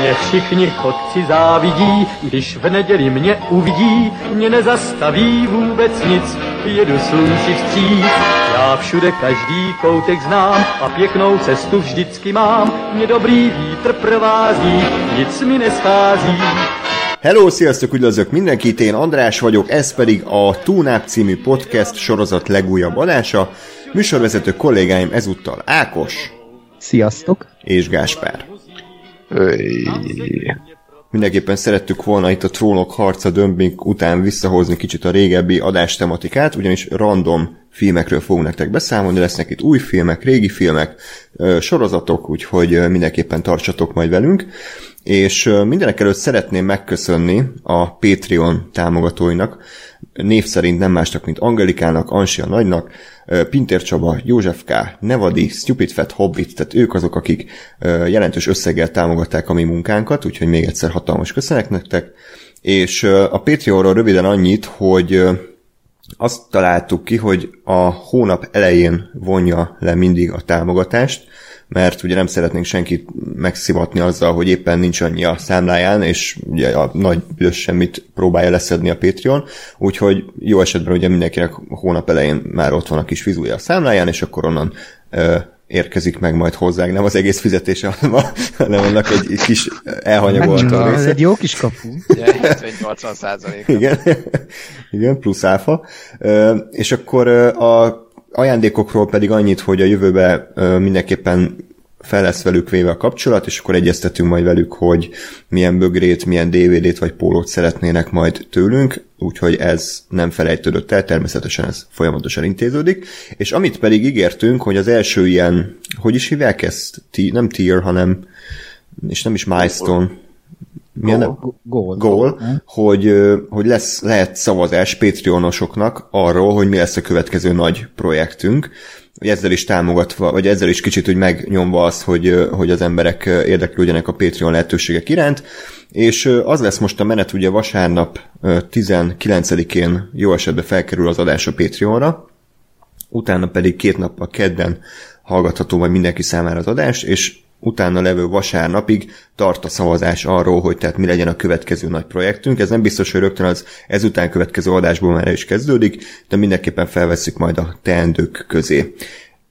Mě všichni chodci závidí, když v neděli mě uvidí, mě nezastaví vůbec nic, jedu slunci vstříc. Já všude každý koutek znám a pěknou cestu vždycky mám, mě dobrý vítr provází, nic mi neschází. Hello, sziasztok, üdvözlök mindenkit, én András vagyok, ez pedig a Túnáp című podcast sorozat legújabb adása. Műsorvezető kollégáim ezúttal Ákos. Sziasztok. És Gáspár. Öy. Mindenképpen szerettük volna itt a trónok harca dömping után visszahozni kicsit a régebbi adástematikát, ugyanis random filmekről fogunk nektek beszámolni, lesznek itt új filmek, régi filmek, sorozatok, úgyhogy mindenképpen tartsatok majd velünk. És mindenek előtt szeretném megköszönni a Patreon támogatóinak, név szerint nem másnak, mint Angelikának, Ansia Nagynak, Pintér Csaba, József K., Nevadi, Stupid Fat Hobbit, tehát ők azok, akik jelentős összeggel támogatták a mi munkánkat, úgyhogy még egyszer hatalmas köszönet nektek. És a Patreonról röviden annyit, hogy azt találtuk ki, hogy a hónap elején vonja le mindig a támogatást, mert ugye nem szeretnénk senkit megszivatni azzal, hogy éppen nincs annyi a számláján, és ugye a nagy büdös semmit próbálja leszedni a Patreon, úgyhogy jó esetben ugye mindenkinek hónap elején már ott van a kis fizúja a számláján, és akkor onnan ö, érkezik meg majd hozzánk, nem az egész fizetése, hanem, a, hanem annak egy, egy kis elhanyagolt Ez része. egy jó kis kapu. Ugye 70-80 százalék. Igen, igen, plusz áfa. Ö, És akkor a ajándékokról pedig annyit, hogy a jövőben mindenképpen fel lesz velük véve a kapcsolat, és akkor egyeztetünk majd velük, hogy milyen bögrét, milyen DVD-t vagy pólót szeretnének majd tőlünk, úgyhogy ez nem felejtődött el, természetesen ez folyamatosan intéződik. És amit pedig ígértünk, hogy az első ilyen, hogy is hívják ezt? Nem tier, hanem, és nem is milestone, milyen, Goal. Goal. goal, hogy, ö, hogy lesz, lehet szavazás Patreonosoknak arról, hogy mi lesz a következő nagy projektünk, hogy ezzel is támogatva, vagy ezzel is kicsit úgy megnyomva azt, hogy, hogy az emberek érdeklődjenek a Patreon lehetőségek iránt, és az lesz most a menet, ugye vasárnap ö, 19-én jó esetben felkerül az adás a Patreonra, utána pedig két nappal kedden hallgatható majd mindenki számára az adás, és utána levő vasárnapig tart a szavazás arról, hogy tehát mi legyen a következő nagy projektünk. Ez nem biztos, hogy rögtön az ezután következő adásból már is kezdődik, de mindenképpen felveszük majd a teendők közé.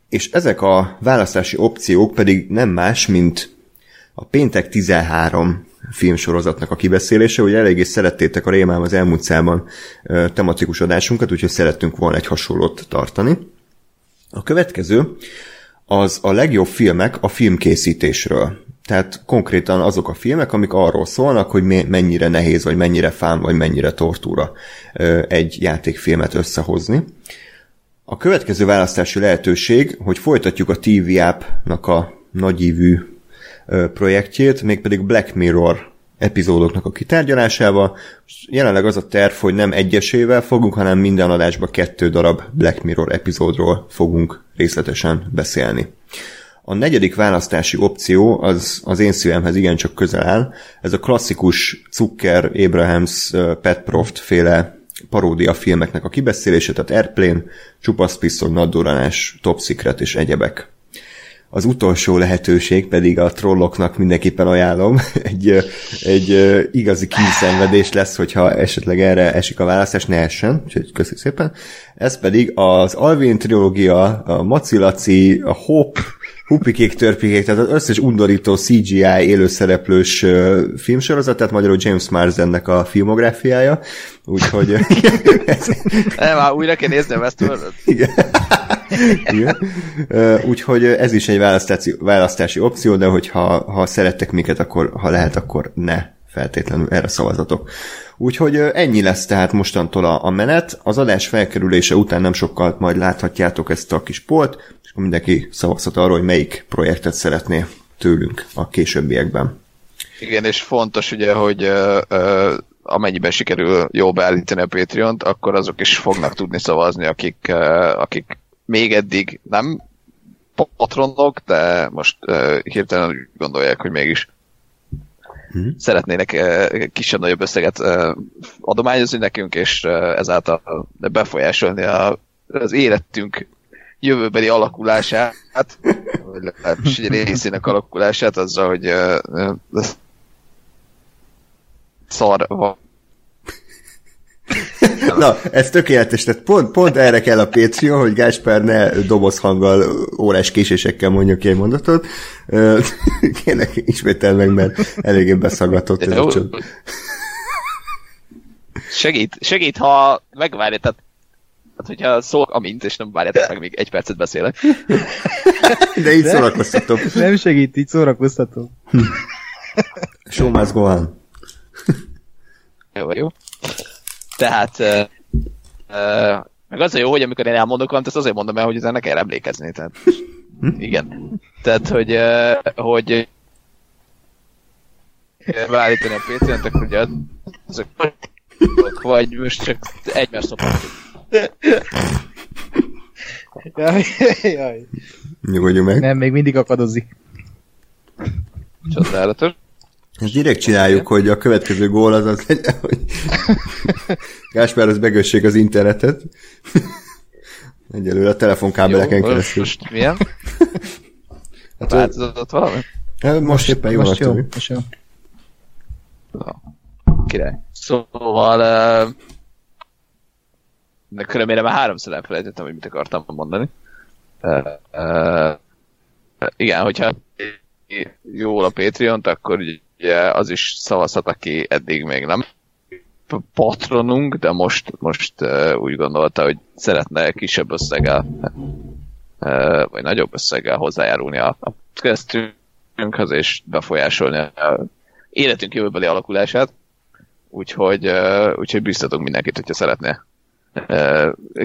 És ezek a választási opciók pedig nem más, mint a Péntek 13 filmsorozatnak a kibeszélése, hogy eléggé szerettétek a Rémám az elmúlt szában ö, tematikus adásunkat, úgyhogy szerettünk volna egy hasonlót tartani. A következő az a legjobb filmek a filmkészítésről. Tehát konkrétan azok a filmek, amik arról szólnak, hogy mennyire nehéz, vagy mennyire fán, vagy mennyire tortúra egy játékfilmet összehozni. A következő választási lehetőség, hogy folytatjuk a TV App-nak a nagyívű projektjét, mégpedig Black Mirror epizódoknak a kitárgyalásával. Jelenleg az a terv, hogy nem egyesével fogunk, hanem minden adásban kettő darab Black Mirror epizódról fogunk részletesen beszélni. A negyedik választási opció az az én szívemhez igencsak közel áll. Ez a klasszikus Zucker, Abrahams, Pat Proft féle paródia filmeknek a kibeszélése, tehát Airplane, Csupasz Pisztoly, Nadduranás, Top Secret és egyebek. Az utolsó lehetőség pedig a trolloknak mindenképpen ajánlom. Egy, egy igazi kínszenvedés lesz, hogyha esetleg erre esik a választás, ne essen, úgyhogy köszönjük szépen. Ez pedig az Alvin trilógia, a Macilaci, a Hope, Hupikék, törpikék, tehát az összes undorító CGI élőszereplős filmsorozat, tehát magyarul James Marsdennek a filmográfiája, úgyhogy ez, Nem, már újra kell a Westworld. igen. Úgyhogy ez is egy választási, választási opció, de hogyha ha szerettek minket, akkor ha lehet, akkor ne feltétlenül erre szavazatok. Úgyhogy ennyi lesz tehát mostantól a, a menet. Az adás felkerülése után nem sokkal majd láthatjátok ezt a kis polt, és akkor mindenki szavazhat arról, hogy melyik projektet szeretné tőlünk a későbbiekben. Igen, és fontos ugye, hogy ö, ö, amennyiben sikerül jól beállítani a Patreon-t, akkor azok is fognak tudni szavazni, akik, akik még eddig nem patronok, de most ö, hirtelen úgy gondolják, hogy mégis Mhm. szeretnének ö, kisebb-nagyobb összeget ö, adományozni nekünk, és ö, ezáltal befolyásolni a, az életünk jövőbeli alakulását, vagy legalábbis egy részének alakulását azzal, hogy uh, uh, szar van. Na, ez tökéletes, tehát pont, pont erre kell a Patreon, hogy Gáspár ne dobozhanggal, órás késésekkel mondja ki egy mondatot. Kérlek, ismétel meg, mert eléggé beszaggatott ez a csod. Segít, segít, ha megvárja, tehát Hát, hogyha szól, amint, és nem várjátok meg, még egy percet beszélek. De így szórakoztatom. Nem segít, így szórakoztatom. Show must go on. Jó, jó. Tehát, uh, uh, meg az a jó, hogy amikor én elmondok valamit, ezt azért mondom el, hogy ezen ne kell emlékezni. Tehát, igen. Tehát, hogy, uh, hogy beállítani a PC-t, akkor ugye azok vagy most csak egymás szopatjuk. Jaj, jaj. Nyugodjunk meg. Nem, még mindig akadozik. Csodálatos. Ezt direkt csináljuk, hogy a következő gól az az legyen, hogy Gáspár az begössék az internetet. Egyelőre a telefonkábeleken keresztül. Most milyen? Hát, Változott valami? hát most éppen jó. Most jó, Most most jó. Király. Szóval uh, de körülbelül már háromszor elfelejtettem, hogy mit akartam mondani. Uh, uh, igen, hogyha jól a Patreon-t, akkor ugye az is szavazhat, aki eddig még nem patronunk, de most, most úgy gondolta, hogy szeretne kisebb összeggel, vagy nagyobb összeggel hozzájárulni a, podcastünkhöz, és befolyásolni a életünk jövőbeli alakulását. Úgyhogy, úgyhogy biztatunk mindenkit, hogyha szeretné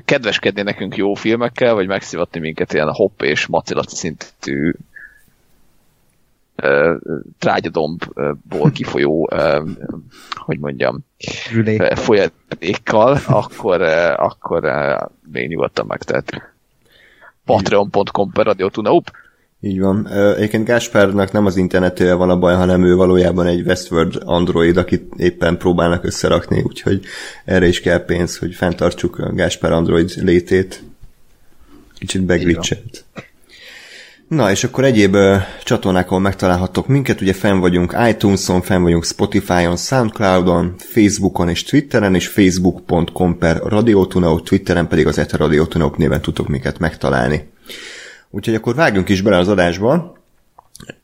kedveskedni nekünk jó filmekkel, vagy megszivatni minket ilyen hopp és macilat szintű trágyadombból kifolyó, hogy mondjam, folyadékkal, akkor, akkor még nyugodtan megtehet. Patreon.com per Radio Tuna Up. Így van. Egyébként Gáspárnak nem az internetője van a baj, hanem ő valójában egy Westworld Android, akit éppen próbálnak összerakni, úgyhogy erre is kell pénz, hogy fenntartsuk a Gáspár Android létét. Kicsit beglitchelt. Na, és akkor egyéb ö, csatornákon megtalálhattok minket, ugye fenn vagyunk iTunes-on, fenn vagyunk Spotify-on, Soundcloud-on, Facebookon és Twitteren, és facebook.com per Radiotunaut, Twitteren pedig az Eta Radiotunaut néven tudtok minket megtalálni. Úgyhogy akkor vágjunk is bele az adásba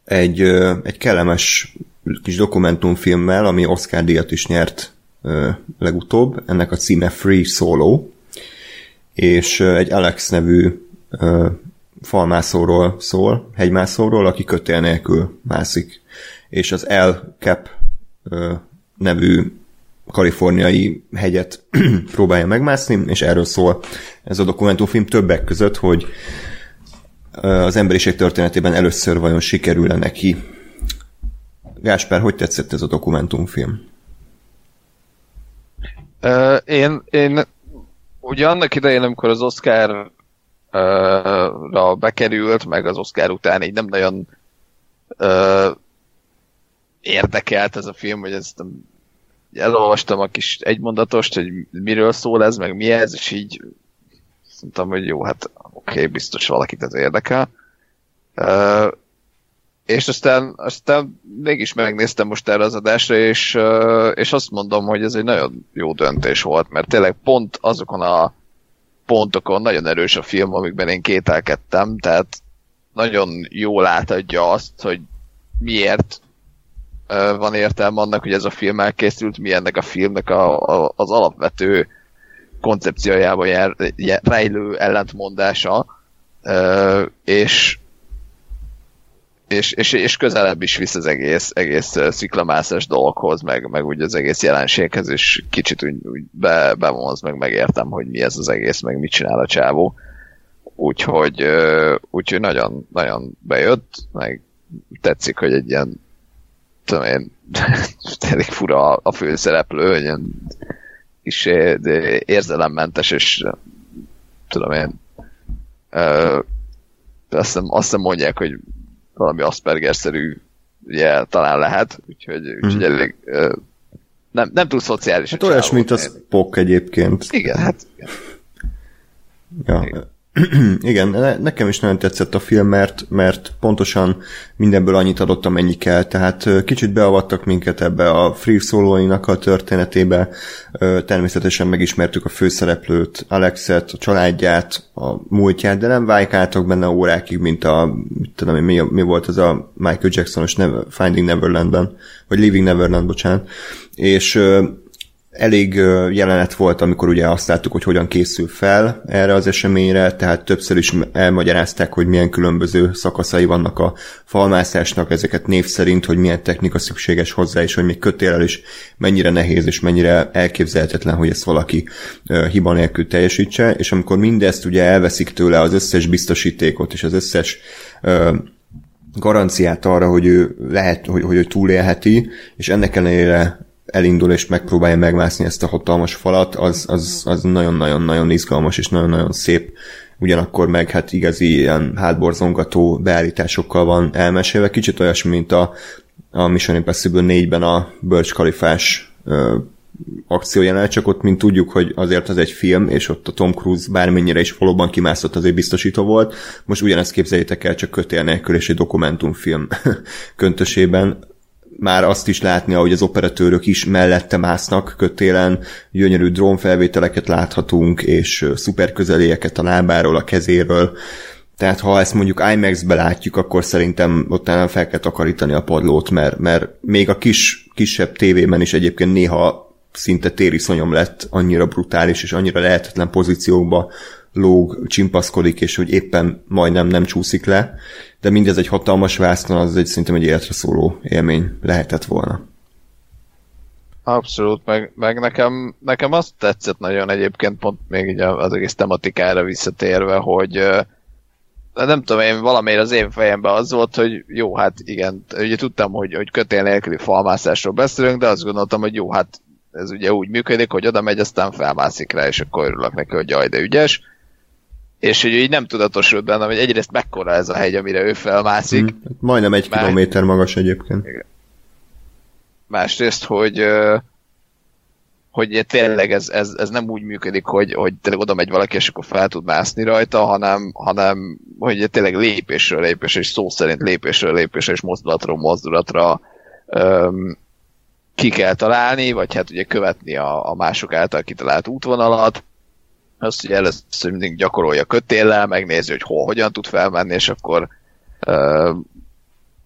egy, ö, egy kellemes kis dokumentumfilmmel, ami Oscar díjat is nyert ö, legutóbb. Ennek a címe Free Solo, és egy Alex nevű falmászóról szól, hegymászóról, aki kötél nélkül mászik. És az El Cap nevű kaliforniai hegyet próbálja megmászni, és erről szól ez a dokumentumfilm többek között, hogy az emberiség történetében először vajon sikerül-e neki. Gáspár, hogy tetszett ez a dokumentumfilm? Uh, én, én ugye annak idején, amikor az Oscar ra bekerült, meg az Oscar után így nem nagyon uh, érdekelt ez a film, hogy ezt elolvastam a kis egymondatost, hogy miről szól ez, meg mi ez, és így mondtam, hogy jó, hát oké, okay, biztos valakit ez érdekel. Uh, és aztán, aztán mégis megnéztem most erre az adásra, és, uh, és azt mondom, hogy ez egy nagyon jó döntés volt, mert tényleg pont azokon a pontokon nagyon erős a film, amikben én kételkedtem, tehát nagyon jól átadja azt, hogy miért van értelme annak, hogy ez a film elkészült, mi ennek a filmnek a, a, az alapvető koncepciójában jár, jár, rejlő ellentmondása, és és, és, és közelebb is visz az egész, egész sziklamászás dolghoz, meg, meg úgy az egész jelenséghez, és kicsit úgy, úgy be, bevonz, meg megértem, hogy mi ez az egész, meg mit csinál a csávó. Úgyhogy, úgyhogy nagyon, nagyon bejött, meg tetszik, hogy egy ilyen tudom én, elég fura a főszereplő, egy ilyen kis érzelemmentes, és tudom én, azt hiszem, azt hiszem mondják, hogy valami Asperger-szerű ugye, talán lehet, úgyhogy, úgyhogy Mhm. elég ö, nem, nem túl szociális. Hát a olyas, csávó. mint a Spock egyébként. Igen, hát igen. Ja. Igen, ne- nekem is nagyon tetszett a film, mert, mert pontosan mindenből annyit adott, amennyi kell, tehát kicsit beavattak minket ebbe a Free solo a történetébe, természetesen megismertük a főszereplőt, Alexet, a családját, a múltját, de nem vájkáltak benne órákig, mint a, mit tudom mi, mi volt az a Michael Jacksonos Never, Finding Neverlandben, vagy Leaving Neverland, bocsánat, és elég jelenet volt, amikor ugye azt láttuk, hogy hogyan készül fel erre az eseményre, tehát többször is elmagyarázták, hogy milyen különböző szakaszai vannak a falmászásnak, ezeket név szerint, hogy milyen technika szükséges hozzá, és hogy még kötélel is mennyire nehéz, és mennyire elképzelhetetlen, hogy ezt valaki hiba nélkül teljesítse, és amikor mindezt ugye elveszik tőle az összes biztosítékot, és az összes garanciát arra, hogy ő lehet, hogy, hogy ő túlélheti, és ennek ellenére elindul és megpróbálja megmászni ezt a hatalmas falat, az, az, az nagyon-nagyon-nagyon izgalmas és nagyon-nagyon szép. Ugyanakkor meg hát igazi ilyen hátborzongató beállításokkal van elmesélve. Kicsit olyasmi, mint a, a Mission Impossible 4-ben a Burj Khalifás ö, akciójelenet, csak ott, mint tudjuk, hogy azért az egy film, és ott a Tom Cruise bármennyire is valóban kimászott, azért biztosító volt. Most ugyanezt képzeljétek el, csak kötél nélkül, és egy dokumentumfilm köntösében már azt is látni, ahogy az operatőrök is mellette másznak kötélen, gyönyörű drónfelvételeket láthatunk, és szuper közelélyeket a lábáról, a kezéről. Tehát ha ezt mondjuk IMAX-be látjuk, akkor szerintem ott fel kell takarítani a padlót, mert, mert még a kis, kisebb tévében is egyébként néha szinte tériszonyom lett, annyira brutális és annyira lehetetlen pozíciókba lóg, csimpaszkodik, és hogy éppen majdnem nem csúszik le, de mindez egy hatalmas vásznon, az egy szerintem egy életre szóló élmény lehetett volna. Abszolút, meg, meg nekem, nekem azt tetszett nagyon egyébként, pont még így az egész tematikára visszatérve, hogy ö, nem tudom, én valamiért az én fejemben az volt, hogy jó, hát igen, ugye tudtam, hogy, hogy kötél nélküli falmászásról beszélünk, de azt gondoltam, hogy jó, hát ez ugye úgy működik, hogy oda megy, aztán felmászik rá, és akkor örülök neki, hogy jaj, de ügyes. És hogy így nem tudatosult bennem, hogy egyrészt mekkora ez a hegy, amire ő felmászik, Mm, majdnem egy Már- kilométer magas egyébként. másrészt, hogy hogy tényleg ez, ez, ez nem úgy működik, hogy, hogy tényleg oda megy valaki, és akkor fel tud mászni rajta, hanem, hanem hogy tényleg lépésről lépésre, és szó szerint lépésről lépésre, és mozdulatról mozdulatra öm, ki kell találni, vagy hát ugye követni a, a mások által kitalált útvonalat, azt ugye először mindig gyakorolja kötéllel, megnézi, hogy hol, hogyan tud felmenni, és akkor ö,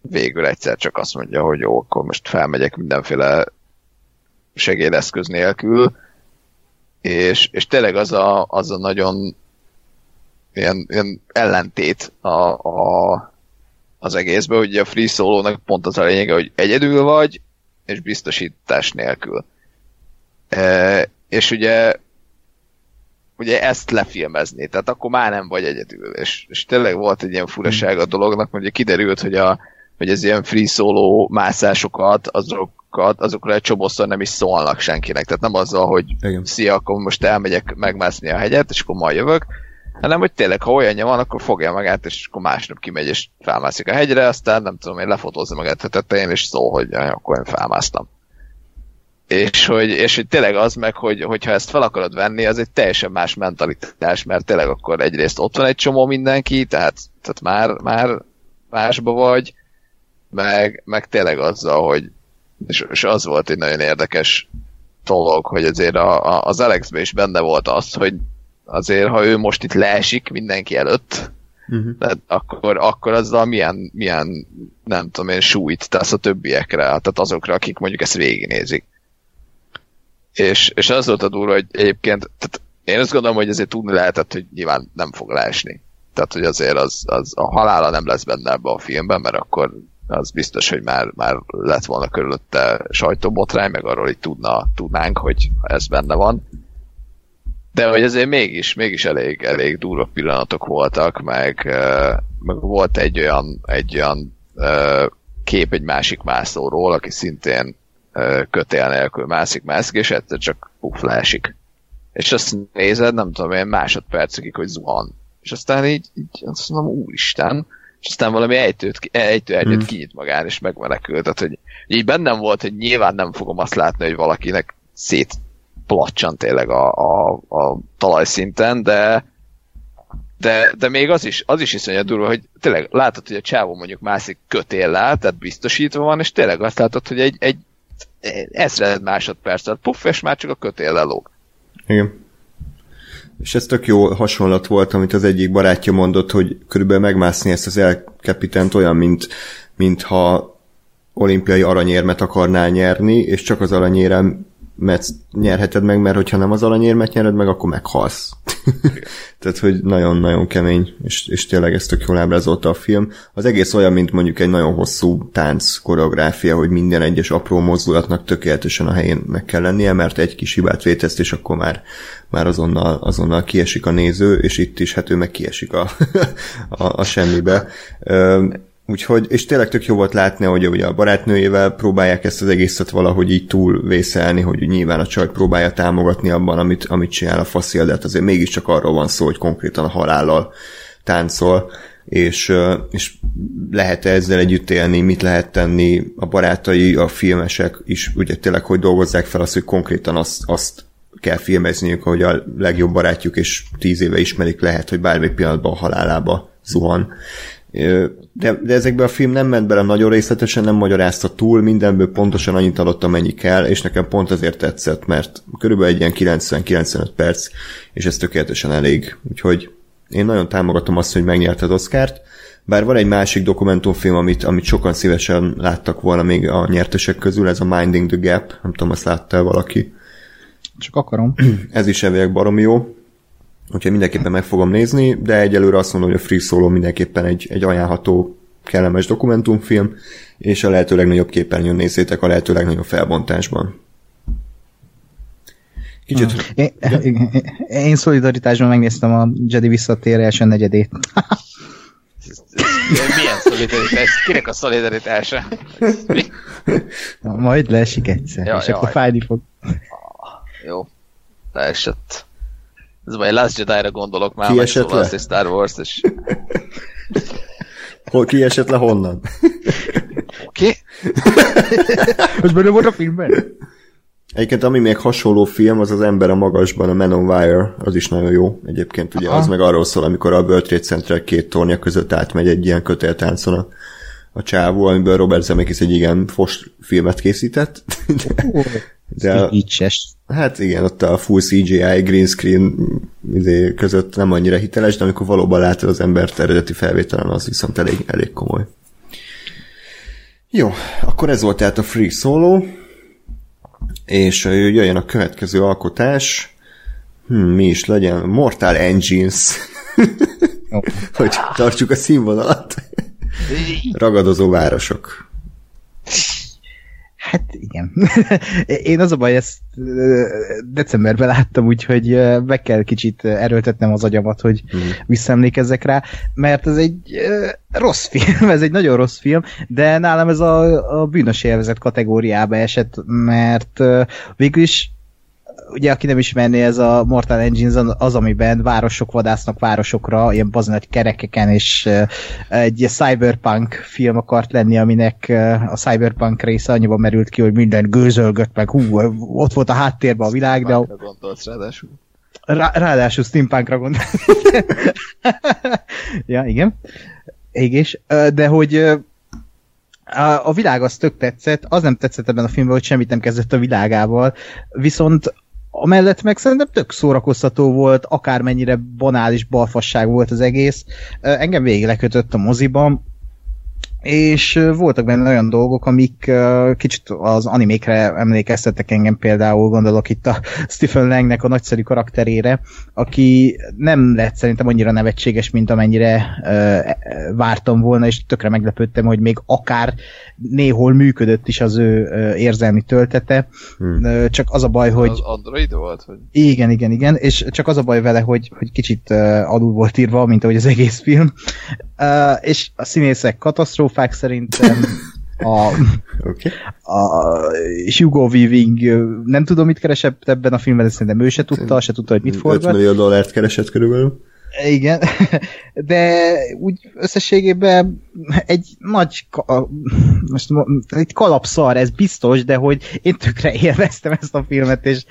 végül egyszer csak azt mondja, hogy jó, akkor most felmegyek mindenféle segédeszköz nélkül, és, és tényleg az a, az a nagyon ilyen, ilyen ellentét a, a, az egészben, hogy a free solo pont az a lényege, hogy egyedül vagy, és biztosítás nélkül. E, és ugye ugye ezt lefilmezni, tehát akkor már nem vagy egyedül, és, és tényleg volt egy ilyen furaság a dolognak, ugye kiderült, hogy, a, hogy ez ilyen free solo mászásokat, azokat, azokra egy csomószor nem is szólnak senkinek, tehát nem azzal, hogy Igen. szia, akkor most elmegyek megmászni a hegyet, és akkor majd jövök, hanem hogy tényleg, ha olyanja van, akkor fogja magát, és akkor másnap kimegy, és felmászik a hegyre, aztán nem tudom, én lefotózza magát a tetején, és szól, hogy "Jaj, akkor én felmásztam. És hogy, és hogy tényleg az meg, hogy, hogyha ezt fel akarod venni, az egy teljesen más mentalitás, mert tényleg akkor egyrészt ott van egy csomó mindenki, tehát, tehát már, már másba vagy, meg, meg tényleg azzal, hogy és, és az volt egy nagyon érdekes dolog, hogy azért a, a, az Alexben is benne volt az, hogy azért, ha ő most itt leesik mindenki előtt, Uh-huh. akkor, akkor azzal milyen, milyen, nem tudom én, súlyt tesz a többiekre, tehát azokra, akik mondjuk ezt végignézik. És, és az volt a durva, hogy egyébként, tehát én azt gondolom, hogy azért tudni lehetett, hogy nyilván nem fog leesni. Tehát, hogy azért az, az a halála nem lesz benne ebbe a filmben, mert akkor az biztos, hogy már, már lett volna körülötte sajtóbotrány, meg arról így tudna, tudnánk, hogy ez benne van. De hogy azért mégis, mégis elég, elég durva pillanatok voltak, meg, meg volt egy olyan, egy olyan kép egy másik mászóról, aki szintén kötél nélkül mászik, mászik, és egyszer csak puff, leesik. És azt nézed, nem tudom én, másodpercekig, hogy zuhan. És aztán így, így azt mondom, úristen, és aztán valami ejtőt, ejtő egyet Hmm. kinyit magán, és megmenekült. Tehát, hogy így bennem volt, hogy nyilván nem fogom azt látni, hogy valakinek szét placsan tényleg a, a, a talajszinten, de de, de még az is, az is iszonyat durva, hogy tényleg látod, hogy a csávó mondjuk mászik kötéllel, tehát biztosítva van, és tényleg azt látod, hogy egy, egy ezred másodperc, tehát puff, és már csak a kötéllel lóg. Igen. És ez tök jó hasonlat volt, amit az egyik barátja mondott, hogy körülbelül megmászni ezt az elkapitent olyan, mint, mintha olimpiai aranyérmet akarnál nyerni, és csak az aranyérem mert nyerheted meg, mert hogyha nem az aranyérmet nyered meg, akkor meghalsz. Tehát, hogy nagyon-nagyon kemény, és, és tényleg ezt tök jól ábrázolta a film. Az egész olyan, mint mondjuk egy nagyon hosszú tánc koreográfia, hogy minden egyes apró mozdulatnak tökéletesen a helyén meg kell lennie, mert egy kis hibát véteszt, és akkor már, már azonnal, azonnal kiesik a néző, és itt is hát ő meg kiesik a, a, a semmibe. Úgyhogy, és tényleg tök jó volt látni, hogy ugye a barátnőjével próbálják ezt az egészet valahogy így túlvészelni, hogy nyilván a csaj próbálja támogatni abban, amit, amit csinál a faszil, de hát azért mégiscsak arról van szó, hogy konkrétan a halállal táncol, és, és lehet -e ezzel együtt élni, mit lehet tenni a barátai, a filmesek is, ugye tényleg, hogy dolgozzák fel azt, hogy konkrétan azt, azt kell filmezniük, hogy a legjobb barátjuk és tíz éve ismerik, lehet, hogy bármelyik pillanatban a halálába zuhan de, de ezekben a film nem ment bele nagyon részletesen, nem magyarázta túl, mindenből pontosan annyit adott, amennyi kell, és nekem pont azért tetszett, mert körülbelül egy ilyen 90-95 perc, és ez tökéletesen elég. Úgyhogy én nagyon támogatom azt, hogy megnyerte az Oscárt, bár van egy másik dokumentumfilm, amit, amit sokan szívesen láttak volna még a nyertesek közül, ez a Minding the Gap, nem tudom, azt látta valaki. Csak akarom. Ez is elvileg baromi jó úgyhogy mindenképpen meg fogom nézni, de egyelőre azt mondom, hogy a Free Solo mindenképpen egy, egy ajánlható, kellemes dokumentumfilm, és a lehető legnagyobb képernyőn nézzétek a lehető legnagyobb felbontásban. Kicsit... Hmm. Én, én, én szolidaritásban megnéztem a Jedi visszatér első negyedét. Milyen szolidaritás? Kinek a szolidaritása? Majd leesik egyszer, ja, és jaj. akkor fájni fog. Jó, leesett. Ez majd Last Jedi-ra gondolok már, esett le? Star Wars, és... Hol, ki esett le honnan? Ki? Most benne volt a filmben? Egyébként ami még hasonló film, az az Ember a magasban, a Man on Wire, az is nagyon jó. Egyébként ugye Aha. az meg arról szól, amikor a World Trade Center két tornya között átmegy egy ilyen kötéltáncon a, a csávó, amiből Robert Zemeckis egy igen fos filmet készített. De, Így Hát igen, ott a full CGI, green screen izé, között nem annyira hiteles, de amikor valóban látod az embert eredeti felvételen, az viszont elég, elég komoly. Jó, akkor ez volt tehát a Free Solo, és jöjjön a következő alkotás, hmm, mi is legyen, Mortal Engines, hogy tartsuk a színvonalat. Ragadozó városok. Hát igen. Én az a baj, ezt decemberben láttam, úgyhogy meg kell kicsit erőltetnem az agyamat, hogy mm. visszaemlékezzek rá, mert ez egy rossz film, ez egy nagyon rossz film, de nálam ez a, a bűnös élvezet kategóriába esett, mert végül is ugye aki nem ismerné, ez a Mortal Engines az, amiben városok vadásznak városokra, ilyen baznagy kerekeken, és egy cyberpunk film akart lenni, aminek a cyberpunk része annyiban merült ki, hogy minden gőzölgött, meg hú, ott volt a háttérben a világ, de... Gondolsz ráadásul. Rá, ráadásul steampunkra gondolsz. ja, igen. Égés. De hogy a világ az tök tetszett, az nem tetszett ebben a filmben, hogy semmit nem kezdett a világával, viszont Amellett meg szerintem tök szórakoztató volt, akármennyire banális balfasság volt az egész. Engem végig lekötött a moziban, és voltak benne olyan dolgok, amik kicsit az animékre emlékeztettek engem például, gondolok itt a Stephen Langnek a nagyszerű karakterére, aki nem lett szerintem annyira nevetséges, mint amennyire vártam volna, és tökre meglepődtem, hogy még akár néhol működött is az ő érzelmi töltete, hmm. csak az a baj, hogy... Az Android volt? Hogy... Igen, igen, igen, és csak az a baj vele, hogy, hogy kicsit alul volt írva, mint ahogy az egész film, és a színészek katasztrófák szerintem, a, okay. a Hugo Weaving nem tudom, mit keresett ebben a filmben, de szerintem ő se tudta, se tudta, hogy mit forgat. 5 millió dollárt keresett körülbelül. Igen, de úgy összességében egy nagy, ka- most egy kalapszar, ez biztos, de hogy én tökre élveztem ezt a filmet, és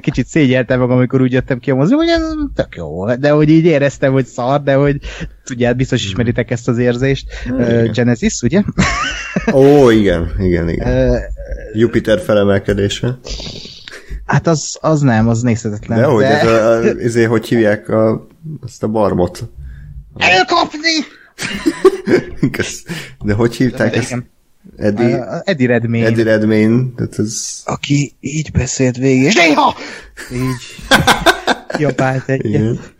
kicsit szégyeltem magam, amikor úgy jöttem ki a mozi, hogy ez tök jó, de hogy így éreztem, hogy szar, de hogy tudját, biztos ismeritek ezt az érzést. Igen. Genesis, ugye? Ó, igen, igen, igen. Jupiter felemelkedése. Hát az, az nem, az nézhetetlen. De hogy, de... ez a, a, ezért, hogy hívják a, azt a barmot? Elkapni! de hogy hívták de ezt? Eddie, uh, Eddie Redmayne. Eddie Redmayne. Tehát ez... Aki így beszélt végén. Néha! Így jobált egyet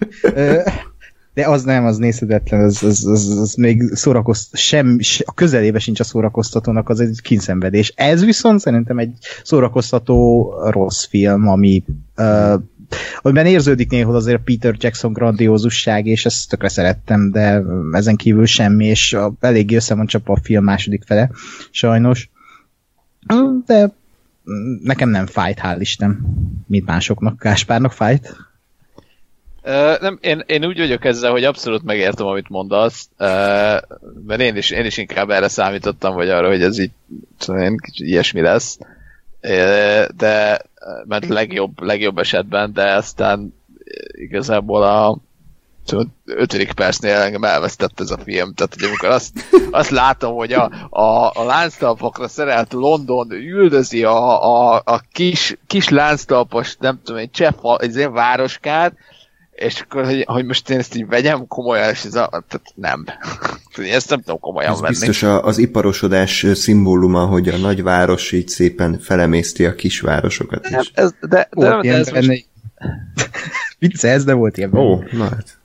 de az nem, az nézhetetlen, az, az, az, az még szórakozt, sem, a közelébe sincs a szórakoztatónak, az egy kínszenvedés. Ez viszont szerintem egy szórakoztató rossz film, ami uh, amiben érződik néhol azért Peter Jackson grandiózusság, és ezt tökre szerettem, de ezen kívül semmi, és eléggé össze van csapva a film második fele, sajnos. De nekem nem fájt, hál' Isten, mint másoknak. Káspárnak fájt? Uh, nem, én, én úgy vagyok ezzel, hogy abszolút megértem, amit mondasz, uh, mert én is, én is inkább erre számítottam, vagy arra, hogy ez így szóval ilyesmi lesz. Uh, de mert legjobb, legjobb esetben, de aztán igazából a szóval ötödik percnél engem elvesztett ez a film. Tehát, hogy amikor azt, azt látom, hogy a, a, a lánctalpakra szerelt London üldözi a, a, a kis, kis lánctalpas, nem tudom, egy cseh egy városkát, és akkor, hogy, hogy most én ezt így vegyem komolyan, és ez a, tehát nem. ezt nem tudom komolyan ez venni. biztos a, az iparosodás szimbóluma, hogy a nagyváros így szépen felemészti a kisvárosokat is. Ez, de, de, volt de, ez most... Vicc ez, de volt ilyen. Ó, na hát.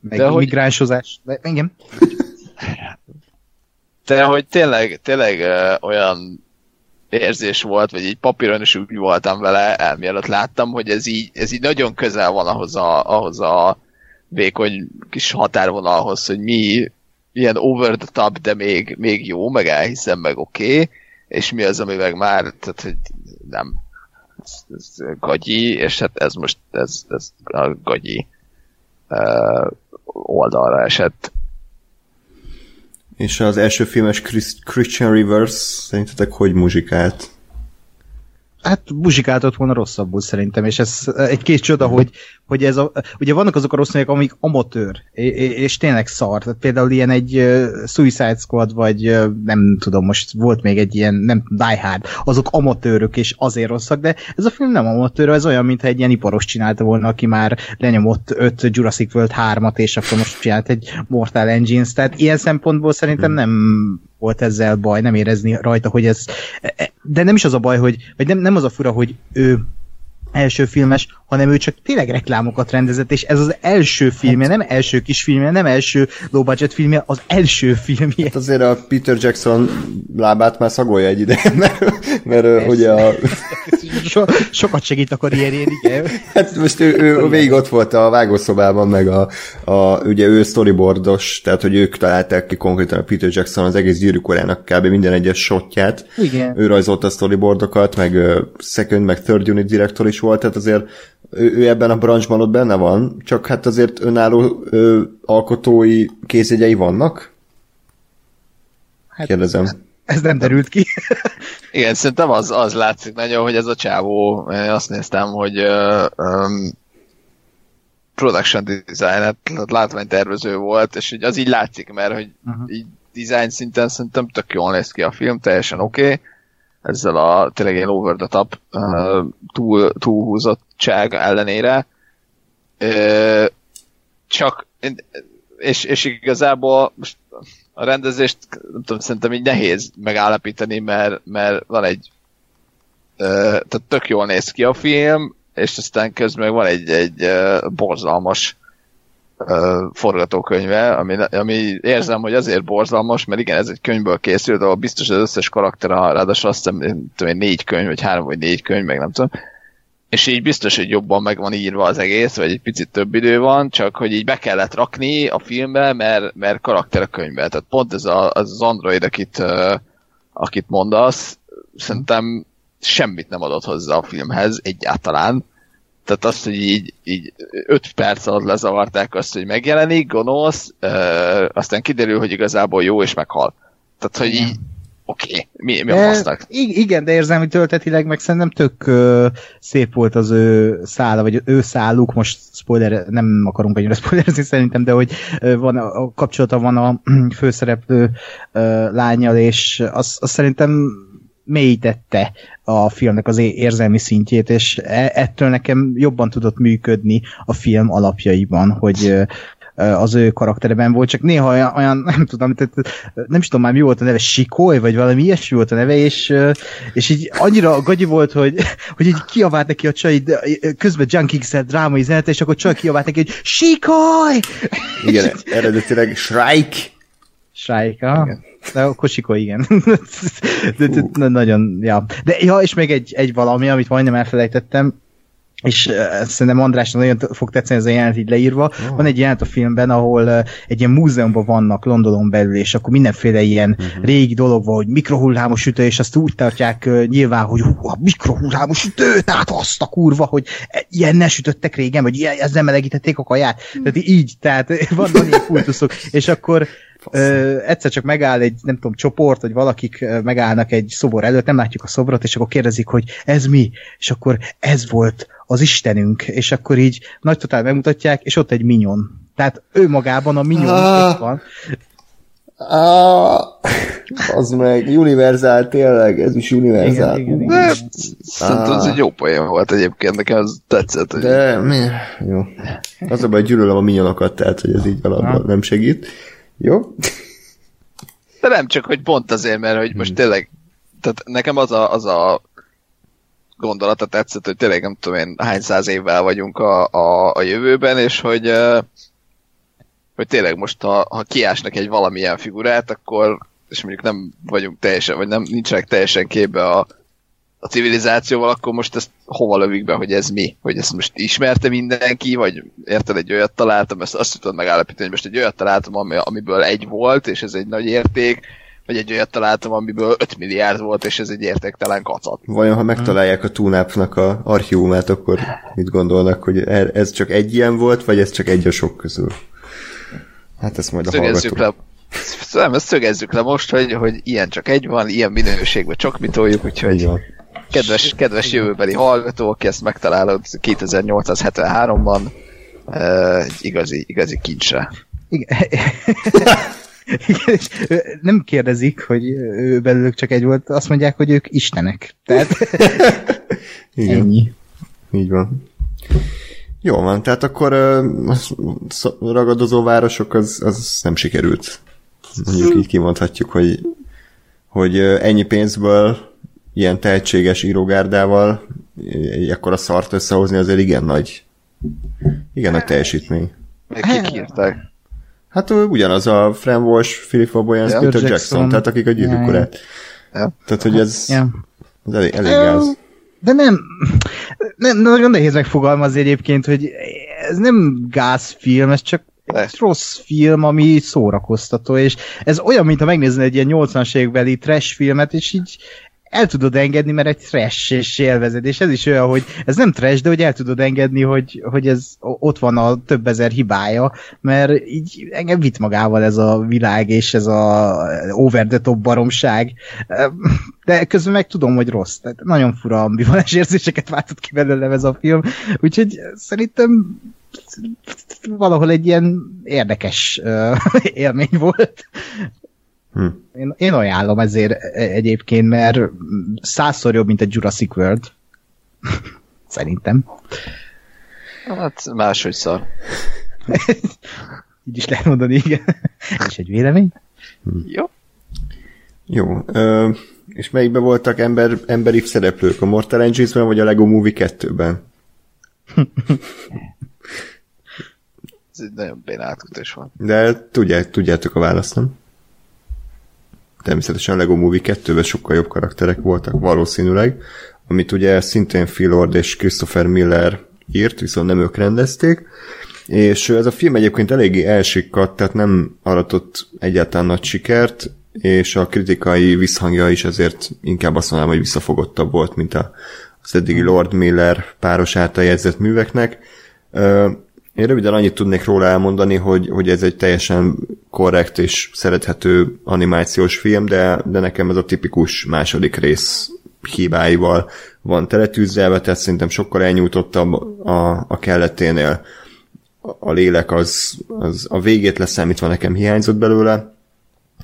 Meg de migránsozás. De, igen. De hogy tényleg, tényleg uh, olyan érzés volt, vagy így papíron is úgy voltam vele, elmélett láttam, hogy ez így, ez így nagyon közel van ahhoz a, ahhoz a vékony kis határvonalhoz, hogy mi ilyen over the top, de még, még jó, meg elhiszem, meg oké, okay, és mi az, ami már, tehát, hogy nem, ez, ez gagyi, és hát ez most, ez, ez a gagyi uh, oldalra esett. És az első filmes Christian Rivers szerintetek hogy muzsikált? Hát muzsikáltott volna rosszabbul szerintem, és ez egy kis csoda, hogy, hogy ez a, ugye vannak azok a rossz művek, amik amatőr, és tényleg szar. Tehát például ilyen egy uh, Suicide Squad, vagy uh, nem tudom, most volt még egy ilyen, nem Die Hard, azok amatőrök, és azért rosszak, de ez a film nem amatőr, ez olyan, mintha egy ilyen iparos csinálta volna, aki már lenyomott öt Jurassic World 3-at, és akkor most csinált egy Mortal Engines, tehát ilyen szempontból szerintem nem volt ezzel baj, nem érezni rajta, hogy ez... De nem is az a baj, hogy... Vagy nem, nem az a fura, hogy ő első filmes, hanem ő csak tényleg reklámokat rendezett, és ez az első filmje, nem első kis filmje, nem első low budget filmje, az első filmje. Hát azért a Peter Jackson lábát már szagolja egy ide, mert, mert ugye a... So, sokat segít a karrierjén, igen. Hát most ő, ő végig ott volt a vágószobában, meg a, a ugye ő storyboardos, tehát hogy ők találták ki konkrétan a Peter Jackson az egész gyűrűkorának kb. minden egyes shotját. Igen. Ő rajzolta a storyboardokat, meg second, meg third unit director is volt, tehát azért ő, ő ebben a branchban ott benne van, csak hát azért önálló ö, alkotói kézjegyei vannak? Hát, Kérdezem. Ez nem derült ki. Igen, szerintem az, az látszik nagyon, hogy ez a csávó, azt néztem, hogy uh, um, production design, látványtervező volt, és hogy az így látszik, mert hogy uh-huh. így design szinten szerintem tök jól néz ki a film, teljesen oké. Okay ezzel a tényleg ilyen over the top uh, túl, túlhúzottság ellenére. Uh, csak és, és igazából most a rendezést nem tudom, szerintem így nehéz megállapítani, mert, mert van egy tehát tök jól néz ki a film, és aztán közben van egy, egy borzalmas forgatókönyve, ami, ami érzem, hogy azért borzalmas, mert igen, ez egy könyvből készült, ahol biztos az összes karakter, ráadásul azt hiszem, tudom, négy könyv, vagy három, vagy négy könyv, meg nem tudom, és így biztos, hogy jobban meg van írva az egész, vagy egy picit több idő van, csak hogy így be kellett rakni a filmbe, mert, mert karakter a könyvbe. Tehát pont ez a, az, az android, akit, akit mondasz, szerintem semmit nem adott hozzá a filmhez egyáltalán Tehát azt, hogy így, így öt perc alatt lezavarták azt, hogy megjelenik, gonosz, ö, aztán kiderül, hogy igazából jó, és meghal. Tehát, hogy így, oké, okay, mi, mi a fasznak? Igen, de érzelmi töltetileg meg szerintem tök ö, szép volt az ő szála, vagy ő száluk, most spoiler, nem akarunk annyira spoilerezni szerintem, de hogy van a, a kapcsolata van a főszereplő ö, lányjal, és az, az szerintem mélyítette a filmnek az érzelmi szintjét, és e, ettől nekem jobban tudott működni a film alapjaiban, hogy az ő karaktereben volt, csak néha olyan, olyan nem tudom, tehát, nem is tudom már mi volt a neve, Sikoly, vagy valami ilyesmi volt a neve, és, és így annyira gagyi volt, hogy, hogy így kiavált neki a csaj, közben Junkix-el drámai zenet, és akkor csaj kiavált neki, hogy Sikoly! Igen, eredetileg Shrike. Shrike. De akkor Sikoly, igen. de, de, de, nagyon, ja. De ja, és még egy, egy valami, amit majdnem elfelejtettem, és szerintem Andrásnak nagyon fog tetszeni ez a jelent így leírva. Oh. Van egy jelent a filmben, ahol egy ilyen múzeumban vannak Londonon belül, és akkor mindenféle ilyen uh-huh. régi dolog van, hogy mikrohullámos ütő, és azt úgy tartják nyilván, hogy uh, a mikrohullámos ütő, tehát azt a kurva, hogy ilyen ne sütöttek régen, vagy ilyen, ezzel melegítették a kaját. Mm. Tehát így, tehát vannak ilyen kultuszok, és akkor Ö, egyszer csak megáll egy, nem tudom, csoport, vagy valakik megállnak egy szobor előtt, nem látjuk a szobrot, és akkor kérdezik, hogy ez mi? És akkor ez volt az Istenünk, és akkor így nagy totál megmutatják, és ott egy minyon. Tehát ő magában a minyon ah. ott van. Ah, az meg, univerzál tényleg, ez is univerzál. Igen, igen, igen. Szerintem ah. ez egy jó poén volt egyébként, nekem az tetszett. Hogy... De mi? Jó. Az a baj, gyűlölöm a minyonokat, tehát hogy ez így alapban nem segít. Jó? De nem csak, hogy pont azért, mert hogy most hmm. tényleg, tehát nekem az a, az a gondolata tetszett, hogy tényleg nem tudom én hány száz évvel vagyunk a, a, a jövőben, és hogy, hogy tényleg most ha, ha kiásnak egy valamilyen figurát, akkor és mondjuk nem vagyunk teljesen, vagy nem nincsenek teljesen képbe a, a civilizációval, akkor most ezt hova lövik be, hogy ez mi? Hogy ezt most ismerte mindenki, vagy érted, egy olyat találtam, ezt azt tudod megállapítani, hogy most egy olyat találtam, ami, amiből egy volt, és ez egy nagy érték, vagy egy olyat találtam, amiből 5 milliárd volt, és ez egy értéktelen kacat. Vajon, ha megtalálják a túnápnak a archívumát, akkor mit gondolnak, hogy e- ez csak egy ilyen volt, vagy ez csak egy a sok közül? Hát ezt majd a Szögezzük le, nem, ezt szögezzük le most, hogy, hogy ilyen csak egy van, ilyen minőségben csak mit toljuk, úgyhogy kedves, kedves jövőbeli hallgató, aki ezt megtalálod 2873-ban, egy igazi, igazi kincsre. Igen. Nem kérdezik, hogy ő belőlük csak egy volt, azt mondják, hogy ők istenek. Tehát Igen. ennyi. Így van. Jó van, tehát akkor uh, ragadozó városok az, az nem sikerült. Mondjuk így kimondhatjuk, hogy, hogy ennyi pénzből ilyen tehetséges írógárdával akkor a szart összehozni azért igen nagy igen nagy teljesítmény. Még kik írták? Hát ugyanaz a Fran Walsh, Philip O'Brien, yeah. Peter Jackson, Jackson, tehát akik a gyűrűk yeah, yeah. Tehát, hogy ez, yeah. ez elég, elég gáz. De nem, nem, nagyon nehéz megfogalmazni egyébként, hogy ez nem gázfilm, ez csak egy rossz film, ami szórakoztató, és ez olyan, mint ha megnézni egy ilyen 80-as évekbeli trash filmet, és így el tudod engedni, mert egy trash és élvezed, és ez is olyan, hogy ez nem trash, de hogy el tudod engedni, hogy, hogy ez ott van a több ezer hibája, mert így engem vitt magával ez a világ, és ez a over the top baromság, de közben meg tudom, hogy rossz, tehát nagyon fura ambivalens érzéseket váltott ki belőlem ez a film, úgyhogy szerintem valahol egy ilyen érdekes uh, élmény volt. Hm. Én, én ajánlom ezért e, egyébként, mert százszor jobb, mint egy Jurassic World. Szerintem. Hát máshogy szar. Így is lehet mondani, igen. És egy vélemény? Hm. Jó. Jó. Ö, és melyikben voltak ember, emberi szereplők? A Mortal Engines-ben, vagy a Lego Movie 2-ben? Ez egy nagyon béna van. De tudják, tudjátok a választ, nem? Természetesen Lego Movie 2-ben sokkal jobb karakterek voltak valószínűleg, amit ugye szintén Phil Lord és Christopher Miller írt, viszont nem ők rendezték, és ez a film egyébként eléggé elsikkadt, tehát nem aratott egyáltalán nagy sikert, és a kritikai visszhangja is ezért inkább azt mondanám, hogy visszafogottabb volt, mint a az eddigi Lord Miller páros által jegyzett műveknek. Én röviden annyit tudnék róla elmondani, hogy, hogy ez egy teljesen korrekt és szerethető animációs film, de, de nekem ez a tipikus második rész hibáival van teletűzzelve, tehát szerintem sokkal elnyújtottabb a, a kelleténél. A lélek az, az a végét leszámítva nekem hiányzott belőle,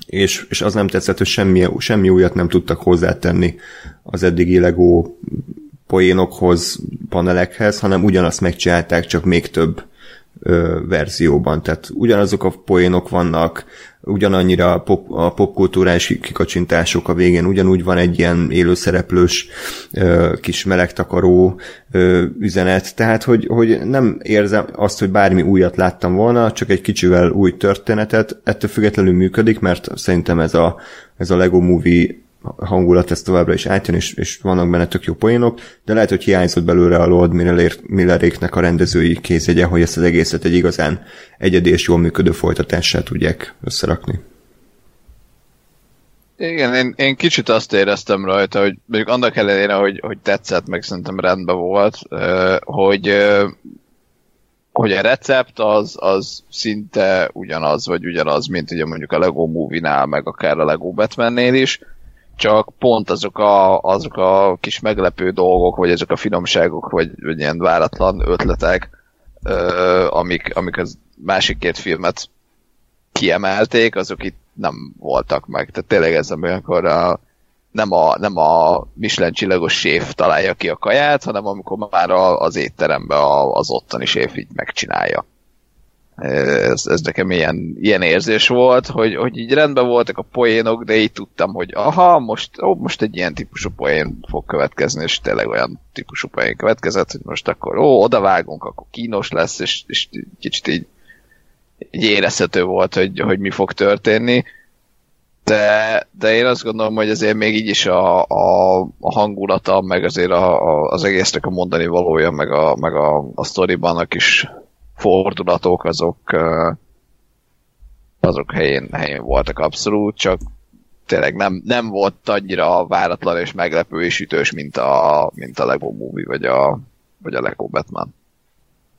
és, és az nem tetszett, hogy semmi, semmi újat nem tudtak hozzátenni az eddigi Lego poénokhoz, panelekhez, hanem ugyanazt megcsinálták, csak még több ö, verzióban. Tehát ugyanazok a poénok vannak, ugyanannyira a, pop, a popkultúrás kikacsintások a végén, ugyanúgy van egy ilyen élőszereplős ö, kis melegtakaró ö, üzenet, tehát hogy, hogy nem érzem azt, hogy bármi újat láttam volna, csak egy kicsivel új történetet, ettől függetlenül működik, mert szerintem ez a, ez a Lego Movie hangulat ez továbbra is átjön, és, és vannak benne tök jó poénok, de lehet, hogy hiányzott belőle a Lord Milleréknek a rendezői kézjegye, hogy ezt az egészet egy igazán egyedi és jól működő folytatással tudják összerakni. Igen, én, én kicsit azt éreztem rajta, hogy mondjuk annak ellenére, hogy, hogy tetszett, meg szerintem rendben volt, hogy hogy a recept az, az szinte ugyanaz, vagy ugyanaz, mint ugye mondjuk a Lego Movie-nál, meg akár a Lego Batman-nél is, csak pont azok a, azok a kis meglepő dolgok, vagy ezek a finomságok, vagy, vagy ilyen váratlan ötletek, ö, amik, amik az másik két filmet kiemelték, azok itt nem voltak meg. Tehát tényleg ez, amikor a, nem a, nem a Michelin csillagos séf találja ki a kaját, hanem amikor már a, az étteremben az ottani séf így megcsinálja ez, ez nekem ilyen, ilyen érzés volt, hogy, hogy így rendben voltak a poénok, de így tudtam, hogy aha, most, ó, most egy ilyen típusú poén fog következni, és tényleg olyan típusú poén következett, hogy most akkor ó, odavágunk, akkor kínos lesz, és, és kicsit így, így érezhető volt, hogy, hogy mi fog történni. De, de én azt gondolom, hogy azért még így is a, a, a hangulata, meg azért a, a, az egésznek a mondani valója, meg a, meg a, a sztoriban is fordulatok azok azok helyén, helyén voltak abszolút, csak tényleg nem, nem volt annyira váratlan és meglepő és ütős, mint a, mint a Lego Movie, vagy a, vagy a Lego Batman.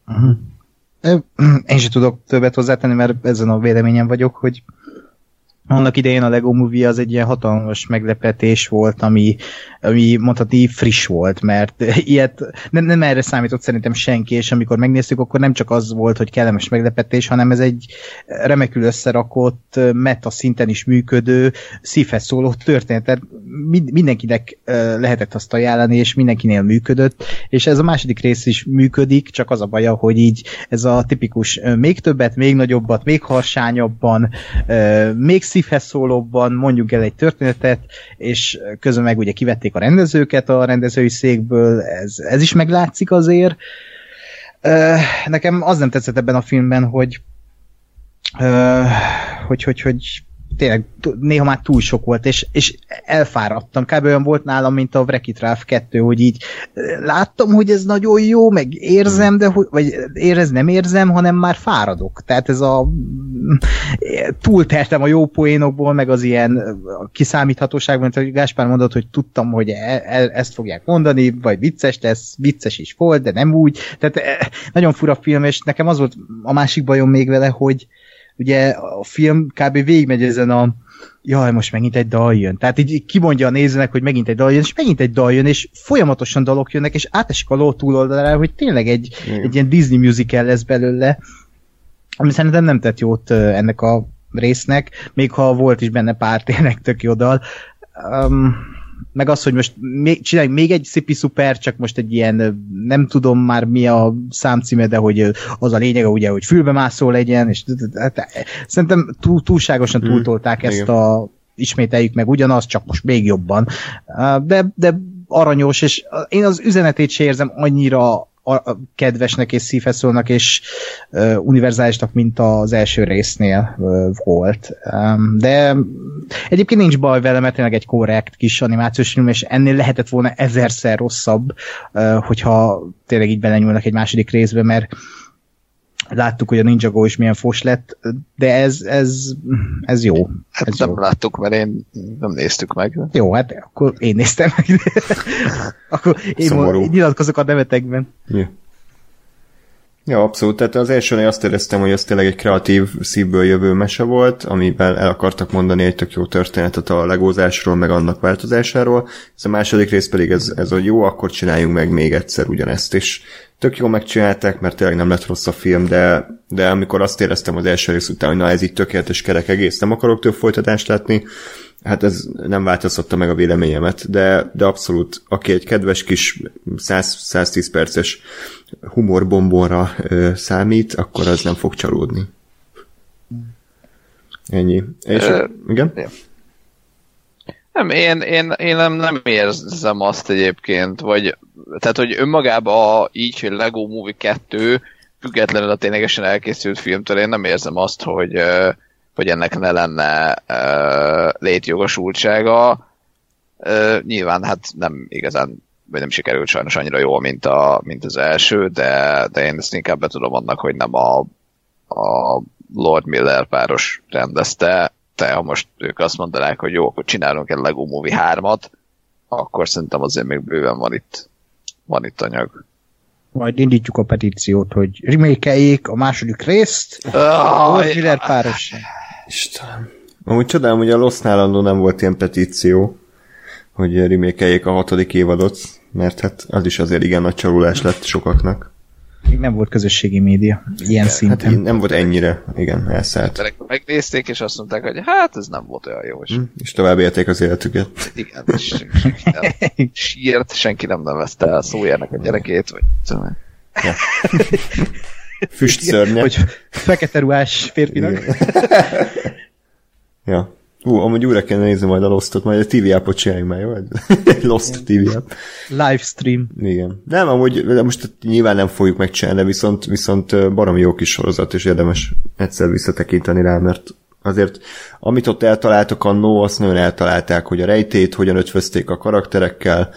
Uh-huh. Én sem tudok többet hozzátenni, mert ezen a véleményem vagyok, hogy annak idején a Lego Movie az egy ilyen hatalmas meglepetés volt, ami, ami mondhatni friss volt, mert ilyet nem, nem erre számított szerintem senki, és amikor megnéztük, akkor nem csak az volt, hogy kellemes meglepetés, hanem ez egy remekül összerakott, meta szinten is működő, szívhez szóló történet. Tehát mindenkinek lehetett azt ajánlani, és mindenkinél működött, és ez a második rész is működik, csak az a baja, hogy így ez a tipikus még többet, még nagyobbat, még harsányabban, még szívhez szólóbban mondjuk el egy történetet, és közben meg ugye kivették a rendezőket a rendezői székből, ez, ez is meglátszik azért. Nekem az nem tetszett ebben a filmben, hogy hogy, hogy, hogy tényleg néha már túl sok volt, és, és elfáradtam. Kb. olyan volt nálam, mint a Wreck-It Ralph 2, hogy így láttam, hogy ez nagyon jó, meg érzem, de hogy, vagy érez nem érzem, hanem már fáradok. Tehát ez a túlteltem a jó poénokból, meg az ilyen kiszámíthatóságban, mint Gáspár mondott, hogy tudtam, hogy e, e, ezt fogják mondani, vagy vicces lesz, vicces is volt, de nem úgy. Tehát e, nagyon fura film, és nekem az volt a másik bajom még vele, hogy ugye a film kb. végigmegy ezen a jaj, most megint egy dal jön. Tehát így kimondja a nézőnek, hogy megint egy dal jön, és megint egy dal jön, és folyamatosan dalok jönnek, és átesik a ló túloldalára, hogy tényleg egy, mm. egy ilyen Disney musical lesz belőle, ami szerintem nem tett jót ennek a résznek, még ha volt is benne pár tényleg tök jó dal. Um, meg az, hogy most még, csináljunk még egy szipi szuper, csak most egy ilyen, nem tudom már mi a számcíme, de hogy az a lényege ugye, hogy fülbemászó legyen, és hát, szerintem túl, túlságosan hmm. túltolták ezt a ismételjük meg ugyanaz, csak most még jobban. De, de aranyos, és én az üzenetét se érzem annyira kedvesnek és szívhez és uh, univerzálisnak, mint az első résznél volt. De egyébként nincs baj vele, mert tényleg egy korrekt kis animációs film, és ennél lehetett volna ezerszer rosszabb, hogyha tényleg így belenyúlnak egy második részbe, mert láttuk, hogy a Ninjago is milyen fos lett, de ez, ez, ez jó. Hát ez nem jó. láttuk, mert én nem néztük meg. Jó, hát akkor én néztem meg. akkor én Szomorú. mo- nyilatkozok a nevetekben. Ja. Ja, abszolút. Tehát az elsőnél azt éreztem, hogy ez tényleg egy kreatív, szívből jövő mese volt, amiben el akartak mondani egy tök jó történetet a legózásról, meg annak változásáról. Ez a második rész pedig ez, ez hogy jó, akkor csináljunk meg még egyszer ugyanezt. És tök jól megcsinálták, mert tényleg nem lett rossz a film, de, de amikor azt éreztem az első rész után, hogy na ez így tökéletes kerek egész, nem akarok több folytatást látni, hát ez nem változtatta meg a véleményemet, de, de abszolút, aki egy kedves kis 100-110 perces humorbombonra számít, akkor az nem fog csalódni. Ennyi. És, Ö, igen? Nem, én, én, én nem, nem érzem azt egyébként, vagy tehát, hogy önmagában így, hogy Lego Movie 2 függetlenül a ténylegesen elkészült filmtől, én nem érzem azt, hogy, hogy ennek ne lenne létjogosultsága. Nyilván hát nem igazán vagy nem sikerült sajnos annyira jól, mint, a, mint az első, de, de én ezt inkább be tudom annak, hogy nem a, a Lord Miller páros rendezte, te ha most ők azt mondanák, hogy jó, akkor csinálunk egy Lego Movie 3-at, akkor szerintem azért még bőven van itt, van itt anyag. Majd indítjuk a petíciót, hogy remake a második részt. Ah, Lord Miller páros. Istenem. Amúgy csodálom, hogy a Lost nem volt ilyen petíció, hogy remékeljék a hatodik évadot, mert hát az is azért igen nagy csalulás lett sokaknak. Még nem volt közösségi média ilyen Hát szinten. így nem volt ennyire, igen, elszállt. megnézték, és azt mondták, hogy hát ez nem volt olyan jó, és Hm, És tovább élték az életüket. igen, és senki nem sírt, senki nem nevezte el szójának a gyerekét, vagy tudom, Füstszörnye. Hogy fekete ruhás férfinak. Igen. ja. Ú, amúgy újra kellene nézni majd a Lostot, majd a TV appot csináljunk már, jó? Lost TV app. Livestream. Igen. Nem, amúgy de most nyilván nem fogjuk megcsinálni, viszont, viszont ö, baromi jó kis sorozat, és érdemes egyszer visszatekinteni rá, mert azért amit ott eltaláltak annó, azt nagyon eltalálták, hogy a rejtét hogyan ötvözték a karakterekkel,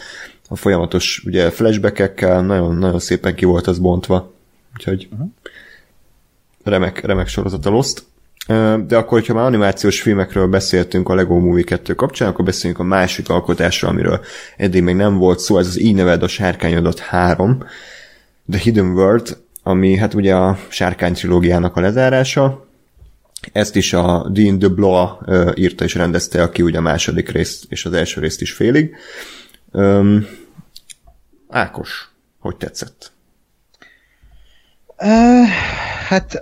a folyamatos ugye flashbackekkel, nagyon, nagyon szépen ki volt az bontva. Úgyhogy uh-huh. remek, remek sorozat a Lost. De akkor, hogyha már animációs filmekről beszéltünk a Lego Movie 2 kapcsán, akkor beszéljünk a másik alkotásról, amiről eddig még nem volt szó, ez az Így neved a sárkányodat 3, The Hidden World, ami hát ugye a sárkány trilógiának a lezárása. Ezt is a Dean de Blois ö, írta és rendezte, aki ugye a második részt és az első részt is félig. Öm, Ákos, hogy tetszett? Uh, hát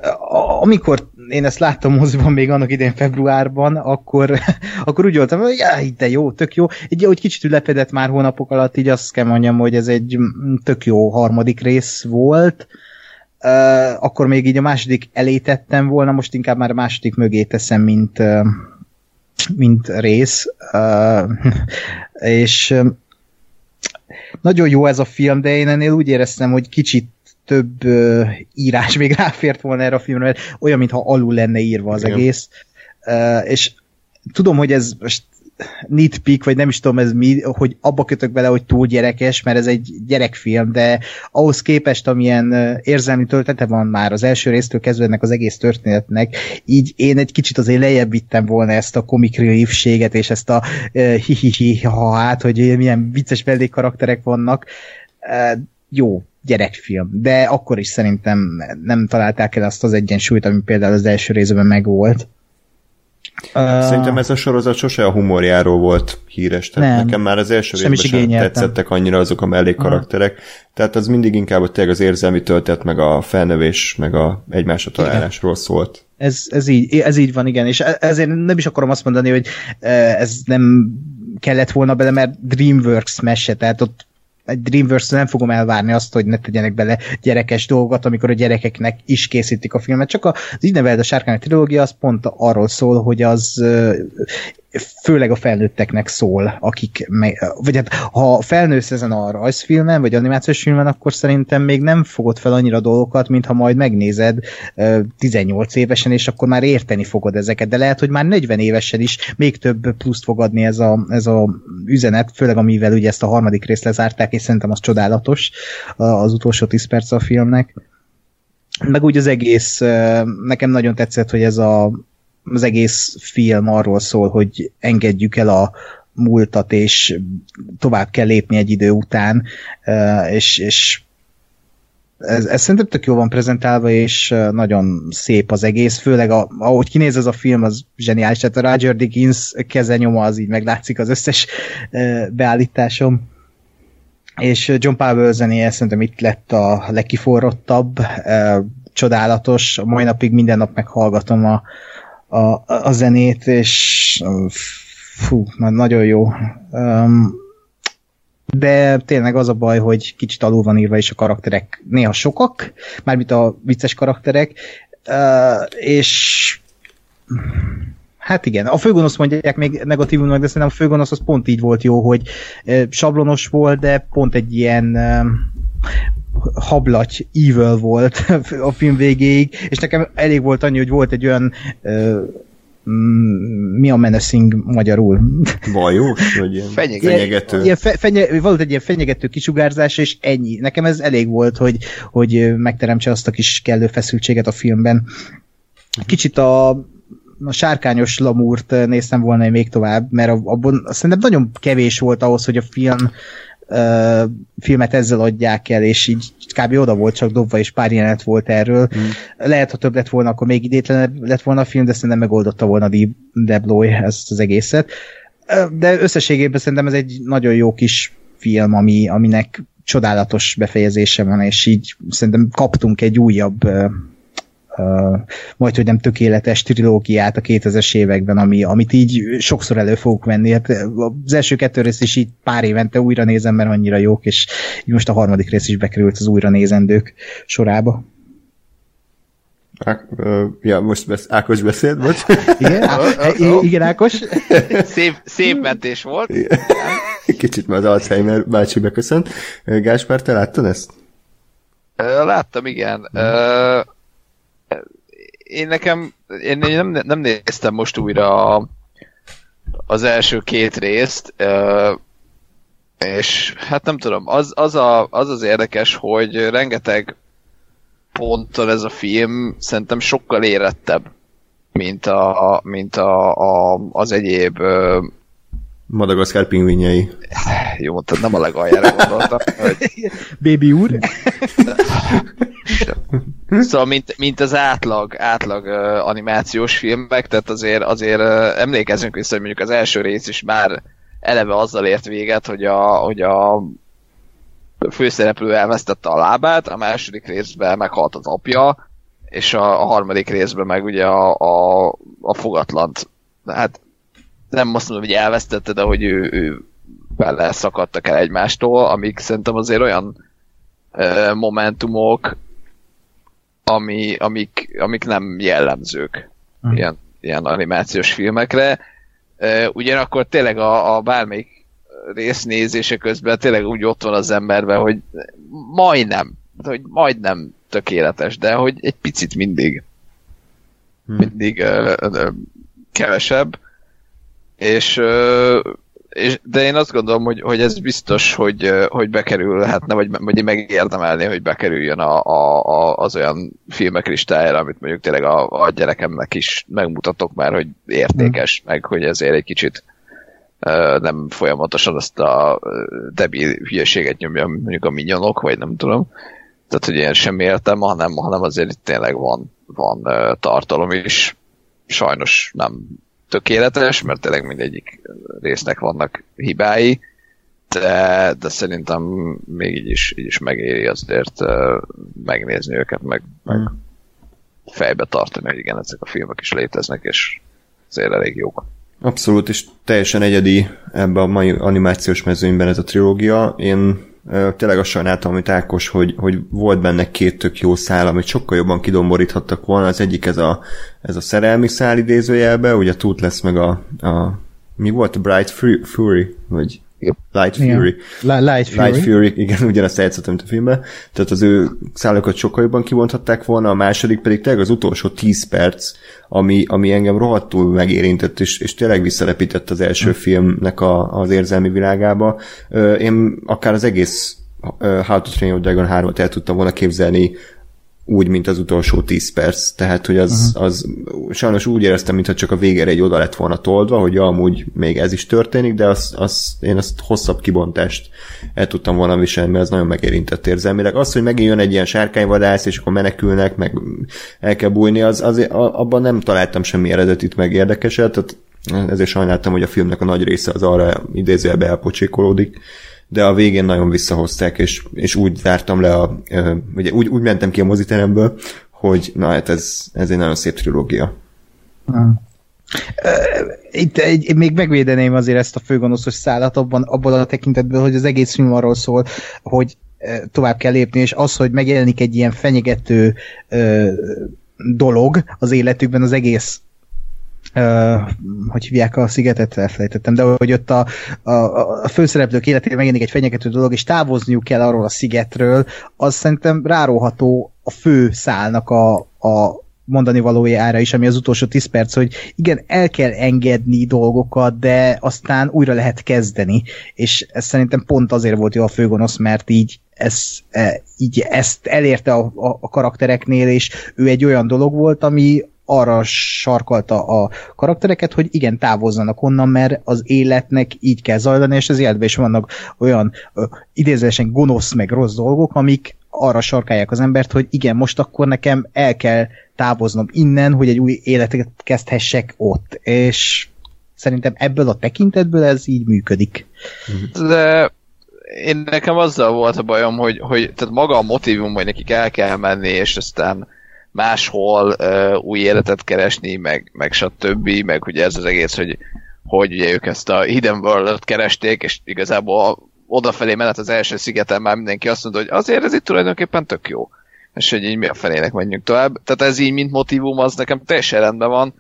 amikor én ezt láttam moziban még annak idén februárban, akkor, akkor úgy voltam, hogy jaj, de jó, tök jó. Egy úgy kicsit ülepedett már hónapok alatt, így azt kell mondjam, hogy ez egy mm, tök jó harmadik rész volt. Uh, akkor még így a második elé tettem volna, most inkább már a második mögé teszem, mint, uh, mint rész. Uh, és nagyon jó ez a film, de én ennél úgy éreztem, hogy kicsit több uh, írás még ráfért volna erre a filmre, mert olyan, mintha alul lenne írva az Igen. egész. Uh, és tudom, hogy ez most nitpick, vagy nem is tudom ez mi, hogy abba kötök bele, hogy túl gyerekes, mert ez egy gyerekfilm, de ahhoz képest, amilyen ö, érzelmi töltete van már az első résztől kezdve ennek az egész történetnek, így én egy kicsit azért lejjebb vittem volna ezt a comic reliefséget, és ezt a uh, ha hát, hogy milyen vicces mellékkarakterek vannak. Uh, jó, gyerekfilm, de akkor is szerintem nem találták el azt az egyensúlyt, ami például az első részben megvolt. Szerintem ez a sorozat sose a humorjáról volt híres. Tehát Nem. nekem már az első Sem részben sem tetszettek annyira azok a mellékkarakterek. Tehát az mindig inkább a tényleg az érzelmi töltet, meg a felnövés, meg a egymásra találásról szólt. Ez, ez, így, ez így van, igen, és e- ezért nem is akarom azt mondani, hogy eh, ez nem kellett volna bele, mert DreamWorks mese, tehát ott egy dreamworks nem fogom elvárni azt, hogy ne tegyenek bele gyerekes dolgokat, amikor a gyerekeknek is készítik a filmet. Csak az így a sárkány trilógia, az pont arról szól, hogy az főleg a felnőtteknek szól, akik, meg, vagy hát ha felnősz ezen a rajzfilmen, vagy animációs filmen, akkor szerintem még nem fogod fel annyira dolgokat, mint ha majd megnézed ö, 18 évesen, és akkor már érteni fogod ezeket, de lehet, hogy már 40 évesen is még több pluszt fog adni ez a, ez a üzenet, főleg amivel ugye ezt a harmadik részt lezárták, és szerintem az csodálatos az utolsó 10 perc a filmnek. meg úgy az egész, nekem nagyon tetszett, hogy ez a, az egész film arról szól, hogy engedjük el a múltat, és tovább kell lépni egy idő után, és, és ez, ez szerintem tök jó van prezentálva, és nagyon szép az egész, főleg a, ahogy kinéz ez a film, az zseniális, tehát a Roger Dickens kezenyoma az így meglátszik az összes beállításom. És John Powell zenéje szerintem itt lett a legkiforrottabb, csodálatos, a mai napig minden nap meghallgatom a, a, a zenét, és fú, nagyon jó. Um, de tényleg az a baj, hogy kicsit alul van írva, és a karakterek néha sokak, mármint a vicces karakterek, uh, és Hát igen, a főgonosz mondják még negatívumnak, de szerintem a főgonosz az pont így volt jó, hogy sablonos volt, de pont egy ilyen hablaty evil volt a film végéig, és nekem elég volt annyi, hogy volt egy olyan Mm, mi a menacing magyarul? Vajós? Vagy ilyen fenyegető? fenyegető. Ilyen fe, fenye, volt egy ilyen fenyegető kisugárzás, és ennyi. Nekem ez elég volt, hogy, hogy megteremtse azt a kis kellő feszültséget a filmben. Kicsit a, a sárkányos lamúrt néztem volna még tovább, mert abban szerintem nagyon kevés volt ahhoz, hogy a film filmet ezzel adják el, és így kb. oda volt csak dobva, és pár jelenet volt erről. Mm. Lehet, ha több lett volna, akkor még idétlenebb lett volna a film, de szerintem megoldotta volna Debloy ezt az egészet. De összességében szerintem ez egy nagyon jó kis film, ami, aminek csodálatos befejezése van, és így szerintem kaptunk egy újabb majd, hogy nem tökéletes trilógiát a 2000-es években, ami, amit így sokszor elő fogok venni. Hát az első kettő rész is így pár évente újra nézem, mert annyira jók, és így most a harmadik rész is bekerült az újra nézendők sorába. Á, ja, most besz, Ákos beszélt, bocs. Igen, Á, igen Ákos. Szép, szép mentés volt. Kicsit már az Alzheimer bácsi beköszönt. Gáspár, te láttad ezt? Láttam, igen. Mm én nekem, én nem, nem néztem most újra a, az első két részt, és hát nem tudom, az az, a, az, az érdekes, hogy rengeteg ponton ez a film szerintem sokkal érettebb, mint, a, mint a, a, az egyéb Madagaszkár pingvinjei. Jó mondtad, nem a legaljára gondoltam. Hogy... Baby úr. Szóval, mint, mint az átlag, átlag uh, animációs filmek, tehát azért, azért uh, emlékezünk vissza, hogy mondjuk az első rész is már eleve azzal ért véget, hogy a, hogy a főszereplő elvesztette a lábát, a második részben meghalt az apja, és a, a harmadik részben meg ugye a, a, a fogatlant, hát nem azt mondom, hogy elvesztette, de hogy ő, ő vele szakadtak el egymástól, amik szerintem azért olyan uh, momentumok, ami, amik, amik nem jellemzők uh-huh. ilyen, ilyen animációs filmekre. Ugyanakkor tényleg a, a bármelyik résznézése közben tényleg úgy ott van az emberben, hogy majdnem, hogy majdnem tökéletes, de hogy egy picit mindig hmm. mindig uh, uh, kevesebb, és és, de én azt gondolom, hogy, hogy ez biztos, hogy, hogy bekerülhetne, vagy, vagy megérdemelné, hogy bekerüljön a, a, a, az olyan filmek listájára, amit mondjuk tényleg a, a gyerekemnek is megmutatok már, hogy értékes, mm. meg hogy ezért egy kicsit nem folyamatosan azt a debil hülyeséget nyomja mondjuk a minyonok, vagy nem tudom. Tehát, hogy ilyen sem értem, hanem, hanem azért itt tényleg van, van uh, tartalom is. Sajnos nem tökéletes, mert tényleg mindegyik résznek vannak hibái, de, de szerintem még így is, így is megéri azért uh, megnézni őket, meg, meg mm. fejbe tartani, hogy igen, ezek a filmek is léteznek, és azért elég jók. Abszolút, és teljesen egyedi ebben a mai animációs mezőnyben ez a trilógia. Én tényleg azt sajnáltam, amit Ákos, hogy, hogy volt benne két tök jó szál, amit sokkal jobban kidomboríthattak volna. Az egyik ez a, ez a szerelmi szál idézőjelbe, ugye Tooth lesz meg a, a mi volt? Bright Fury? Vagy Light Fury. Yeah. Light Fury. Light Fury, igen, ugyanazt játszottam, mint a filmben. Tehát az ő szállókat sokkal jobban kivonthatták volna, a második pedig tényleg az utolsó 10 perc, ami, ami engem rohadtul megérintett, és, és tényleg visszarepített az első mm. filmnek a, az érzelmi világába. Én akár az egész How to Train Your Dragon 3-at el tudtam volna képzelni úgy, mint az utolsó 10 perc. Tehát, hogy az, uh-huh. az sajnos úgy éreztem, mintha csak a végére egy oda lett volna toldva, hogy ja, amúgy még ez is történik, de az, az, én azt hosszabb kibontást el tudtam volna viselni, mert az nagyon megérintett érzelmileg. Az, hogy megint jön egy ilyen sárkányvadász, és akkor menekülnek, meg el kell bújni, az, az, abban nem találtam semmi eredetit meg érdekeset, tehát ezért sajnáltam, hogy a filmnek a nagy része az arra idézőjelbe elpocsékolódik de a végén nagyon visszahozták, és, és úgy zártam le a, ugye úgy, úgy mentem ki a moziteremből, hogy na hát ez, ez egy nagyon szép trilógia. Itt egy, még megvédeném azért ezt a főgonoszos szállat abban, abban a tekintetből, hogy az egész film arról szól, hogy tovább kell lépni, és az, hogy megjelenik egy ilyen fenyegető ö, dolog az életükben, az egész hogy hívják a szigetet, elfelejtettem, de hogy ott a, a, a főszereplők életében megjelenik egy fenyegető dolog, és távozniuk kell arról a szigetről, az szerintem ráróható a fő szálnak a, a mondani valójára is, ami az utolsó 10 perc, hogy igen, el kell engedni dolgokat, de aztán újra lehet kezdeni, és ez szerintem pont azért volt jó a főgonosz, mert így ez, e, így ezt elérte a, a, a karaktereknél, és ő egy olyan dolog volt, ami arra sarkalta a karaktereket, hogy igen, távozzanak onnan, mert az életnek így kell zajlani, és az életben is vannak olyan idézősen gonosz meg rossz dolgok, amik arra sarkálják az embert, hogy igen, most akkor nekem el kell távoznom innen, hogy egy új életet kezdhessek ott. És szerintem ebből a tekintetből ez így működik. De én nekem azzal volt a bajom, hogy, hogy tehát maga a motivum, hogy nekik el kell menni, és aztán máshol uh, új életet keresni, meg, meg stb., meg ugye ez az egész, hogy, hogy ugye ők ezt a Hidden World-ot keresték, és igazából odafelé menet az első szigeten már mindenki azt mondta, hogy azért ez itt tulajdonképpen tök jó. És hogy így mi a felének menjünk tovább. Tehát ez így, mint motivum, az nekem teljesen rendben van,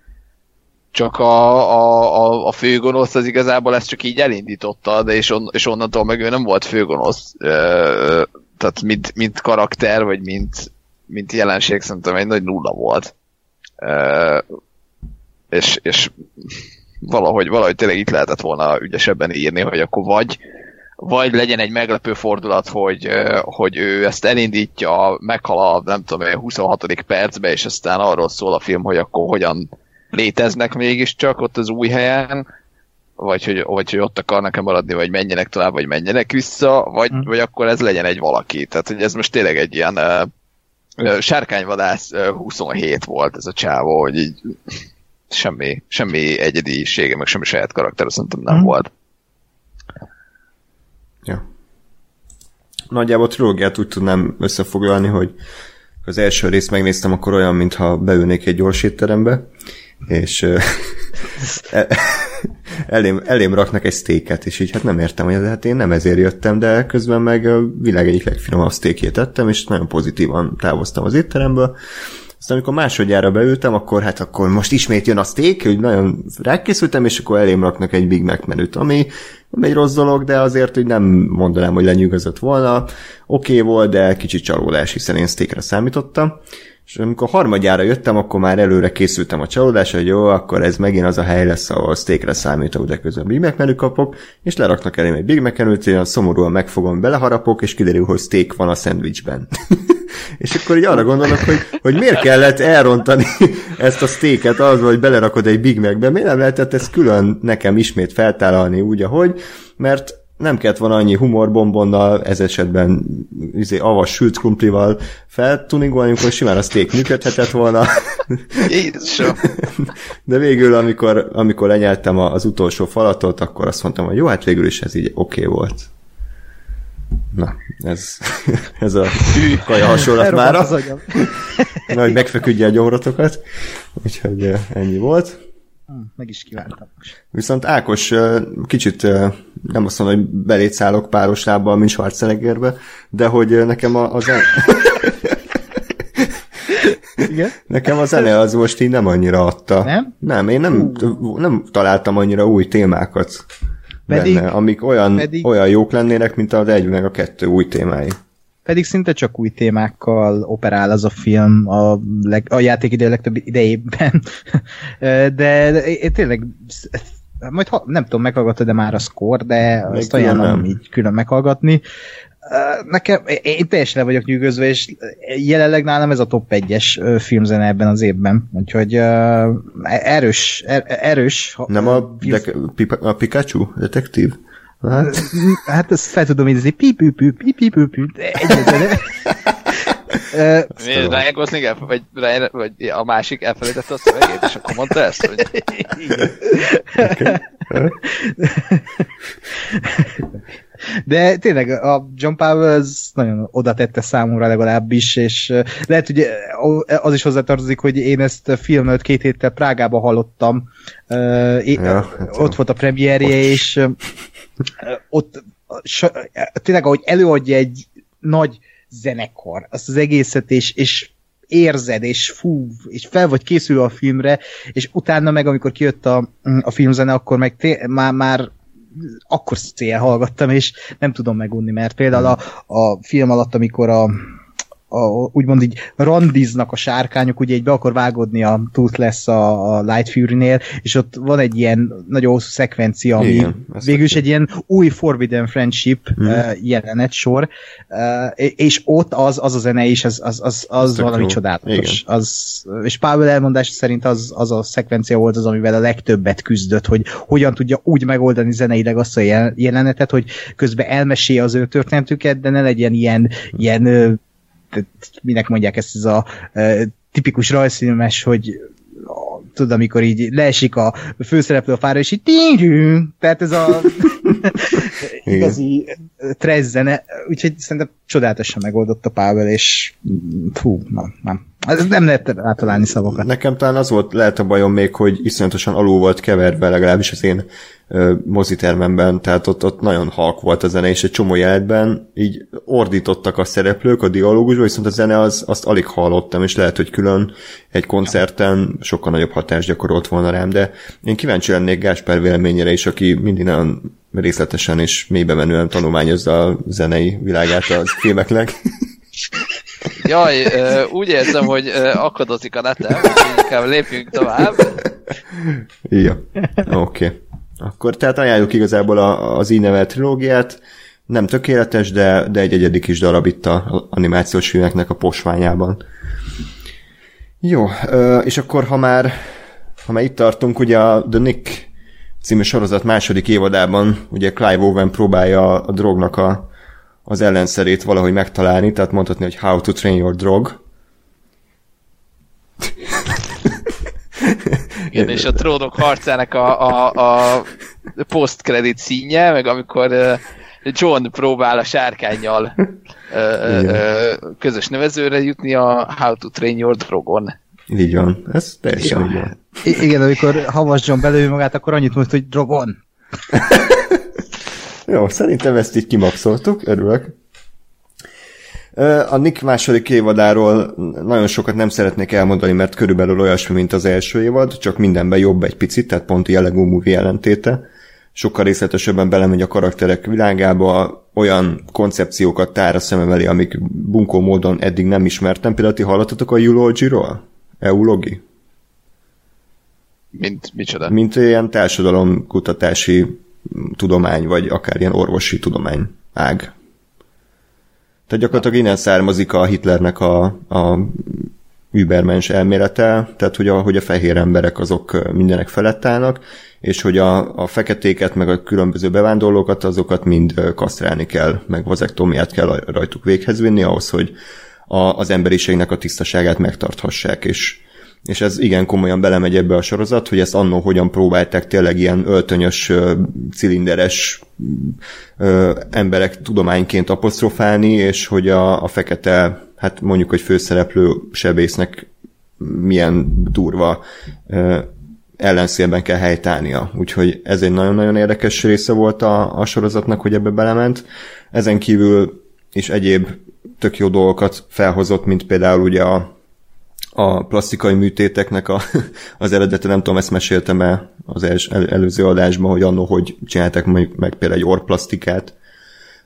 csak a, a, a, a főgonosz az igazából ezt csak így elindította, de és, on, és onnantól meg ő nem volt főgonosz. tehát mint, mint karakter, vagy mint, mint jelenség szerintem egy nagy nulla volt. Uh, és, és valahogy, valahogy tényleg itt lehetett volna ügyesebben írni, hogy akkor vagy vagy legyen egy meglepő fordulat, hogy, hogy ő ezt elindítja, meghal a nem tudom, a 26. percbe, és aztán arról szól a film, hogy akkor hogyan léteznek mégiscsak ott az új helyen, vagy hogy, vagy hogy ott akarnak-e maradni, vagy menjenek tovább, vagy menjenek vissza, vagy, mm. vagy akkor ez legyen egy valaki. Tehát, hogy ez most tényleg egy ilyen Sárkányvadász 27 volt ez a csávó, hogy így semmi, semmi egyedisége, meg semmi saját karakter, szerintem nem mm. volt. Ja. Nagyjából a trilógiát úgy tudnám összefoglalni, hogy az első részt megnéztem, akkor olyan, mintha beülnék egy gyors étterembe, és elém, elém raknak egy sztéket, és így hát nem értem, hogy hát én nem ezért jöttem, de közben meg a világ egyik legfinomabb sztékét ettem, és nagyon pozitívan távoztam az étteremből. Aztán amikor másodjára beültem, akkor hát akkor most ismét jön a steak, hogy nagyon rákészültem, és akkor elém raknak egy Big Mac menüt, ami nem egy rossz dolog, de azért, hogy nem mondanám, hogy lenyűgözött volna. Oké okay volt, de kicsit csalódás, hiszen én steakre számítottam. És amikor harmadjára jöttem, akkor már előre készültem a csalódásra, hogy jó, akkor ez megint az a hely lesz, ahol steakre számítok, de közben Big Mac menü kapok, és leraknak elém egy Big Mac menüt, én szomorúan megfogom, beleharapok, és kiderül, hogy steak van a szendvicsben. és akkor így arra gondolok, hogy, hogy miért kellett elrontani ezt a steaket az, hogy belerakod egy Big Macbe, miért nem lehetett ezt külön nekem ismét feltállalni úgy, ahogy, mert nem kellett volna annyi humorbombonnal, ez esetben izé, avas sült krumplival feltuningolni, amikor simán a steak működhetett volna. Jézusom! De végül, amikor, amikor lenyeltem az utolsó falatot, akkor azt mondtam, hogy jó, hát végül is ez így oké okay volt. Na, ez, ez a kaja hasonlat már. Na, hogy megfeküdje a gyomrotokat. Úgyhogy ennyi volt. Hm, meg is kívántam. Viszont Ákos kicsit nem azt mondom, hogy belét szállok páros lábbal, mint Schwarzeneggerbe, de hogy nekem a, a. Igen? Nekem a zene az most így nem annyira adta. Nem? Nem, én nem, nem találtam annyira új témákat pedig, benne, amik olyan, pedig, olyan jók lennének, mint az egy meg a kettő új témái. Pedig szinte csak új témákkal operál az a film a, leg, a játékidő legtöbb idejében. de, de én tényleg majd ha, nem tudom, meghallgattad de már a score, de Még azt ajánlom így külön meghallgatni. Nekem, én teljesen le vagyok nyűgözve, és jelenleg nálam ez a top 1-es filmzene ebben az évben, úgyhogy uh, erős, er, erős. Nem a, de, a Pikachu detektív? Hát, hát ezt fel tudom idézni, pipipű, pipipű, egyetlen. Miért Ryan Gosling vagy, Ryan, vagy a másik elfelejtette a szövegét, és akkor mondta ezt, hogy... De tényleg a John Powell az nagyon oda tette számomra legalábbis, és lehet, hogy az is hozzátartozik, hogy én ezt a filmet két héttel Prágába hallottam. Ja, hát ott volt a premierje, és ott tényleg, ahogy előadja egy nagy zenekar, azt az egészet, és, és érzed, és fú, és fel vagy készülve a filmre, és utána meg, amikor kijött a, a filmzene, akkor meg té- már, már akkor szél hallgattam, és nem tudom megunni, mert például a, a film alatt, amikor a, a, úgymond így randiznak a sárkányok, ugye egy be akar vágodni a Toothless a, a Light Fury-nél, és ott van egy ilyen nagyon hosszú szekvencia, ami Igen, végül is egy ilyen új Forbidden Friendship mm. uh, jelenet sor, uh, és ott az, az a zene is, az, az, az, az valami csodálatos. Az, és Pavel elmondás szerint az, az a szekvencia volt az, amivel a legtöbbet küzdött, hogy hogyan tudja úgy megoldani zeneileg azt a jelenetet, hogy közben elmesélje az ő történetüket, de ne legyen ilyen, ilyen minek mondják ezt, ez a tipikus rajzfilmes, hogy tudod, amikor így leesik a főszereplő a fára, és így ting tehát ez a igazi trezzene, úgyhogy szerintem csodálatosan megoldott a Pável, és fú, nem, nem. Ez nem lehet átalálni szavakat. Nekem talán az volt, lehet a bajom még, hogy iszonyatosan alul volt keverve, legalábbis az én mozitermemben, tehát ott, ott nagyon halk volt a zene, és egy csomó jelenetben így ordítottak a szereplők a dialógusba, viszont a zene az, azt alig hallottam, és lehet, hogy külön egy koncerten sokkal nagyobb hatást gyakorolt volna rám, de én kíváncsi lennék Gáspár véleményére is, aki mindig nagyon részletesen és mélybe menően tanulmányozza a zenei világát a filmeknek. Jaj, úgy érzem, hogy akadozik a netem, inkább lépjünk tovább. Ja, oké. Okay. Akkor tehát ajánljuk igazából a, az így nevelt trilógiát, nem tökéletes, de, de egy egyedik kis darab itt a animációs filmeknek a posványában. Jó, és akkor ha már, ha már itt tartunk, ugye a The Nick című sorozat második évadában ugye Clive Owen próbálja a drognak a, az ellenszerét valahogy megtalálni, tehát mondhatni, hogy How to Train Your Drog. Igen, és a trónok harcának a, a, a post-credit színje, meg amikor John próbál a sárkányjal közös nevezőre jutni a How to Train Your Drogon. Így van, ez teljesen ja. így van. I- igen, amikor Havas John belőle magát, akkor annyit mondta, hogy Drogon. Jó, szerintem ezt így kimaxoltuk, örülök. A Nick második évadáról nagyon sokat nem szeretnék elmondani, mert körülbelül olyasmi, mint az első évad, csak mindenben jobb egy picit, tehát pont jellegú movie jelentéte. Sokkal részletesebben belemegy a karakterek világába, olyan koncepciókat tár a szemem elé, amik bunkó módon eddig nem ismertem. Például ti hallottatok a Eulogy-ról? Eulogi? Mint micsoda? Mint ilyen társadalomkutatási tudomány, vagy akár ilyen orvosi tudomány ág. Tehát gyakorlatilag innen származik a Hitlernek a, a übermens elmélete, tehát hogy a, hogy a fehér emberek azok mindenek felett állnak, és hogy a, a feketéket, meg a különböző bevándorlókat, azokat mind kasztrálni kell, meg vazektómiát kell rajtuk véghez vinni, ahhoz, hogy a, az emberiségnek a tisztaságát megtarthassák, és és ez igen komolyan belemegy ebbe a sorozat, hogy ezt annó hogyan próbálták tényleg ilyen öltönyös, cilinderes emberek tudományként apostrofálni, és hogy a, a fekete, hát mondjuk, hogy főszereplő sebésznek milyen durva ellenszélben kell helytálnia. Úgyhogy ez egy nagyon-nagyon érdekes része volt a, a sorozatnak, hogy ebbe belement. Ezen kívül is egyéb tök jó dolgokat felhozott, mint például ugye a a plastikai műtéteknek a, az eredete, nem tudom, ezt meséltem el az els, el, előző adásban, hogy annó, hogy csináltak meg, meg például egy orplasztikát,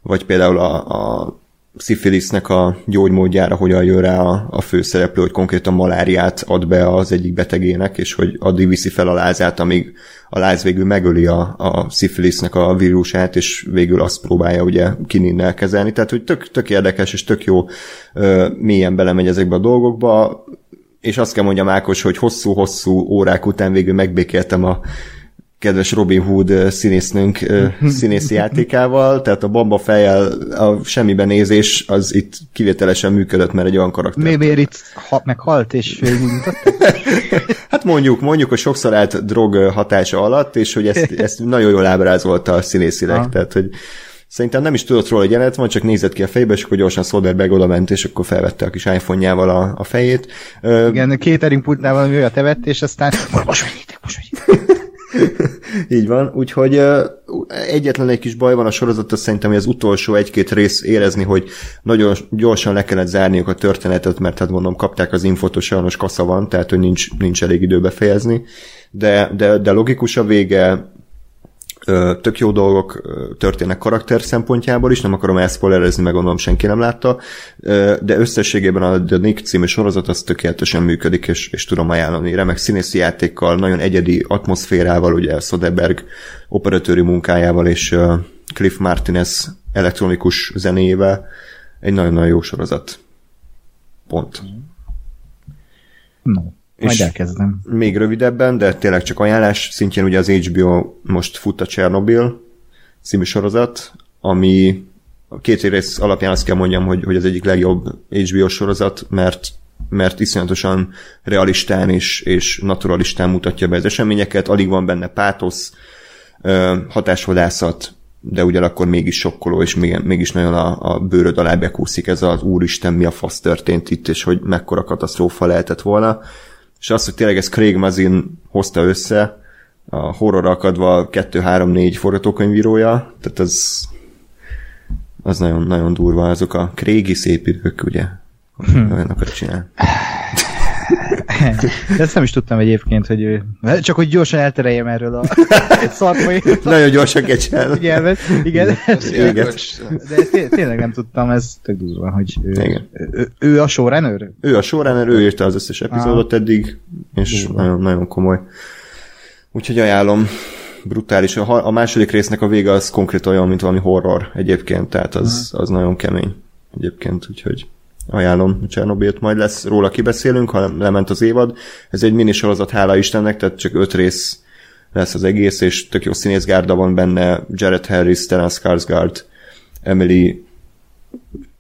vagy például a, a szifilisznek a gyógymódjára hogyan jön rá a, a főszereplő, hogy konkrétan maláriát ad be az egyik betegének, és hogy addig viszi fel a lázát, amíg a láz végül megöli a, a szifilisznek a vírusát, és végül azt próbálja ugye kininnel kezelni. Tehát, hogy tök, tök érdekes és tök jó ö, mélyen belemegy ezekbe a dolgokba, és azt kell mondjam Ákos, hogy hosszú-hosszú órák után végül megbékéltem a kedves Robin Hood színésznünk színészi játékával, tehát a bamba fejjel a semmiben nézés az itt kivételesen működött, mert egy olyan karakter. Mi, miért itt ha, meghalt és Hát mondjuk, mondjuk, hogy sokszor állt drog hatása alatt, és hogy ezt, ezt nagyon jól ábrázolta a színészileg, ah. tehát hogy Szerintem nem is tudott róla, hogy jelenet van, csak nézett ki a fejbe, és akkor gyorsan Soderbergh oda ment, és akkor felvette a kis iPhone-jával a, a fejét. Igen, catering pultnál valami olyat evett, és aztán most vegyétek, most vegyétek. Így van, úgyhogy egyetlen egy kis baj van a sorozat, szerintem, hogy az utolsó egy-két rész érezni, hogy nagyon gyorsan le kellett zárniuk a történetet, mert hát mondom, kapták az infot, hogy sajnos kasza van, tehát hogy nincs, nincs elég idő befejezni, de, de, de logikus a vége, tök jó dolgok történnek karakter szempontjából is, nem akarom elszpoilerezni, meg gondolom senki nem látta, de összességében a The Nick című sorozat az tökéletesen működik, és, és tudom ajánlani. Remek színészi játékkal, nagyon egyedi atmoszférával, ugye Soderberg operatőri munkájával, és Cliff Martinez elektronikus zenéjével egy nagyon-nagyon jó sorozat. Pont. No. Majd elkezdem. Még rövidebben, de tényleg csak ajánlás szintjén ugye az HBO most fut a Chernobyl című sorozat, ami a két rész alapján azt kell mondjam, hogy, hogy az egyik legjobb HBO sorozat, mert mert iszonyatosan realistán és, és naturalistán mutatja be az eseményeket, alig van benne pátosz, hatásvadászat, de ugyanakkor mégis sokkoló, és mégis nagyon a, a bőröd alá bekúszik ez az úristen, mi a fasz történt itt, és hogy mekkora katasztrófa lehetett volna és az, hogy tényleg ez Craig Mazin hozta össze, a horror akadva 2-3-4 forgatókönyvírója, tehát az az nagyon, nagyon durva, azok a Craigi szép idők, ugye? Hm. Olyanokat csinál. De ezt nem is tudtam egyébként, hogy ő... Csak hogy gyorsan eltereljem erről a szarfai. Nagyon gyorsan kecsel. Igen, igen. igen. De ezt tényleg nem tudtam, ez tök durva, hogy ő, igen. Ő, ő, a showrunner? Ő a showrunner, ő írta az összes epizódot eddig, és nagyon, nagyon komoly. Úgyhogy ajánlom brutális. A, a második résznek a vége az konkrét olyan, mint valami horror egyébként, tehát az, az nagyon kemény egyébként, úgyhogy ajánlom Csernobilt, majd lesz róla kibeszélünk, ha lement az évad. Ez egy minisorozat, hála Istennek, tehát csak öt rész lesz az egész, és tök jó színészgárda van benne, Jared Harris, Stellan Skarsgård, Emily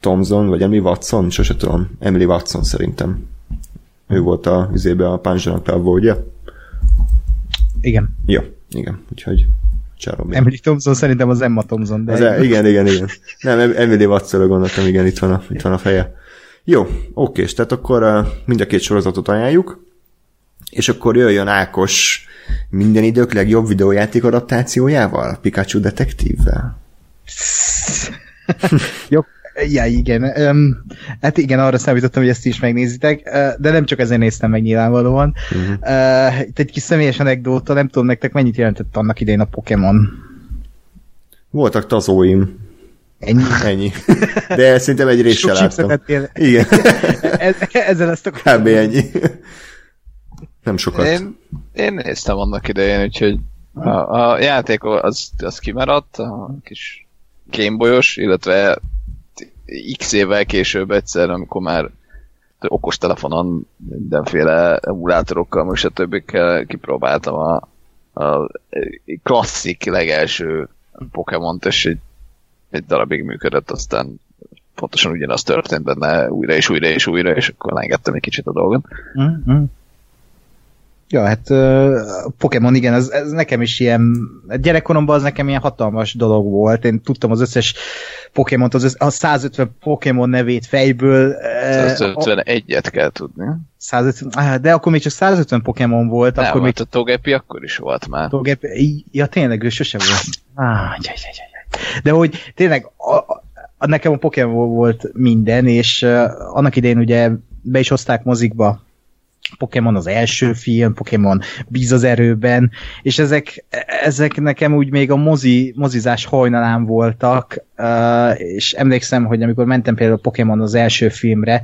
Thompson, vagy Emily Watson, sose tudom. Emily Watson szerintem. Ő volt a üzébe a Panzsanak Club, ugye? Igen. Jó, igen, úgyhogy Csarobi. Emily Thompson szerintem az Emma Thompson, de... Az e, igen, igen, igen. Nem, Emily Watson gondoltam, igen, itt van a, itt van a feje. Jó, oké, tehát akkor uh, mind a két sorozatot ajánljuk, és akkor jöjjön Ákos minden idők legjobb videójáték adaptációjával, Pikachu detektívvel. Jó, ja, igen. Um, hát igen, arra számítottam, hogy ezt is megnézitek, uh, de nem csak ezért néztem meg nyilvánvalóan. Uh-huh. Uh, itt egy kis személyes anekdóta, nem tudom nektek mennyit jelentett annak idején a Pokémon. Voltak tazóim. Ennyi? Ennyi. De szerintem egy részt láttam. Igen. Ezzel ezt a Kb. ennyi. Nem sokat. Én, én néztem annak idején, úgyhogy a, a játék az, az kimaradt, a kis Gameboyos, illetve x évvel később egyszer, amikor már okos telefonon mindenféle emulátorokkal, most a többikkel kipróbáltam a, a klasszik legelső Pokémon-t, és egy egy darabig működött, aztán pontosan ugyanaz történt benne újra és újra és újra, és akkor lengettem egy kicsit a dolgot. Mm-hmm. Ja, hát uh, Pokémon, igen, ez, ez nekem is ilyen, gyerekkoromban az nekem ilyen hatalmas dolog volt. Én tudtam az összes Pokémont, az a 150 Pokémon nevét fejből. 151-et uh, kell tudni. 150, de akkor még csak 150 Pokémon volt. Nem, akkor még... a Togepi akkor is volt már. Togepi, ja tényleg, ő sose volt. Ah, jaj, jaj, jaj. De hogy tényleg a, a, nekem a Pokémon volt minden, és uh, annak idején ugye be is hozták mozikba Pokémon az első film, Pokémon bíz az erőben, és ezek, ezek nekem úgy még a mozi, mozizás hajnalán voltak, És emlékszem, hogy amikor mentem például Pokémon az első filmre,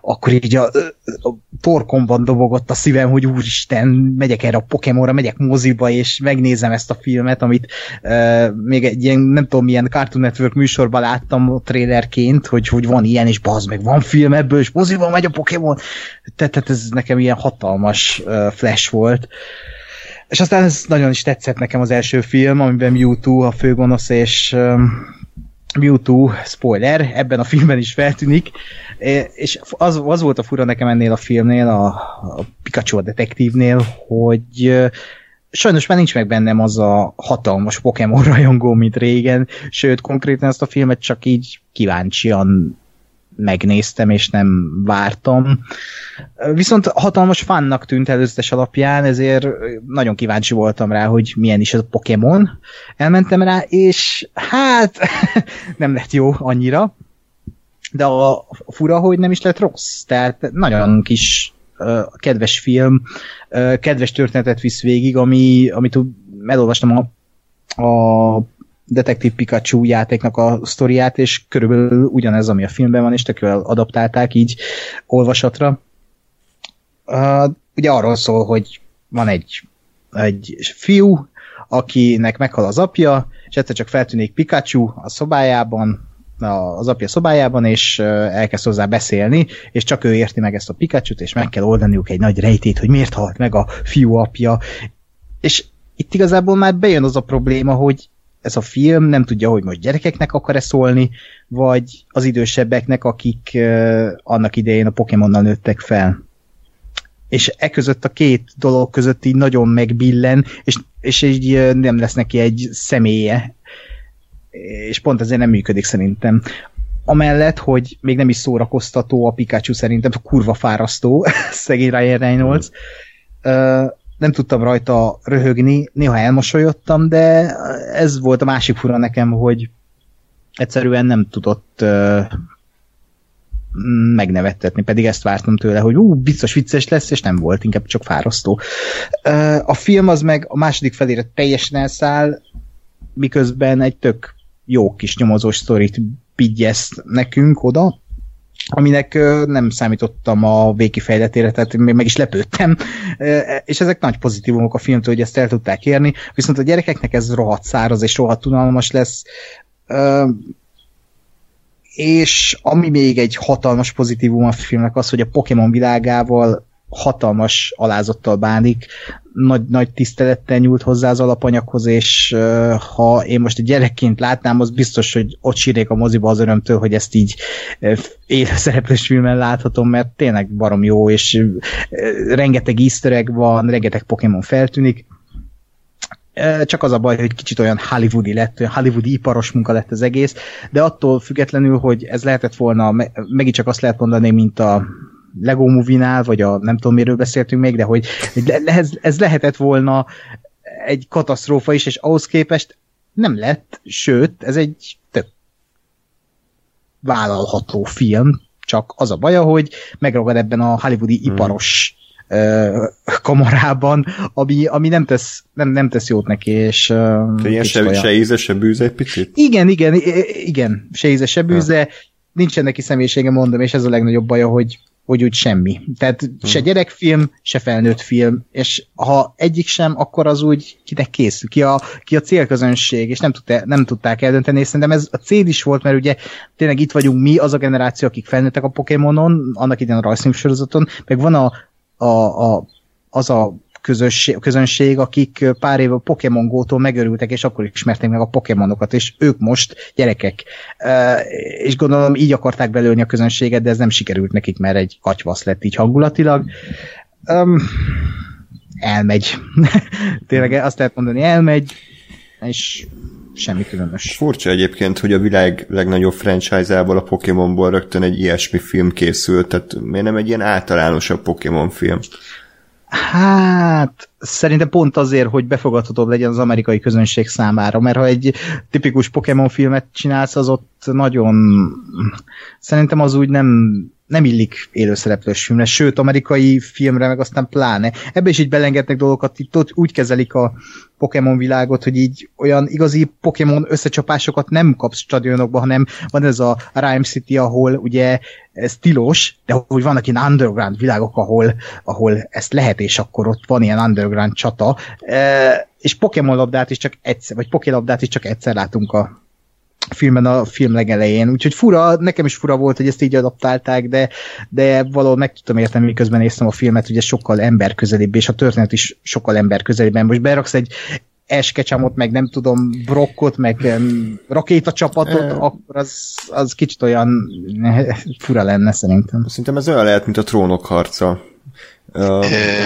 akkor így a, a torkomban dobogott a szívem, hogy úristen, megyek erre a Pokémonra, megyek moziba, és megnézem ezt a filmet, amit uh, még egy ilyen, nem tudom, milyen Cartoon Network műsorban láttam a trailerként, hogy, hogy van ilyen, és bazd meg, van film ebből, és moziba megy a Pokémon. Tehát, tehát ez nekem ilyen hatalmas uh, flash volt. És aztán ez nagyon is tetszett nekem az első film, amiben Mewtwo a főgonosz, és Mewtwo, spoiler, ebben a filmben is feltűnik, és az, az volt a fura nekem ennél a filmnél, a, a Pikachu a detektívnél, hogy sajnos már nincs meg bennem az a hatalmas Pokémon rajongó, mint régen, sőt, konkrétan ezt a filmet csak így kíváncsian megnéztem, és nem vártam. Viszont hatalmas fannak tűnt előzetes alapján, ezért nagyon kíváncsi voltam rá, hogy milyen is ez a Pokémon. Elmentem rá, és hát nem lett jó annyira, de a fura, hogy nem is lett rossz. Tehát nagyon kis kedves film, kedves történetet visz végig, ami, amit elolvastam a, a Detektív Pikachu játéknak a sztoriát, és körülbelül ugyanez, ami a filmben van, és tök adaptálták így olvasatra. Uh, ugye arról szól, hogy van egy, egy fiú, akinek meghal az apja, és egyszer csak feltűnik Pikachu a szobájában, az apja szobájában, és elkezd hozzá beszélni, és csak ő érti meg ezt a Pikachu-t, és meg kell oldaniuk egy nagy rejtét, hogy miért halt meg a fiú apja. És itt igazából már bejön az a probléma, hogy ez a film nem tudja, hogy most gyerekeknek akar-e szólni, vagy az idősebbeknek, akik uh, annak idején a Pokémonnal nőttek fel. És e között a két dolog között így nagyon megbillen, és, és így nem lesz neki egy személye. És pont ezért nem működik szerintem. Amellett, hogy még nem is szórakoztató a Pikachu szerintem, kurva fárasztó, szegény Ryan Reynolds. Uh, nem tudtam rajta röhögni, néha elmosolyodtam, de ez volt a másik fura nekem, hogy egyszerűen nem tudott uh, megnevettetni, pedig ezt vártam tőle, hogy ú, biztos vicces lesz, és nem volt, inkább csak fárasztó. Uh, a film az meg a második felére teljesen elszáll, miközben egy tök jó kis nyomozós sztorit pigyeszt nekünk oda, aminek nem számítottam a végkifejletére, tehát meg is lepődtem, és ezek nagy pozitívumok a filmtől, hogy ezt el tudták érni, viszont a gyerekeknek ez rohadt száraz és rohadt unalmas lesz, és ami még egy hatalmas pozitívum a filmnek az, hogy a Pokémon világával hatalmas alázattal bánik, nagy, nagy tisztelettel nyúlt hozzá az alapanyaghoz, és ha én most egy gyerekként látnám, az biztos, hogy ott sírnék a moziba az örömtől, hogy ezt így uh, élőszereplős filmen láthatom, mert tényleg barom jó, és rengeteg easter van, rengeteg Pokémon feltűnik, csak az a baj, hogy kicsit olyan hollywoodi lett, olyan hollywoodi iparos munka lett az egész, de attól függetlenül, hogy ez lehetett volna, megint csak azt lehet mondani, mint a Lego Movie-nál, vagy a nem tudom miről beszéltünk még, de hogy ez, ez lehetett volna egy katasztrófa is, és ahhoz képest nem lett, sőt, ez egy tök vállalható film, csak az a baja, hogy megragad ebben a hollywoodi hmm. iparos kamarában, ami, ami nem, tesz, nem, nem tesz jót neki, és... Uh, ilyen se, se íze, se bűze egy picit? Igen, igen, igen, se íze, se bűze, ja. nincsen neki személyisége, mondom, és ez a legnagyobb baja, hogy hogy úgy semmi. Tehát hmm. se gyerekfilm, se felnőtt film, és ha egyik sem, akkor az úgy kinek készül, ki a, ki a célközönség, és nem, tudta, nem tudták eldönteni, és szerintem ez a cél is volt, mert ugye tényleg itt vagyunk mi, az a generáció, akik felnőttek a Pokémonon, annak idején a rajzfilmsorozaton, meg van a, a, a, az a közösség, közönség, akik pár éve a Pokémon Go-tól megörültek, és akkor ismerték meg a Pokémonokat, és ők most gyerekek. És gondolom így akarták belőni a közönséget, de ez nem sikerült nekik, mert egy katyvasz lett így hangulatilag. Um, elmegy. Tényleg azt lehet mondani, elmegy, és semmi különös. Furcsa egyébként, hogy a világ legnagyobb franchise-ából, a Pokémonból rögtön egy ilyesmi film készült, tehát miért nem egy ilyen általánosabb Pokémon film? Hát, szerintem pont azért, hogy befogadhatóbb legyen az amerikai közönség számára, mert ha egy tipikus Pokémon filmet csinálsz, az ott nagyon... Szerintem az úgy nem nem illik élőszereplős filmre, sőt, amerikai filmre meg aztán pláne. Ebbe is így belengednek dolgokat, itt ott úgy kezelik a Pokémon világot, hogy így olyan igazi Pokémon összecsapásokat nem kapsz stadionokba, hanem van ez a Rhyme City, ahol ugye ez tilos, de hogy vannak ilyen underground világok, ahol, ahol ezt lehet, és akkor ott van ilyen underground csata, e, és Pokémon labdát is csak egyszer, vagy Poké labdát is csak egyszer látunk a filmen a film legelején. Úgyhogy fura, nekem is fura volt, hogy ezt így adaptálták, de, de valahol meg tudtam érteni, miközben néztem a filmet, hogy ez sokkal emberközelibb, és a történet is sokkal emberközelibb. Most beraksz egy eskecsamot, meg nem tudom, brokkot, meg um, rakétacsapatot, e... akkor az, az kicsit olyan fura lenne szerintem. Szerintem ez olyan lehet, mint a trónok harca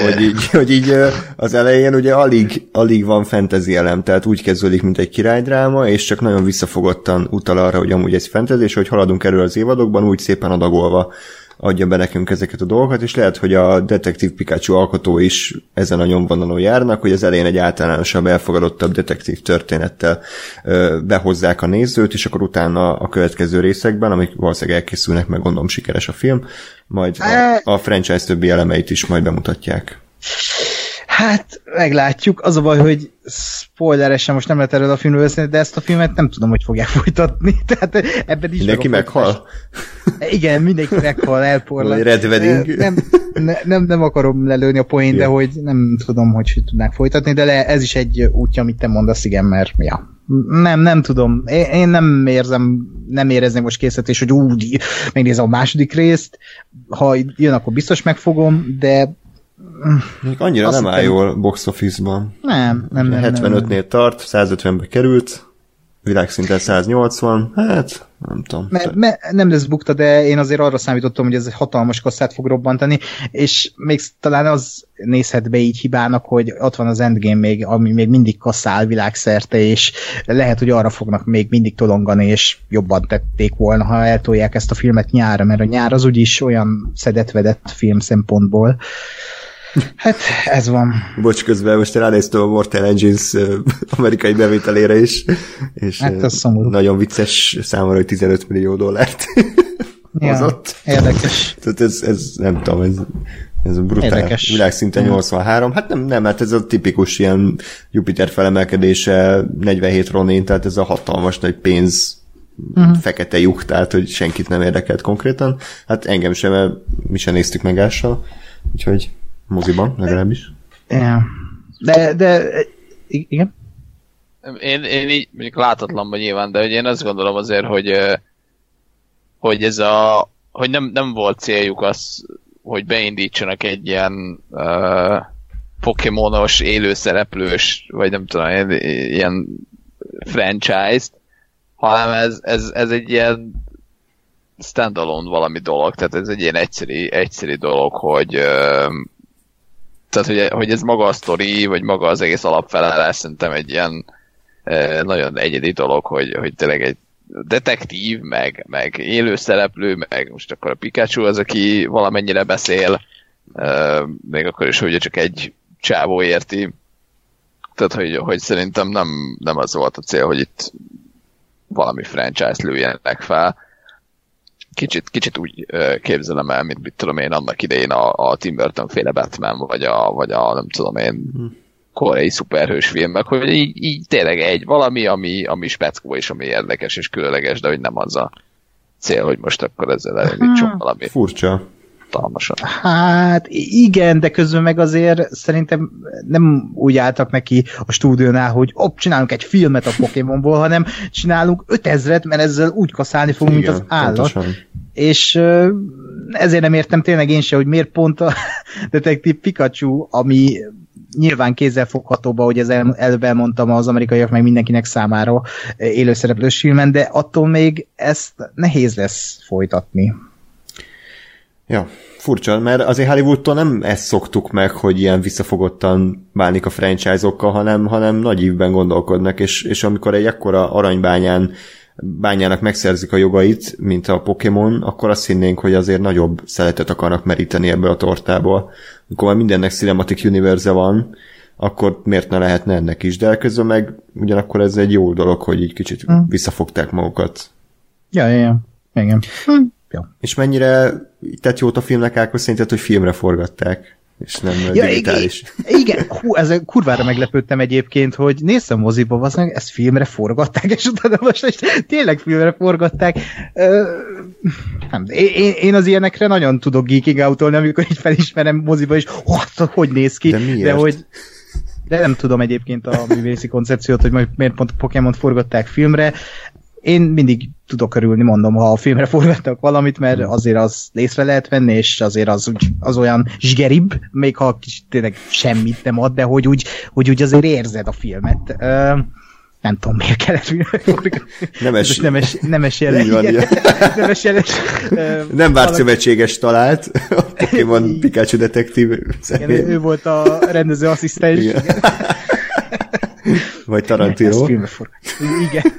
hogy, így, hogy így az elején ugye alig, alig van fantasy elem, tehát úgy kezdődik, mint egy királydráma, és csak nagyon visszafogottan utal arra, hogy amúgy ez fantasy, és hogy haladunk erről az évadokban, úgy szépen adagolva adja be nekünk ezeket a dolgokat, és lehet, hogy a detektív Pikachu alkotó is ezen a nyomvonalon járnak, hogy az elején egy általánosabb, elfogadottabb detektív történettel ö, behozzák a nézőt, és akkor utána a következő részekben, amik valószínűleg elkészülnek, meg gondolom sikeres a film, majd a, a franchise többi elemeit is majd bemutatják. Hát, meglátjuk. Az a baj, hogy spoileresen most nem lehet erről a filmről beszélni, de ezt a filmet nem tudom, hogy fogják folytatni. Tehát ebben is Mindenki meghal? Igen, mindenki meghal, elporlak. Red Wedding. Nem, ne, nem, nem akarom lelőni a poén, de hogy nem tudom, hogy tudnák folytatni, de le, ez is egy útja, amit te mondasz, igen, mert ja. Nem, nem tudom. Én, én nem érzem, nem érezném most készítés, hogy úgy megnézem a második részt. Ha jön, akkor biztos megfogom, de annyira Azt nem áll jól box office-ban. Nem, nem, nem. 75-nél tart, 150-be került, világszinten 180, hát nem tudom. Me, me, nem lesz bukta, de én azért arra számítottam, hogy ez egy hatalmas kasszát fog robbantani, és még talán az nézhet be így hibának, hogy ott van az Endgame még, ami még mindig kasszál világszerte, és lehet, hogy arra fognak még mindig tolongani, és jobban tették volna, ha eltolják ezt a filmet nyára, mert a nyár az úgyis olyan szedetvedett film szempontból, Hát ez van. Bocs, közben most ránéztem a Mortal Engines amerikai bevételére is, és hát az nagyon vicces számomra, hogy 15 millió dollárt ja, hozott. Érdekes. Tehát ez, ez nem tudom, ez, ez a brutál Érdekes. világszinten 83. Hát nem, nem, hát ez a tipikus ilyen Jupiter felemelkedése, 47 Ronin, tehát ez a hatalmas nagy pénz uh-huh. fekete lyuk, tehát hogy senkit nem érdekelt konkrétan. Hát engem sem, mert mi sem néztük meg ással. Úgyhogy moziban legalábbis. De, de igen? Én, én így mondjuk látatlanban nyilván, de hogy én azt gondolom azért, hogy hogy ez a hogy nem, nem volt céljuk az, hogy beindítsanak egy ilyen uh, Pokémonos, élőszereplős, vagy nem tudom, ilyen franchise-t, hanem ez, ez, ez egy ilyen standalone valami dolog, tehát ez egy ilyen egyszerű, egyszerű dolog, hogy uh, tehát, hogy, hogy ez maga a sztori, vagy maga az egész alapfelállás szerintem egy ilyen e, nagyon egyedi dolog, hogy, hogy tényleg egy detektív, meg, meg élő szereplő, meg most akkor a Pikachu az, aki valamennyire beszél, e, még akkor is, hogy csak egy csávó érti. Tehát, hogy, hogy szerintem nem, nem az volt a cél, hogy itt valami franchise lőjenek fel, kicsit, kicsit úgy képzelem el, mint mit tudom én annak idején a, a Tim Burton féle Batman, vagy a, vagy a nem tudom én koreai szuperhős filmek, hogy így, így tényleg egy valami, ami, ami speckó és ami érdekes és különleges, de hogy nem az a cél, hogy most akkor ezzel elindítsunk valami. Furcsa. Talmasan. Hát igen, de közben meg azért szerintem nem úgy álltak neki a stúdiónál, hogy op, csinálunk egy filmet a Pokémonból, hanem csinálunk 5000-et, mert ezzel úgy kaszálni fogunk, igen, mint az állat. Pontosan. És ezért nem értem tényleg én se, hogy miért pont a detektív Pikachu, ami nyilván kézzelfoghatóba, hogy ez el, előbb elmondtam az amerikaiak meg mindenkinek számára élőszereplős filmen, de attól még ezt nehéz lesz folytatni. Ja, furcsa, mert azért Hollywoodtól nem ezt szoktuk meg, hogy ilyen visszafogottan bánik a franchise-okkal, hanem, hanem nagy ívben gondolkodnak, és, és amikor egy ekkora aranybányán bányának megszerzik a jogait, mint a Pokémon, akkor azt hinnénk, hogy azért nagyobb szeletet akarnak meríteni ebből a tortából. Amikor már mindennek Cinematic Universe van, akkor miért ne lehetne ennek is, de közben meg ugyanakkor ez egy jó dolog, hogy így kicsit hmm. visszafogták magukat. Ja, ja, ja. Igen. Hm. Ja. És mennyire tett jót a filmnek Ákos szerinted, hogy filmre forgatták? és nem ja, digitális. Igen, igen. Hú, ez kurvára meglepődtem egyébként, hogy néztem moziba, az meg ezt filmre forgatták, és utána most is tényleg filmre forgatták. Uh, nem, én, én az ilyenekre nagyon tudok geeking outolni, amikor így felismerem moziba, és oh, hogy néz ki. De miért? De hogy de nem tudom egyébként a művészi koncepciót, hogy miért pont a Pokémon forgatták filmre én mindig tudok örülni, mondom, ha a filmre forgattak valamit, mert hmm. azért az észre lehet venni, és azért az, az olyan zsgeribb, még ha kis, tényleg semmit nem ad, de hogy úgy, hogy úgy azért érzed a filmet. Uh, nem tudom, miért kellett forgatni. Nemes, nemes, nemes jeles. Van, igen. nemes jeles. Uh, nem várt szövetséges talált. A Pokémon Pikachu detektív. Igen, ő volt a rendező asszisztens. Igen. Vagy Tarantino. Igen.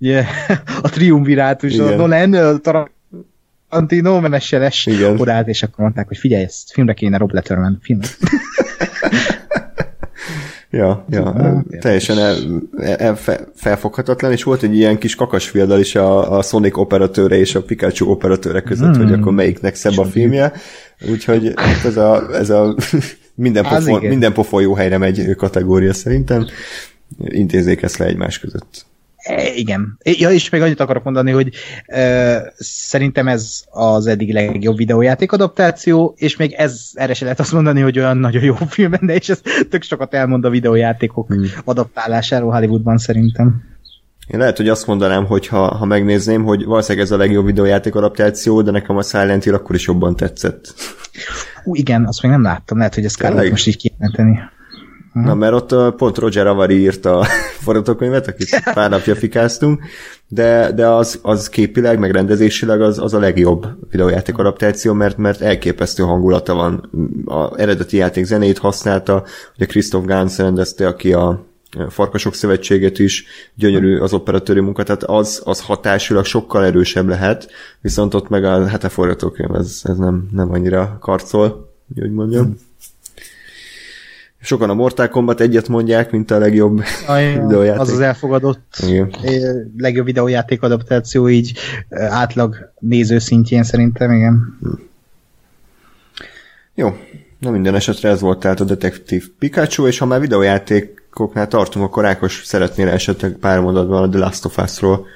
Ugye, a triumvirátus, Igen. a Nolan, a Tarantino, meneseles odállt, és akkor mondták, hogy figyelj, ezt filmre kéne Rob Letterman film. Ja, ja, teljesen el, el, felfoghatatlan, és volt egy ilyen kis kakasfiadal is a, a Sonic operatőre és a Pikachu operatőre között, hmm. hogy akkor melyiknek szebb a filmje, úgyhogy hát ez a, ez a minden, pofon, minden pofon jó helyre megy kategória szerintem, intézzék ezt le egymás között. E, igen. Ja, és még annyit akarok mondani, hogy e, szerintem ez az eddig legjobb videójáték adaptáció, és még ez erre se lehet azt mondani, hogy olyan nagyon jó film de és ez tök sokat elmond a videójátékok hmm. adaptálásáról Hollywoodban szerintem. Én lehet, hogy azt mondanám, hogy ha, ha megnézném, hogy valószínűleg ez a legjobb videójáték adaptáció, de nekem a Silent Hill akkor is jobban tetszett. Ú, igen, azt még nem láttam, lehet, hogy ezt kell most így kijelenteni. Na, mert ott pont Roger Avari írta a forgatókönyvet, akit pár napja fikáztunk, de, de az, az képileg, meg rendezésileg az, az a legjobb videójáték adaptáció, mert, mert elképesztő hangulata van. A eredeti játék zenét használta, ugye Christoph Gans rendezte, aki a Farkasok Szövetséget is, gyönyörű az operatőri munka, tehát az, az hatásilag sokkal erősebb lehet, viszont ott meg a, hát a forgatókönyv, ez, ez nem, nem annyira karcol, hogy mondjam. Hmm. Sokan a Mortal Kombat egyet mondják, mint a legjobb Aj, videójáték. Az az elfogadott Igen. legjobb videójáték adaptáció így átlag néző szintjén szerintem, igen. Hm. Jó, na minden esetre ez volt tehát a Detektív Pikachu, és ha már videójátékoknál tartunk, akkor Ákos szeretnél esetleg pár mondatban a The Last of Us-ról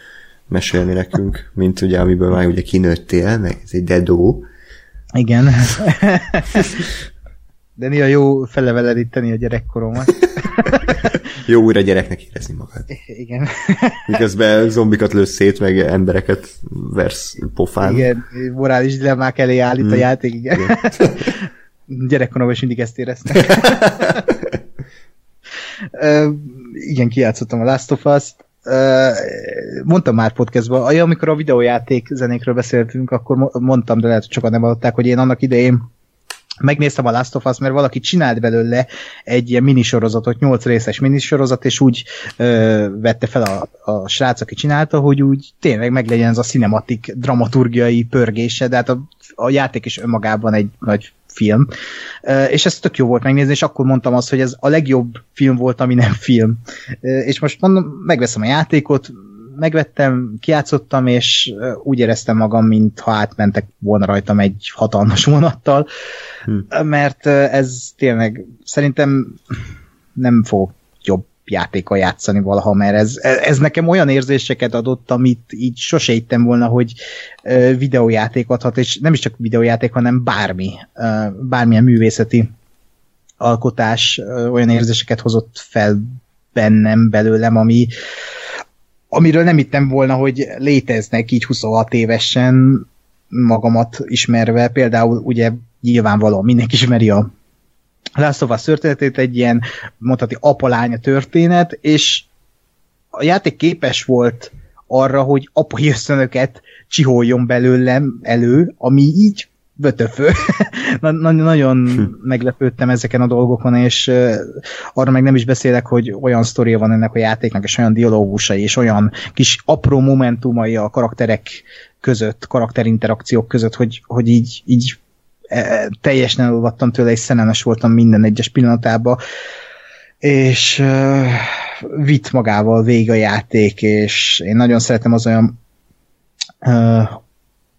mesélni nekünk, mint ugye, amiből már ugye kinőttél, meg ez egy dedó. Igen. De néha jó feleveleríteni a gyerekkoromat. jó újra gyereknek érezni magad. Igen. Miközben zombikat lősz szét, meg embereket versz pofán. Igen, morális dilemmák elé állít hmm. a játék, igen. igen. Gyerekkoromban is mindig ezt éreztem. igen, kiátszottam a Last of Us-t. Mondtam már podcastban, amikor a videójáték zenékről beszéltünk, akkor mondtam, de lehet, hogy sokan nem hallották, hogy én annak idején megnéztem a Last of Us, mert valaki csinált belőle egy ilyen minisorozatot, 8 részes minisorozat, és úgy ö, vette fel a, a srác, aki csinálta, hogy úgy tényleg meglegyen ez a cinematik, dramaturgiai pörgése, de hát a, a játék is önmagában egy nagy film. És ez tök jó volt megnézni, és akkor mondtam azt, hogy ez a legjobb film volt, ami nem film. És most mondom, megveszem a játékot, megvettem, kiátszottam, és úgy éreztem magam, mintha átmentek volna rajtam egy hatalmas vonattal, hm. mert ez tényleg szerintem nem fog jobb játéka játszani valaha, mert ez, ez nekem olyan érzéseket adott, amit így sose hittem volna, hogy videójáték adhat, és nem is csak videójáték, hanem bármi, bármilyen művészeti alkotás olyan érzéseket hozott fel bennem, belőlem, ami, amiről nem hittem volna, hogy léteznek így 26 évesen magamat ismerve. Például ugye nyilvánvalóan mindenki ismeri a Last of történetét, egy ilyen mondhatni apalánya történet, és a játék képes volt arra, hogy apai ösztönöket csiholjon belőlem elő, ami így vötöfő. Nagyon hm. meglepődtem ezeken a dolgokon, és uh, arra meg nem is beszélek, hogy olyan sztoria van ennek a játéknak, és olyan dialógusai, és olyan kis apró momentumai a karakterek között, karakterinterakciók között, hogy, hogy így, így e, teljesen elolvattam tőle, és szenenes voltam minden egyes pillanatában, és uh, vitt magával vég a játék, és én nagyon szeretem az olyan uh,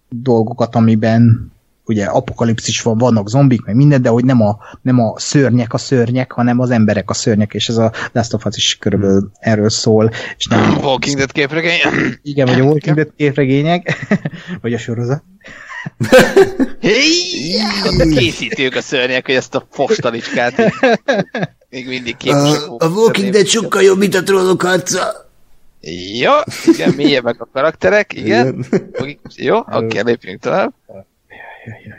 dolgokat, amiben ugye apokalipszis van, vannak zombik, meg minden, de hogy nem a, nem a szörnyek a szörnyek, hanem az emberek a szörnyek, és ez a Last of Us is körülbelül erről szól. És nem, Walking Dead képregény. igen, vagy a Walking Dead képregények, vagy a sorozat. Hey, készítők a szörnyek, hogy ezt a fostalicskát még mindig képesek. A, a Walking Dead sokkal jobb, mint a trollok harca. Jó, igen, mélyebbek a karakterek, igen. igen. Jó, oké, okay, lépjünk tovább.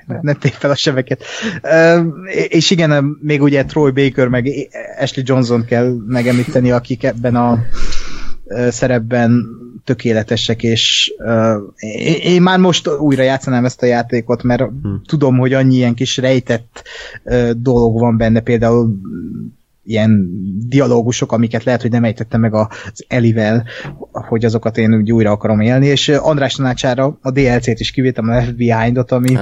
Ne, ne tégy fel a sebeket. Uh, és igen, még ugye Troy Baker meg Ashley Johnson kell megemlíteni, akik ebben a szerepben tökéletesek, és uh, én már most újra játszanám ezt a játékot, mert hmm. tudom, hogy annyi ilyen kis rejtett uh, dolog van benne, például ilyen dialógusok, amiket lehet, hogy nem ejtettem meg az Elivel, hogy azokat én úgy újra akarom élni, és András tanácsára a DLC-t is kivittem, a Behind-ot, ami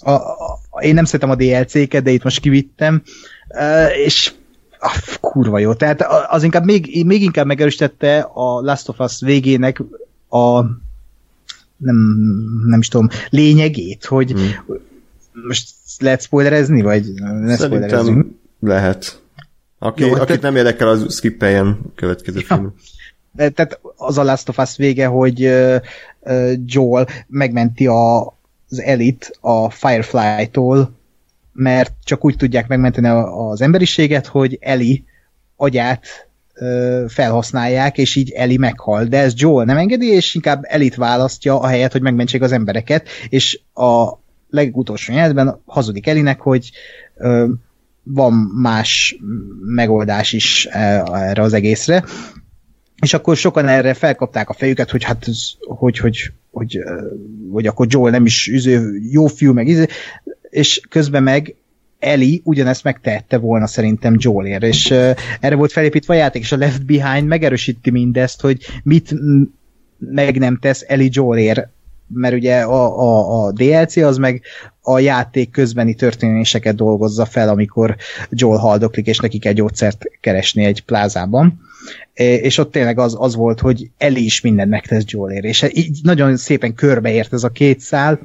a, a, én nem szeretem a DLC-ket, de itt most kivittem, és a, kurva jó. Tehát az inkább még, még inkább megerősítette a Last of Us végének a nem, nem is tudom, lényegét, hogy hmm. most lehet spoilerezni, vagy ne Szerintem lehet. Aki, Jó, akit tehát... nem érdekel, az skippeljen következő ja. film. Tehát az a Last of Us vége, hogy uh, uh, Joel megmenti a, az elit a Firefly-tól, mert csak úgy tudják megmenteni az emberiséget, hogy Eli agyát felhasználják, és így Eli meghal. De ez Joel nem engedi, és inkább Elit választja, a helyet, hogy megmentsék az embereket, és a legutolsó jelentben hazudik Elinek, hogy van más megoldás is e, erre az egészre. És akkor sokan erre felkapták a fejüket, hogy hát, hogy, hogy, hogy, hogy akkor Joel nem is üző, jó fiú, meg izé, és közben meg Eli ugyanezt megtehette volna szerintem Joelért, és erre volt felépítve a játék, és a Left Behind megerősíti mindezt, hogy mit meg nem tesz Eli Joelért. Mert ugye a, a, a DLC az meg a játék közbeni történéseket dolgozza fel, amikor Joel haldoklik, és neki kell gyógyszert keresni egy plázában. És ott tényleg az, az volt, hogy Eli is mindent megtesz Joelért, és így nagyon szépen körbeért ez a két szál,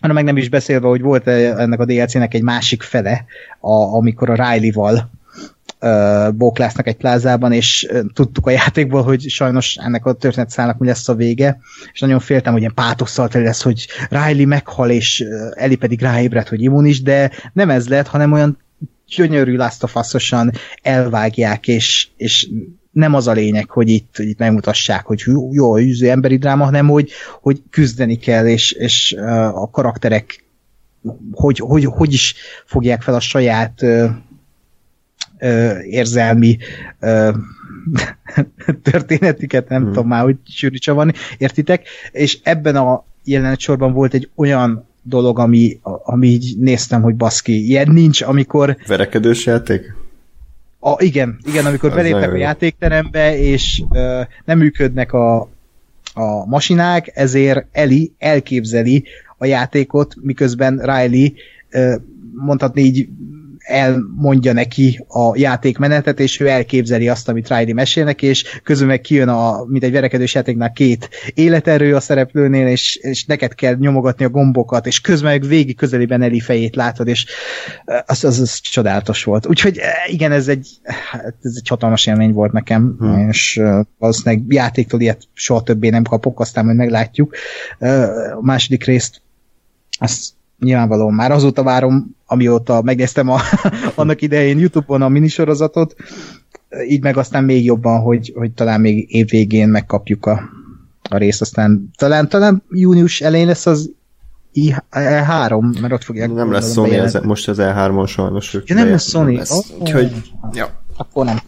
hanem meg nem is beszélve, hogy volt ennek a DLC-nek egy másik fele, a, amikor a Riley-val bóklásznak egy plázában, és tudtuk a játékból, hogy sajnos ennek a történetszállnak mi lesz a vége, és nagyon féltem, hogy ilyen pátosszal teli lesz, hogy Riley meghal, és Eli pedig ráébred, hogy immunis, de nem ez lett, hanem olyan gyönyörű Last of elvágják, és, és nem az a lényeg, hogy itt, itt megmutassák, hogy jó, üző emberi dráma, hanem hogy, hogy küzdeni kell, és, és a karakterek hogy, hogy, hogy is fogják fel a saját érzelmi történetiket, nem hmm. tudom már, hogy sűrűcsa van, értitek? És ebben a jelenet sorban volt egy olyan dolog, ami, ami így néztem, hogy baszki, ilyen nincs, amikor... Verekedős játék? A, igen, igen, amikor beléptek a játékterembe, és ö, nem működnek a, a masinák, ezért Eli elképzeli a játékot, miközben Riley ö, mondhatni így elmondja neki a játékmenetet, és ő elképzeli azt, amit Riley mesél neki, és közül meg kijön, a, mint egy verekedős játéknál két életerő a szereplőnél, és, és neked kell nyomogatni a gombokat, és közben meg végig közelében Eli fejét látod, és az, az, az csodálatos volt. Úgyhogy igen, ez egy, hát ez egy hatalmas élmény volt nekem, hmm. és valószínűleg játéktól ilyet soha többé nem kapok, aztán majd meglátjuk. A második részt azt nyilvánvalóan már azóta várom, amióta megnéztem a, annak idején Youtube-on a minisorozatot, így meg aztán még jobban, hogy, hogy talán még év végén megkapjuk a, a részt, aztán talán, talán június elején lesz az E3, mert ott fogják... Nem lesz Sony, ez, most az E3-on sajnos. Ja, nem lesz Sony. Lesz. Oh, Úgyhogy, ja. Akkor nem.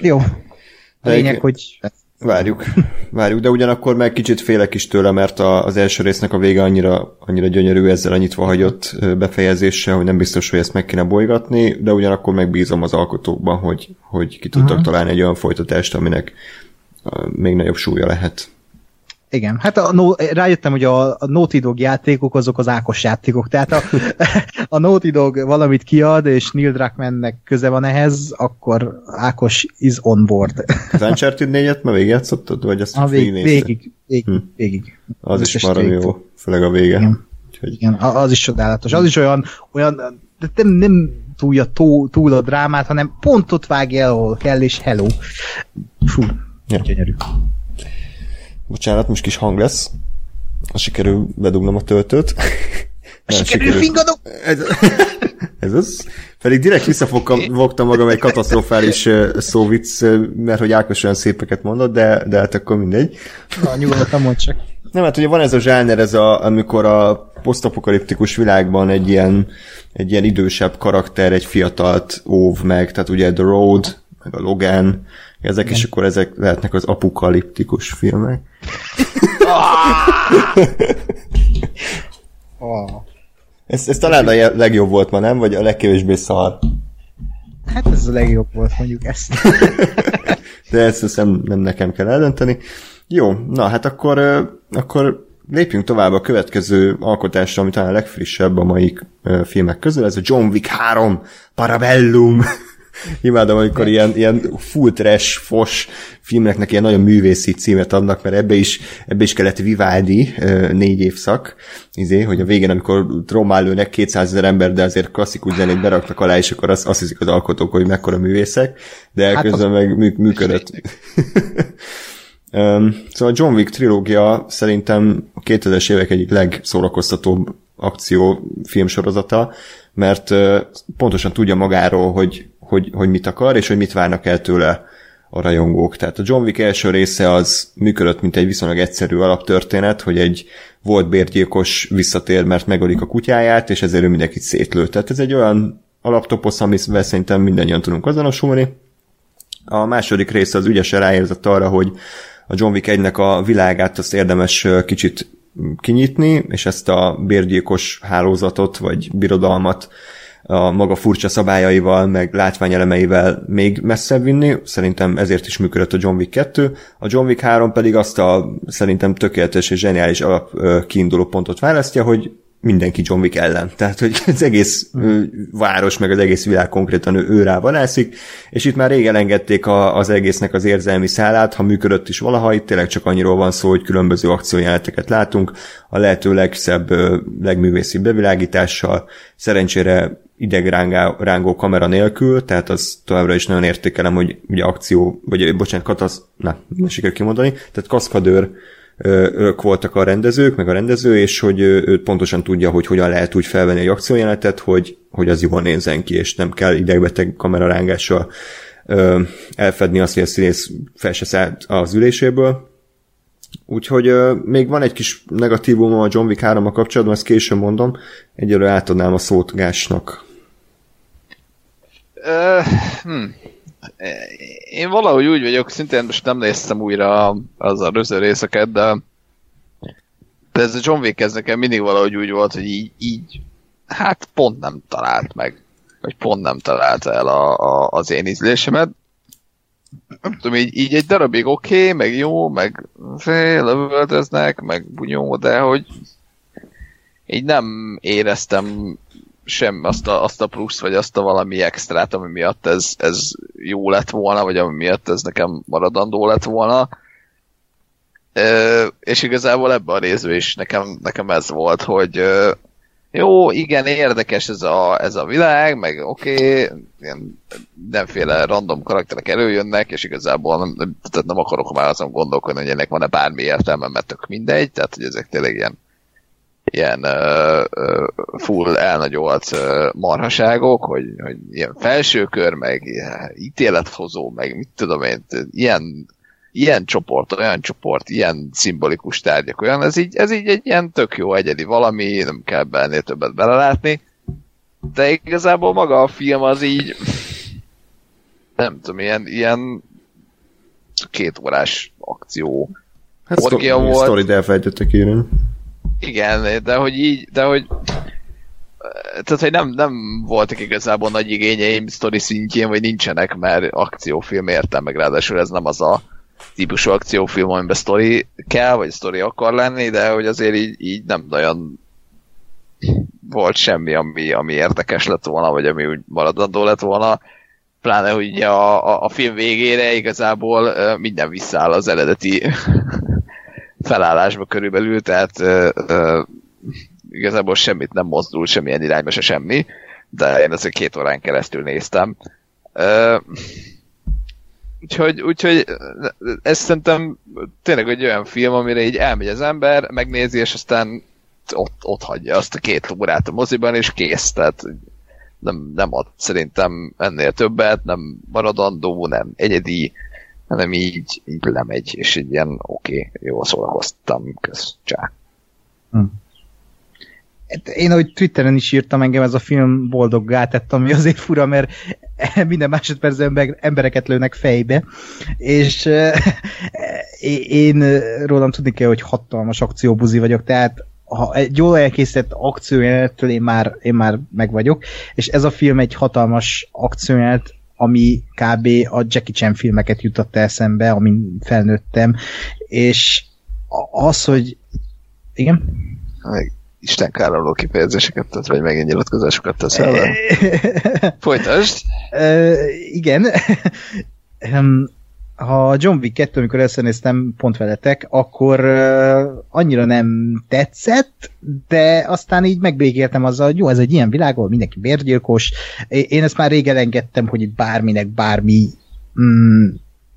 Jó. A lényeg, hogy Várjuk, várjuk, de ugyanakkor meg kicsit félek is tőle, mert a, az első résznek a vége annyira, annyira gyönyörű ezzel a nyitva hagyott befejezéssel, hogy nem biztos, hogy ezt meg kéne bolygatni, de ugyanakkor megbízom az alkotókban, hogy, hogy ki tudtak uh-huh. találni egy olyan folytatást, aminek még nagyobb súlya lehet. Igen, hát a, no, rájöttem, hogy a, a Naughty Dog játékok azok az Ákos játékok, tehát a, a Naughty Dog valamit kiad, és Neil Druckmannnek köze van ehhez, akkor Ákos is on board. Az Uncharted 4-et már végigjátszottad, vagy azt a vég, végig, végig, hm. végig. Az, az is marad jó. főleg a vége. Igen. Úgyhogy, Igen, az is csodálatos. Az is olyan, olyan de nem, nem túlja túl, túl a drámát, hanem pont ott vágja el, ahol kell, és hello. Fú, Ja. gyönyörű. Bocsánat, most kis hang lesz. Ha sikerül bedugnom a töltőt. Nem Sikerül fingadok! Ez, ez az. Pedig direkt visszafogtam magam egy katasztrofális szóvic, mert hogy Ákos olyan szépeket mondott, de, de hát akkor mindegy. Na, nyugodtan mondd csak. Nem, hát ugye van ez a zsáner, ez a, amikor a posztapokaliptikus világban egy ilyen, egy ilyen idősebb karakter, egy fiatalt óv meg, tehát ugye The Road, meg a Logan, ezek, és akkor ezek lehetnek az apokaliptikus filmek. Oh. Ez, ez talán a legjobb volt ma, nem? Vagy a legkevésbé szar. Hát ez a legjobb volt, mondjuk ezt. De ezt hiszem nem nekem kell eldönteni. Jó, na hát akkor, akkor lépjünk tovább a következő alkotásra, ami talán a legfrissebb a mai filmek közül, ez a John Wick 3 Parabellum. Imádom, amikor ilyen, ilyen full trash, fos filmeknek ilyen nagyon művészi címet adnak, mert ebbe is, ebbe is kellett Vivaldi négy évszak, izé, hogy a végén, amikor trommál lőnek 200 ezer ember, de azért klasszikus zenét beraktak alá, és akkor azt, azt hiszik az alkotók, hogy mekkora művészek, de Hát elközben meg mű, működött. Um, szóval a John Wick trilógia szerintem a 2000-es évek egyik legszórakoztatóbb akciófilm sorozata, mert uh, pontosan tudja magáról, hogy, hogy, hogy mit akar, és hogy mit várnak el tőle a rajongók. Tehát a John Wick első része az működött, mint egy viszonylag egyszerű alaptörténet, hogy egy volt bérgyilkos visszatér, mert megölik a kutyáját, és ezért ő mindenkit szétlő. Tehát ez egy olyan alaptoposz, amivel szerintem mindannyian tudunk azonosulni. A második része az ügyesen ráérzett arra, hogy a John Wick 1-nek a világát azt érdemes kicsit kinyitni, és ezt a bérgyilkos hálózatot, vagy birodalmat a maga furcsa szabályaival, meg látványelemeivel még messzebb vinni. Szerintem ezért is működött a John Wick 2. A John Wick 3 pedig azt a szerintem tökéletes és zseniális alap kiinduló pontot választja, hogy mindenki John Wick ellen. Tehát, hogy az egész város, meg az egész világ konkrétan ő, ő rá vadászik, és itt már régen engedték a, az egésznek az érzelmi szálát, ha működött is valaha, itt tényleg csak annyiról van szó, hogy különböző akciójeleneteket látunk, a lehető legszebb, legművészibb bevilágítással, szerencsére idegrángó kamera nélkül, tehát az továbbra is nagyon értékelem, hogy ugye akció, vagy bocsánat, katasz, na, nem sikerül kimondani, tehát kaszkadőr voltak a rendezők, meg a rendező, és hogy ő, pontosan tudja, hogy hogyan lehet úgy felvenni egy akciójelenetet, hogy, hogy az jól nézzen ki, és nem kell idegbeteg kamerarángással elfedni azt, hogy a színész fel se szállt az üléséből. Úgyhogy ö, még van egy kis negatívum a John Wick 3 kapcsolatban, ezt később mondom, egyelőre átadnám a szót Gásnak. Ö, hm. Én valahogy úgy vagyok, szintén most nem néztem újra az röző részeket, de, de ez a John Wick ez nekem mindig valahogy úgy volt, hogy így, így hát pont nem talált meg. Vagy pont nem találta el a, a, az én ízlésemet. Nem tudom, így, így egy darabig oké, okay, meg jó, meg lövöldöznek, meg bunyó, de hogy így nem éreztem sem azt a, azt a plusz, vagy azt a valami extrát, ami miatt ez, ez jó lett volna, vagy ami miatt ez nekem maradandó lett volna. Ö, és igazából ebben a részben is nekem, nekem ez volt, hogy ö, jó, igen, érdekes ez a, ez a világ, meg oké, okay, mindenféle random karakterek előjönnek, és igazából nem, tehát nem akarok már azon gondolkodni, hogy ennek van-e bármi értelme, mert tök mindegy, tehát hogy ezek tényleg ilyen ilyen uh, full elnagyolt uh, marhaságok, hogy, hogy ilyen felsőkör, meg ilyen ítélethozó, meg mit tudom én, ilyen, ilyen csoport, olyan csoport, ilyen szimbolikus tárgyak, olyan, ez így, ez így egy ilyen tök jó egyedi valami, nem kell bennél többet belelátni, de igazából maga a film az így nem tudom, ilyen, ilyen két órás akció Hát orgia sztor- volt. sztorit elfelejtettek írni. Igen, de hogy így, de hogy tehát, hogy nem, nem voltak igazából nagy igényeim sztori szintjén, vagy nincsenek, mert akciófilm értem, meg ráadásul ez nem az a típusú akciófilm, amiben sztori kell, vagy sztori akar lenni, de hogy azért így, így nem nagyon volt semmi, ami, ami érdekes lett volna, vagy ami úgy maradandó lett volna. Pláne, hogy a, a, a film végére igazából minden visszaáll az eredeti felállásba körülbelül, tehát ö, ö, igazából semmit nem mozdul, semmilyen irányba se semmi, de én azért két órán keresztül néztem. Ö, úgyhogy, úgyhogy ez szerintem tényleg egy olyan film, amire így elmegy az ember, megnézi, és aztán ott, ott hagyja azt a két órát a moziban, és kész. Tehát nem, nem ad szerintem ennél többet, nem maradandó, nem egyedi, hanem így, így lemegy, és így ilyen oké, okay, jól szórakoztam, kösz, csá. Hm. Hát én, ahogy Twitteren is írtam, engem ez a film boldoggá tett, ami azért fura, mert minden másodpercben embereket lőnek fejbe, és én rólam tudni kell, hogy hatalmas akcióbuzi vagyok, tehát ha egy jól elkészített akciójelenettől én már, én már meg vagyok, és ez a film egy hatalmas akciójelenet, ami kb. a Jackie Chan filmeket jutott eszembe, amin felnőttem, és az, hogy igen? Isten káromló kifejezéseket tett, vagy megint nyilatkozásokat tesz el. Folytasd! Igen. ha John Wick 2, amikor összenéztem pont veletek, akkor uh, annyira nem tetszett, de aztán így megbékéltem azzal, hogy jó, ez egy ilyen világ, ahol mindenki bérgyilkos. Én ezt már rég elengedtem, hogy itt bárminek bármi mm,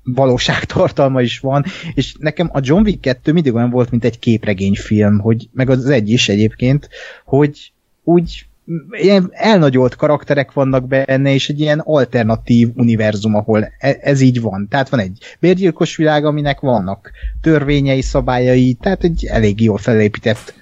valóságtartalma is van, és nekem a John Wick 2 mindig olyan volt, mint egy képregényfilm, hogy, meg az egy is egyébként, hogy úgy ilyen elnagyolt karakterek vannak benne, és egy ilyen alternatív univerzum, ahol e- ez így van. Tehát van egy bérgyilkos világ, aminek vannak törvényei, szabályai, tehát egy elég jól felépített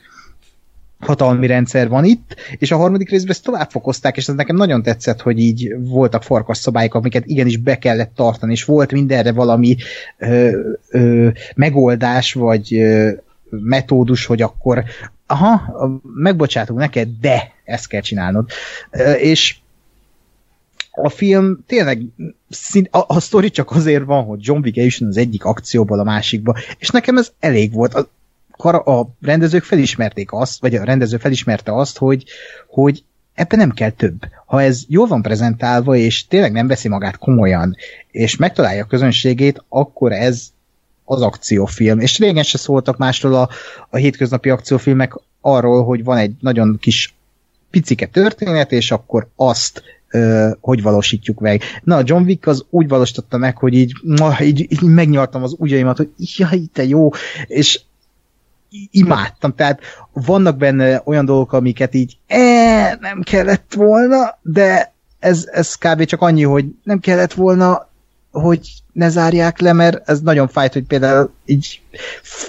hatalmi rendszer van itt, és a harmadik részben ezt tovább fokozták, és ez nekem nagyon tetszett, hogy így voltak farkas szabályok, amiket igenis be kellett tartani, és volt mindenre valami ö, ö, megoldás, vagy ö, metódus, hogy akkor aha, megbocsátunk neked, de ezt kell csinálnod. És a film tényleg szint, a, a sztori csak azért van, hogy John Wick eljusson az egyik akcióból a másikba, és nekem ez elég volt. A, a rendezők felismerték azt, vagy a rendező felismerte azt, hogy, hogy ebben nem kell több. Ha ez jól van prezentálva, és tényleg nem veszi magát komolyan, és megtalálja a közönségét, akkor ez az akciófilm. És régen se szóltak másról a, a hétköznapi akciófilmek arról, hogy van egy nagyon kis picike történet, és akkor azt ö, hogy valósítjuk meg. Na, a John Wick az úgy valósította meg, hogy így, ma, így, így megnyaltam az ujjaimat, hogy jaj, te jó, és imádtam, tehát vannak benne olyan dolgok, amiket így e, nem kellett volna, de ez, ez kb. csak annyi, hogy nem kellett volna, hogy ne zárják le, mert ez nagyon fájt, hogy például így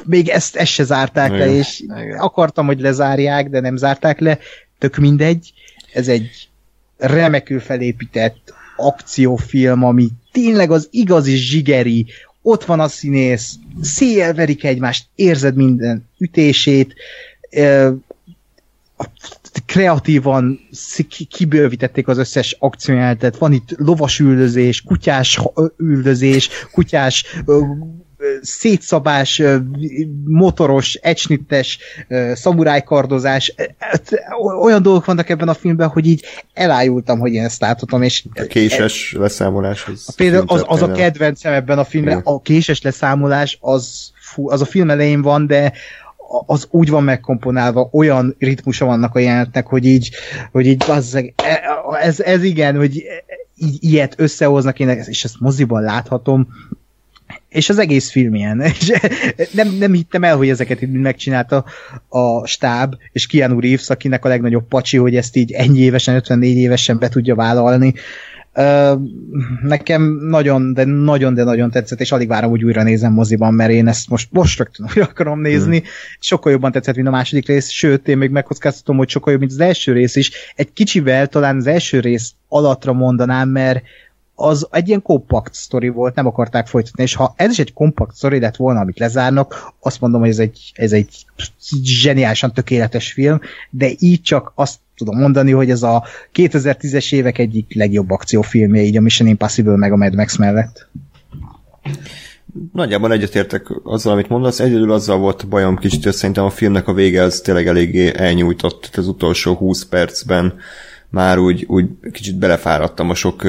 még ezt, ezt se zárták Igen. le, és Igen. akartam, hogy lezárják, de nem zárták le, tök mindegy. Ez egy remekül felépített akciófilm, ami tényleg az igazi zsigeri, ott van a színész, széjjel verik egymást, érzed minden ütését, kreatívan kibővítették az összes akciójátet, van itt lovas üldözés, kutyás üldözés, kutyás szétszabás, motoros, ecsnittes, szamurájkardozás, olyan dolgok vannak ebben a filmben, hogy így elájultam, hogy én ezt láthatom, és... A késes e, leszámolás az... Például az, az a kedvencem ebben a filmben, a késes leszámolás az, fú, az a film elején van, de az úgy van megkomponálva, olyan ritmusa vannak a jelenetnek, hogy így, hogy így bazzeg, e, ez, ez igen, hogy így, ilyet összehoznak, én és ezt moziban láthatom, és az egész film ilyen. És nem, nem hittem el, hogy ezeket így megcsinálta a stáb, és Keanu Reeves, akinek a legnagyobb pacsi, hogy ezt így ennyi évesen, 54 évesen be tudja vállalni. Nekem nagyon, de nagyon, de nagyon tetszett, és alig várom, hogy újra nézem moziban, mert én ezt most, most rögtön újra akarom nézni. Hmm. Sokkal jobban tetszett, mint a második rész, sőt, én még megkockáztatom, hogy sokkal jobb, mint az első rész is. Egy kicsivel talán az első rész alatra mondanám, mert az egy ilyen kompakt sztori volt, nem akarták folytatni, és ha ez is egy kompakt sztori lett volna, amit lezárnak, azt mondom, hogy ez egy, ez egy zseniálisan tökéletes film, de így csak azt tudom mondani, hogy ez a 2010-es évek egyik legjobb akciófilmje, így a Mission Impossible meg a Mad Max mellett. Nagyjából egyetértek azzal, amit mondasz, egyedül azzal volt bajom kicsit, hogy szerintem a filmnek a vége az tényleg eléggé elnyújtott az utolsó 20 percben már úgy, úgy kicsit belefáradtam a sok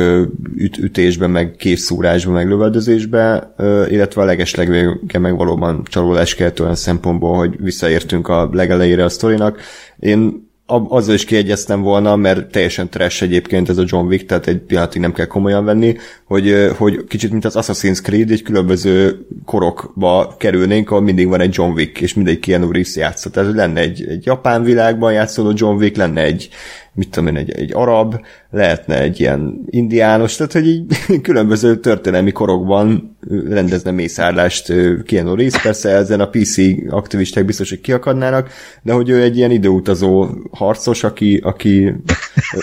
üt, ütésbe, meg készszúrásba, meg lövöldözésbe, illetve a legeslegvége meg valóban csalódás kelt olyan szempontból, hogy visszaértünk a legelejére a sztorinak. Én azzal is kiegyeztem volna, mert teljesen trash egyébként ez a John Wick, tehát egy pillanatig nem kell komolyan venni, hogy, hogy kicsit mint az Assassin's Creed, egy különböző korokba kerülnénk, ahol mindig van egy John Wick, és mindegy Keanu Reeves játszott. Tehát lenne egy, egy japán világban játszódó John Wick, lenne egy, mit tudom én, egy, egy arab, lehetne egy ilyen indiános, tehát hogy így különböző történelmi korokban rendezne mészárlást Keanu Reeves, persze ezen a PC aktivisták biztos, hogy kiakadnának, de hogy ő egy ilyen időutazó harcos, aki, aki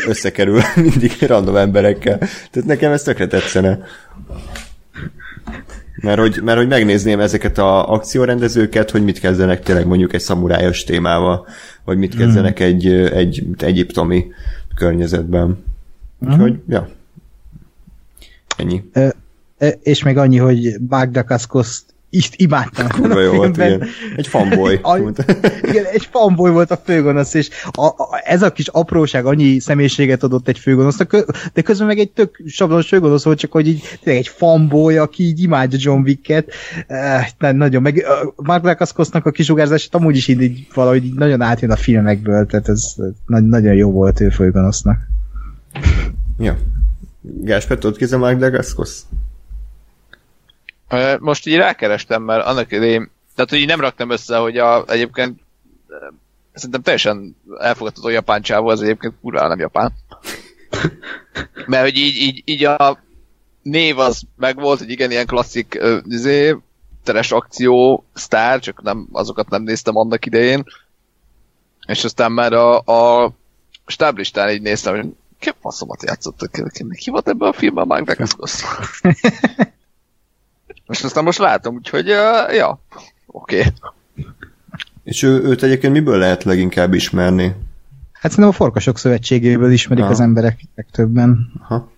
összekerül mindig random emberekkel. Tehát nekem ez tökre tetszene. Mert hogy, mert hogy megnézném ezeket a akciórendezőket, hogy mit kezdenek tényleg mondjuk egy szamurájos témával, vagy mit kezdenek mm. egy, egy egyiptomi környezetben. Úgyhogy, mm. ja. Ennyi. E, és még annyi, hogy Magda Kaskos ist imádtam. Kurva jó volt, igen. Egy fanboy. a, igen, egy fanboy volt a főgonosz, és a, a, ez a kis apróság annyi személyiséget adott egy főgonosznak, de közben meg egy tök sablonos főgonosz volt, csak hogy így egy fanboy, aki így imádja John Wicket. Eh, nagyon, meg Mark Dacascosnak a kisugárzását amúgy is így, így valahogy így nagyon átjön a filmekből, tehát ez nagyon jó volt ő főgonosznak. Ja. Gásper, tudod ki a Mark Dacascos? Most így rákerestem, mert annak idején, tehát hogy így nem raktam össze, hogy a, egyébként szerintem teljesen elfogadható japán csávó, az egyébként kurva nem japán. Mert hogy így, így, így a név az megvolt, hogy igen, ilyen klasszik izé, teres akció sztár, csak nem, azokat nem néztem annak idején. És aztán már a, a stáblistán így néztem, hogy ki faszomat játszottak, ki volt ebben a filmben Mark Dacascos? Most aztán most látom, úgyhogy uh, ja, oké. Okay. És ő, őt egyébként miből lehet leginkább ismerni? Hát szerintem a Forkasok Szövetségéből ismerik Aha. az emberek legtöbben. Aha.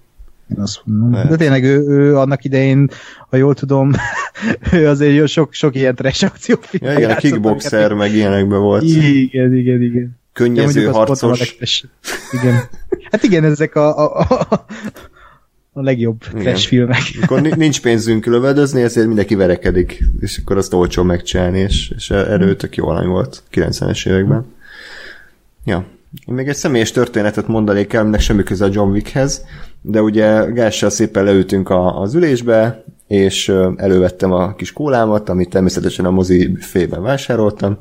Én azt mondom. Lehet. De tényleg ő, ő annak idején, ha jól tudom, ő azért sok, sok ilyen trash akciófilm. Ja, igen, a kickboxer, meg ilyenekben volt. Igen, igen, igen. Könnyező ja, harcos. Igen. Hát igen, ezek a, a, a, a legjobb trash filmek. Akkor nincs pénzünk lövöldözni, ezért mindenki verekedik, és akkor azt olcsó megcsinálni, és, és erő tök jó alany volt 90-es években. Ja. Én még egy személyes történetet mondanék el, aminek semmi köze a John Wickhez, de ugye Gással szépen leültünk a, az ülésbe, és elővettem a kis kólámat, amit természetesen a mozi fében vásároltam,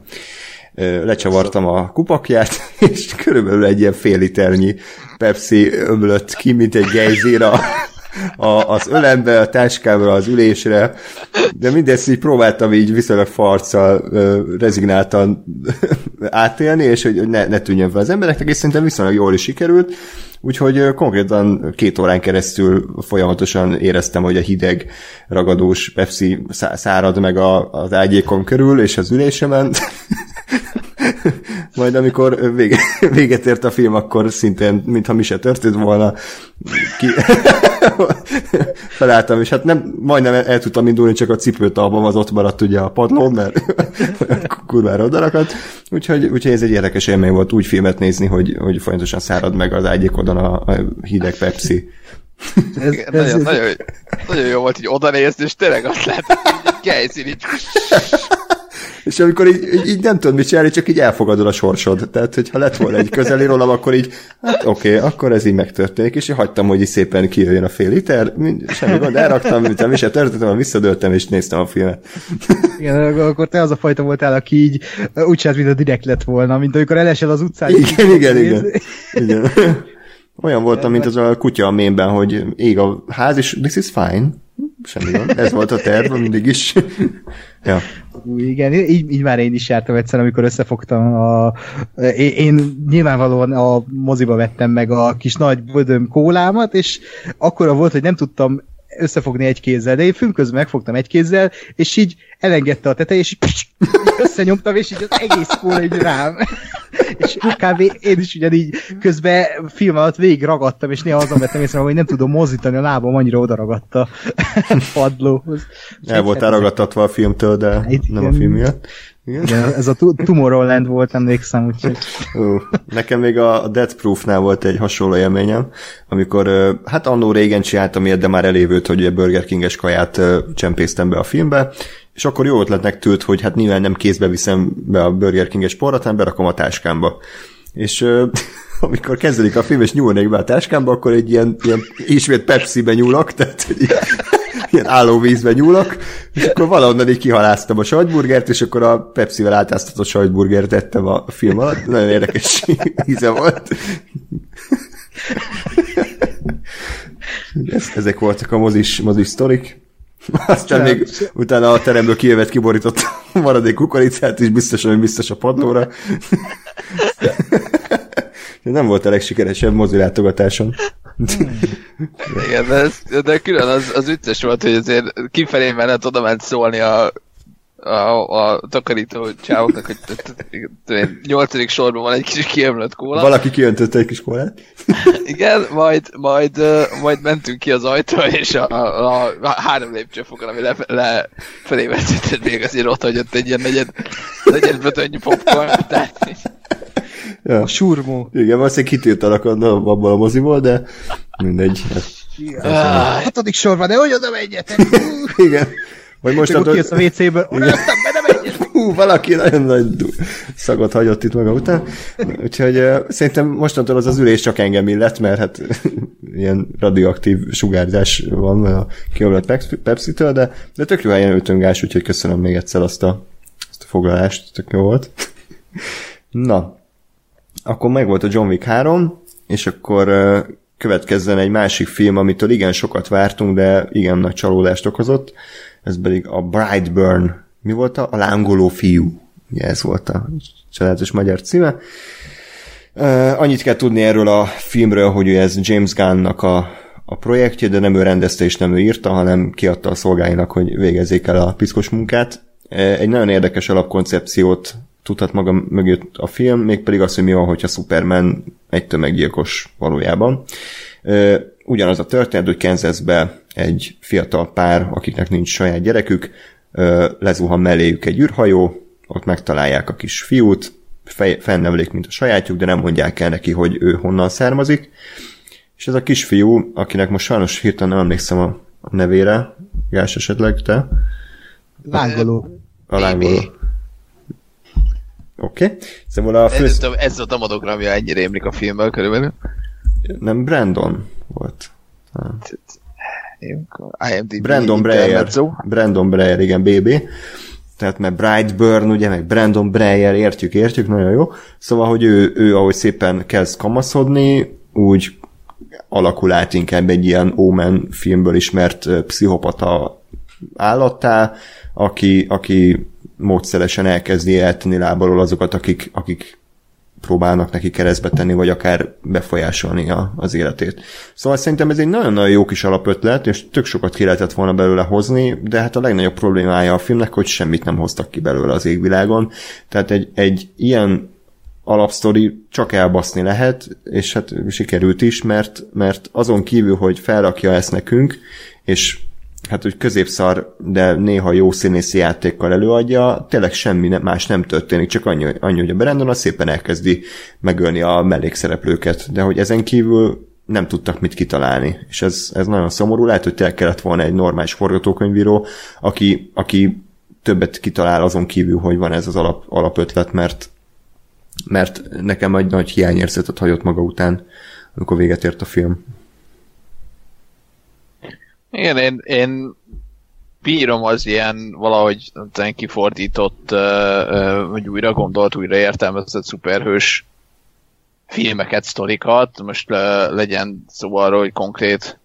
lecsavartam a kupakját, és körülbelül egy ilyen fél liternyi Pepsi ömlött ki, mint egy gejzír a, a, az ölembe, a táskába, az ülésre, de mindezt így próbáltam így viszonylag farccal rezignáltan átélni, és hogy ne, ne tűnjön fel az embereknek, és szerintem viszonylag jól is sikerült, úgyhogy konkrétan két órán keresztül folyamatosan éreztem, hogy a hideg ragadós Pepsi szárad meg a, az ágyékon körül, és az ülésemen, majd amikor vége, véget ért a film, akkor szintén, mintha mi se történt volna, ki... felálltam, és hát nem, majdnem el, el tudtam indulni, csak a cipőtalbam az ott maradt ugye a padlón, mert kurvára odarakadt. Úgyhogy, úgyhogy ez egy érdekes élmény volt úgy filmet nézni, hogy, hogy folyamatosan szárad meg az ágyékodon a, a hideg Pepsi. Ez, ez, nagyon, ez, nagyon, nagyon, jó volt, hogy oda nézni, és tényleg azt lehet, hogy így és amikor így, így, így nem tudod mit csinálni, csak így elfogadod a sorsod. Tehát, hogyha lett volna egy közeli rólam, akkor így, hát oké, okay, akkor ez így megtörténik, és hagytam, hogy így szépen kijöjjön a fél liter, semmi gond, elraktam, mint mi se történtem, visszadőltem, és néztem a filmet. Igen, akkor te az a fajta voltál, aki így úgy csinált, mint a direkt lett volna, mint amikor elesel az utcán. Igen, igen, igen, igen. Olyan voltam, mint az a kutya a mémben, hogy ég a ház, és this is fine. Semmi gond. Ez volt a terv mindig is. ja. Igen, így, így már én is jártam egyszer, amikor összefogtam a... Én, én nyilvánvalóan a moziba vettem meg a kis nagy bödöm kólámat, és akkora volt, hogy nem tudtam összefogni egy kézzel, de én film közben megfogtam egy kézzel, és így elengedte a tetej, és így összenyomtam, és így az egész kóla így rám. és kb. én is ugyanígy közben film alatt végig ragadtam, és néha azon vettem észre, hogy nem tudom mozdítani a lábam, annyira oda ragadt a padlóhoz. El voltál ragadtatva a filmtől, de Itt nem igen. a film miatt. Igen, ez a Tomorrowland volt, emlékszem, úgyhogy... Ó, nekem még a Death Proof-nál volt egy hasonló élményem, amikor, hát annó régen csináltam ilyet, de már elévült, hogy a Burger King-es kaját csempésztem be a filmbe, és akkor jó ötletnek tűnt, hogy hát nyilván nem kézbe viszem be a Burger King-es porrat, hanem berakom a táskámba. És amikor kezdődik a film, és nyúlnék be a táskámba, akkor egy ilyen, ilyen ismét Pepsi-be nyúlok, tehát ilyen állóvízbe nyúlok, és akkor valahonnan így kihaláztam a sajtburgert, és akkor a Pepsi-vel átáztatott sajtburgert ettem a film alatt. Nagyon érdekes íze volt. Ezek voltak a mozis, mozis sztorik. Aztán még utána a teremből kijövet kiborított a maradék kukoricát, és biztosan, hogy biztos a padlóra. Nem volt a legsikeresebb mozilátogatáson. Igen, de, ez, de külön az, az vicces volt, hogy azért kifelé menet oda ment szólni a, a, a takarító csávoknak, hogy nyolcadik sorban van egy kis kiemlött kóla. Valaki kiöntötte egy kis kólát. Igen, majd, majd, majd mentünk ki az ajtó, és a, a, a három lépcsőfokon, ami le, le felé vezetett, még azért ott hagyott egy ilyen negyed, negyed bötönyi popcorn, tehát Ja. A surmó. Igen, valószínűleg kitiltanak abban a moziból, de mindegy. Ah, hatodik sorban, de hogy oda menjetek? Igen. Vagy most attól... a WC-ből, oda be, nem menjetek! Hú, valaki nagyon nagy szagot hagyott itt maga után. Úgyhogy uh, szerintem mostantól az az ülés csak engem illet, mert hát ilyen radioaktív sugárzás van a kiomlott Pepsi-től, de, de tök jó helyen ötöngás, úgyhogy köszönöm még egyszer azt a, azt a foglalást, tök jó volt. Na, akkor meg volt a John Wick 3, és akkor következzen egy másik film, amitől igen sokat vártunk, de igen nagy csalódást okozott, ez pedig a Brightburn. Mi volt a? A lángoló fiú. Ugye ez volt a családos magyar címe. Uh, annyit kell tudni erről a filmről, hogy ez James Gunnnak a, a projektje, de nem ő rendezte és nem ő írta, hanem kiadta a szolgáinak, hogy végezzék el a piszkos munkát. Egy nagyon érdekes alapkoncepciót tudhat maga mögött a film, mégpedig az, hogy mi van, hogyha Superman egy tömeggyilkos valójában. Ugyanaz a történet, hogy Kansasbe egy fiatal pár, akiknek nincs saját gyerekük, lezuhan melléjük egy űrhajó, ott megtalálják a kis fiút, fennevlik, mint a sajátjuk, de nem mondják el neki, hogy ő honnan származik. És ez a kisfiú, akinek most sajnos hirtelen nem emlékszem a, nevére, Gás esetleg te? Lángoló. A lángoló. Oké. Okay. Szóval a fő... Ez, ez a monogramja ennyire émlik a filmmel körülbelül. Nem, Brandon volt. Hát. IMDb Brandon Breyer. Brandon Breyer, igen, BB. Tehát mert Brightburn, ugye, meg Brandon Breyer, értjük, értjük, nagyon jó. Szóval, hogy ő, ő ahogy szépen kezd kamaszodni, úgy alakul át inkább egy ilyen Omen filmből ismert pszichopata állattá, aki, aki módszeresen elkezdi eltenni lábalól azokat, akik, akik próbálnak neki keresztbe tenni, vagy akár befolyásolni a, az életét. Szóval szerintem ez egy nagyon-nagyon jó kis alapötlet, és tök sokat ki lehetett volna belőle hozni, de hát a legnagyobb problémája a filmnek, hogy semmit nem hoztak ki belőle az égvilágon. Tehát egy, egy ilyen alapsztori csak elbaszni lehet, és hát sikerült is, mert, mert azon kívül, hogy felrakja ezt nekünk, és hát úgy középszar, de néha jó színészi játékkal előadja, tényleg semmi ne, más nem történik, csak annyi, annyi hogy a Brandon az szépen elkezdi megölni a mellékszereplőket, de hogy ezen kívül nem tudtak mit kitalálni, és ez, ez nagyon szomorú, lehet, hogy tényleg kellett volna egy normális forgatókönyvíró, aki, aki többet kitalál azon kívül, hogy van ez az alap, alapötlet, mert, mert nekem egy nagy hiányérzetet hagyott maga után, amikor véget ért a film. Igen, én, én bírom az ilyen valahogy nem kifordított, vagy újra gondolt, újra értelmezett szuperhős filmeket, sztorikat. Most legyen szó arról, hogy konkrét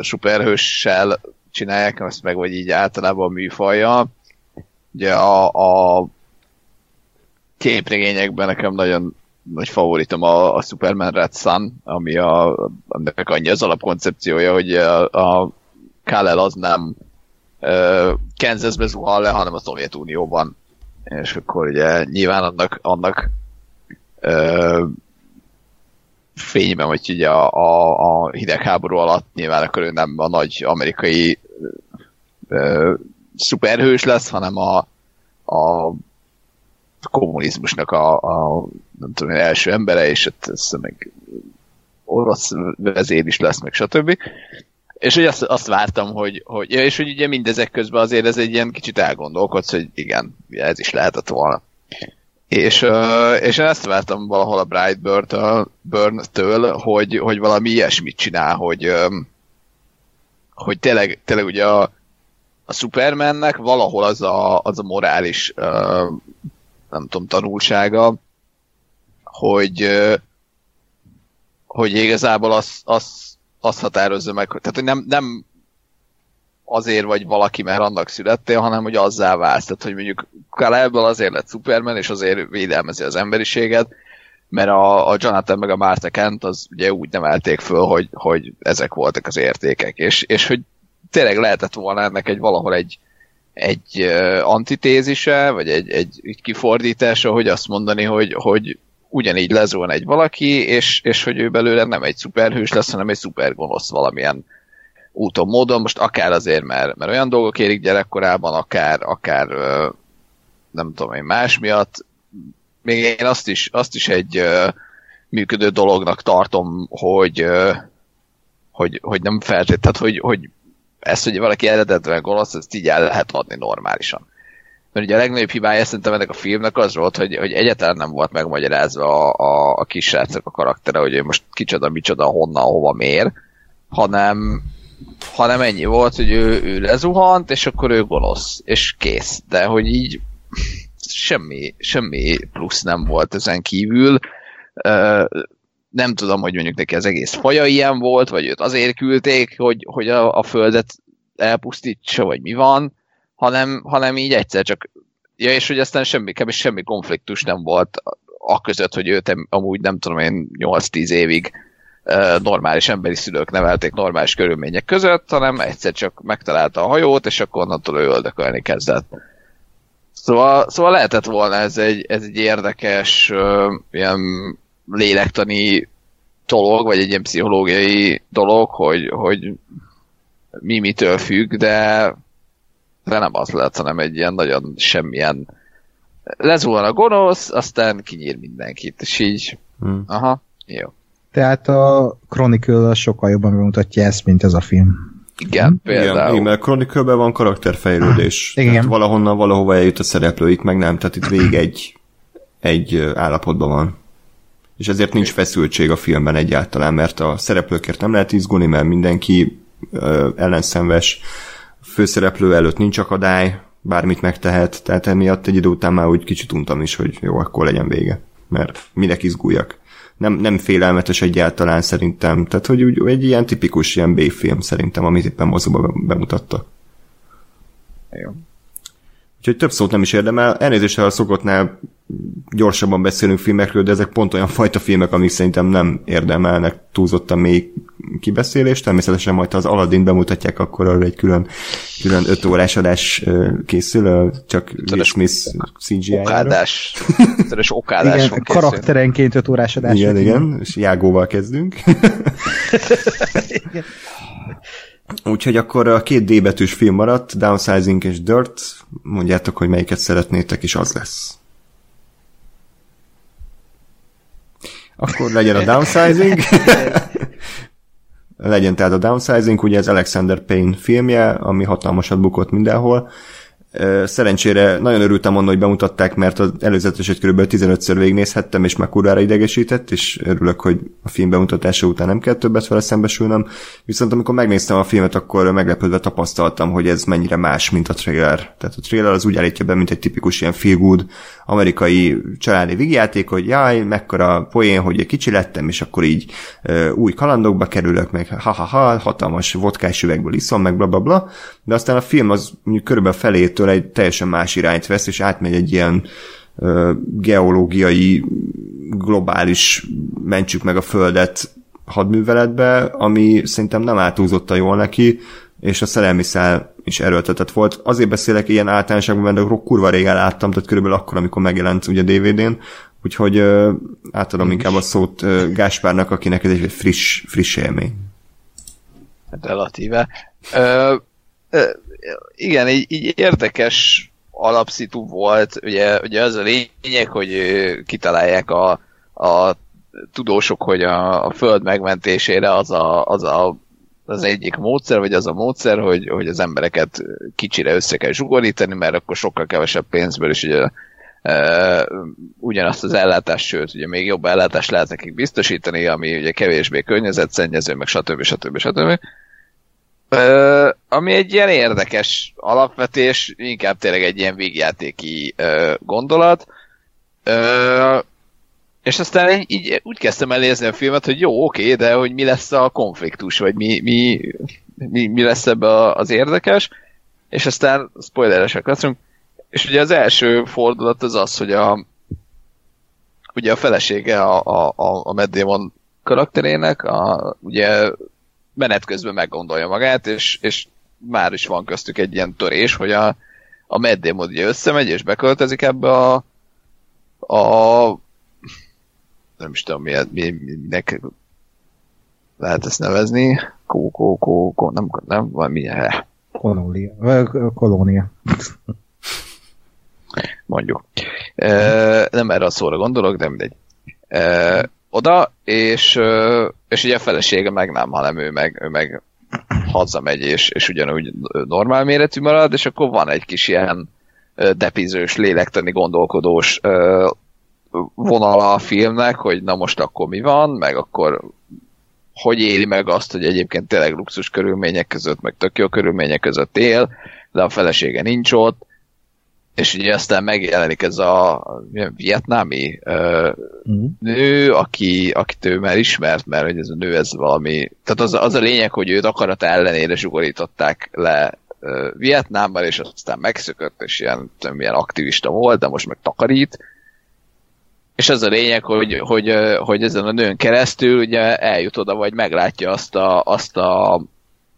szuperhőssel csinálják ezt meg, vagy így általában a műfaja. Ugye a, a képregényekben nekem nagyon nagy favoritom a, a Superman Red Sun, ami a, annak annyi az alapkoncepciója, hogy a, a Kal-El az nem uh, Kansasbe zuhal le, hanem a Szovjetunióban. És akkor ugye nyilván annak, annak uh, fényben, hogy ugye a, a, a hidegháború alatt nyilván akkor ő nem a nagy amerikai uh, szuperhős lesz, hanem a, a kommunizmusnak a, a nem tudom, első embere, és ott ez meg orosz vezér is lesz, meg stb. És hogy azt, azt vártam, hogy, hogy ja, és hogy ugye mindezek közben azért ez egy ilyen kicsit elgondolkodsz, hogy igen, ez is lehetett volna. És, és én ezt vártam valahol a Brightburn-től, hogy, hogy valami ilyesmit csinál, hogy, hogy tényleg, tényleg ugye a, a Supermannek valahol az a, az a morális nem tudom, tanulsága, hogy hogy igazából az, az, az határozza meg, tehát hogy nem, nem azért vagy valaki, mert annak születtél, hanem hogy azzá válsz. Tehát, hogy mondjuk Kaleből azért lett Superman, és azért védelmezi az emberiséget, mert a, a Jonathan meg a Martha Kent az ugye úgy nevelték föl, hogy, hogy ezek voltak az értékek, és, és hogy tényleg lehetett volna ennek egy valahol egy, egy antitézise, vagy egy, egy, egy kifordítása, hogy azt mondani, hogy, hogy ugyanígy lezuhan egy valaki, és, és hogy ő belőle nem egy szuperhős lesz, hanem egy szupergonosz valamilyen úton, módon, most akár azért, mert, mert olyan dolgok érik gyerekkorában, akár, akár nem tudom én, más miatt. Még én azt is, azt is egy működő dolognak tartom, hogy, hogy, hogy nem feltétlenül, tehát hogy, hogy ezt, hogy valaki eredetben gonosz, ezt így el lehet adni normálisan. Mert ugye a legnagyobb hibája szerintem ennek a filmnek az volt, hogy, hogy egyáltalán nem volt megmagyarázva a, a, a kisrácok a karaktere, hogy most kicsoda, micsoda, honnan, hova mér, hanem, hanem ennyi volt, hogy ő, ő lezuhant, és akkor ő gonosz, és kész. De hogy így semmi, semmi plusz nem volt ezen kívül. Nem tudom, hogy mondjuk neki az egész faja ilyen volt, vagy őt azért küldték, hogy, hogy a, a földet elpusztítsa, vagy mi van, hanem, hanem így egyszer csak, ja, és hogy aztán semmi, kb. semmi konfliktus nem volt a között, hogy őt amúgy nem tudom én 8-10 évig normális emberi szülők nevelték normális körülmények között, hanem egyszer csak megtalálta a hajót, és akkor onnantól ő öldökölni kezdett. Szóval, szóval lehetett volna ez egy, ez egy érdekes uh, ilyen lélektani dolog, vagy egy ilyen pszichológiai dolog, hogy, hogy mi mitől függ, de de nem az lett, hanem egy ilyen nagyon semmilyen lezuhan a gonosz, aztán kinyír mindenkit, és így hmm. aha, jó. Tehát a Chronicle sokkal jobban bemutatja ezt, mint ez a film. Igen, például. Igen, igen mert Chronicle-ben van karakterfejlődés. Igen. Tehát valahonnan, valahova eljut a szereplőik, meg nem, tehát itt végig egy, egy állapotban van. És ezért nincs feszültség a filmben egyáltalán, mert a szereplőkért nem lehet izgulni, mert mindenki ö, ellenszenves, főszereplő előtt nincs akadály, bármit megtehet, tehát emiatt egy idő után már úgy kicsit untam is, hogy jó, akkor legyen vége, mert minek izguljak. Nem, nem félelmetes egyáltalán szerintem, tehát hogy úgy, egy ilyen tipikus ilyen B-film szerintem, amit éppen mozóba bemutatta. Jó. Úgyhogy több szót nem is érdemel. Elnézést, ha a szokottnál gyorsabban beszélünk filmekről, de ezek pont olyan fajta filmek, amik szerintem nem érdemelnek túlzottan még kibeszélést. Természetesen majd, ha az Aladdin bemutatják, akkor arra egy külön, külön öt órás adás készül, csak Will Smith CGI-ra. Okádás. Törös okádás igen, karakterenként öt órás adás. Igen, igen, és Jágóval kezdünk. igen. Úgyhogy akkor a két D betűs film maradt, Downsizing és Dirt. Mondjátok, hogy melyiket szeretnétek, és az lesz. Akkor legyen a Downsizing. legyen tehát a Downsizing, ugye ez Alexander Payne filmje, ami hatalmasat bukott mindenhol. Szerencsére nagyon örültem annak, hogy bemutatták, mert az előzeteset kb. 15-ször végignézhettem, és már kurvára idegesített, és örülök, hogy a film bemutatása után nem kell többet vele szembesülnöm. Viszont amikor megnéztem a filmet, akkor meglepődve tapasztaltam, hogy ez mennyire más, mint a trailer. Tehát a trailer az úgy állítja be, mint egy tipikus ilyen feel good amerikai családi vigyáték, hogy jaj, mekkora poén, hogy egy kicsi lettem, és akkor így uh, új kalandokba kerülök, meg ha-ha-ha, hatalmas vodkás üvegből iszom, meg bla bla bla, de aztán a film az körülbelül felétől egy teljesen más irányt vesz, és átmegy egy ilyen geológiai, globális mentsük meg a Földet hadműveletbe, ami szerintem nem átúzott jól neki, és a szerelmi szál is erőltetett volt. Azért beszélek ilyen általánosságban, mert kurva régen láttam, tehát körülbelül akkor, amikor megjelent ugye DVD-n, úgyhogy uh, átadom inkább a szót uh, Gáspárnak, akinek ez egy friss, friss élmény. Relatíve. Ö, ö, igen, így, így érdekes alapszitu volt, ugye, ugye az a lényeg, hogy kitalálják a, a tudósok, hogy a, a föld megmentésére az a, az a az egyik módszer, vagy az a módszer, hogy, hogy az embereket kicsire össze kell zsugorítani, mert akkor sokkal kevesebb pénzből is ugye Uh, ugyanazt az ellátást, sőt, ugye még jobb ellátást lehet nekik biztosítani, ami ugye kevésbé környezetszennyező, meg stb. stb. stb. Uh, ami egy ilyen érdekes alapvetés, inkább tényleg egy ilyen végjátéki uh, gondolat. Uh, és aztán így úgy kezdtem el nézni a filmet, hogy jó, oké, de hogy mi lesz a konfliktus, vagy mi, mi, mi, mi lesz ebbe az érdekes, és aztán spoileresek leszünk, és ugye az első fordulat az az, hogy a ugye a felesége a, a, a, a Matt Damon karakterének, a, ugye menet közben meggondolja magát, és, és már is van köztük egy ilyen törés, hogy a, a Damon ugye összemegy, és beköltözik ebbe a, a nem is tudom, mi, mi, minek lehet ezt nevezni. Kó, kó, kó, kó nem, nem, van milyen. Kolónia. Kolónia. Mondjuk. E, nem erre a szóra gondolok, de mindegy. E, oda, és, és ugye a felesége meg nem, hanem ő meg, ő meg hazamegy, és, és ugyanúgy normál méretű marad, és akkor van egy kis ilyen depizős, lélektani, gondolkodós vonala a filmnek, hogy na most akkor mi van, meg akkor hogy éli meg azt, hogy egyébként tényleg luxus körülmények között, meg tök jó körülmények között él, de a felesége nincs ott, és ugye aztán megjelenik ez a vietnámi uh, mm. nő, aki, akit ő már ismert, mert hogy ez a nő ez valami, tehát az, az a lényeg, hogy őt akarat ellenére zsugorították le uh, Vietnámban, és aztán megszökött, és ilyen, ilyen aktivista volt, de most meg takarít, és az a lényeg, hogy, hogy, hogy ezen a nőn keresztül ugye eljut oda, vagy meglátja azt a, azt a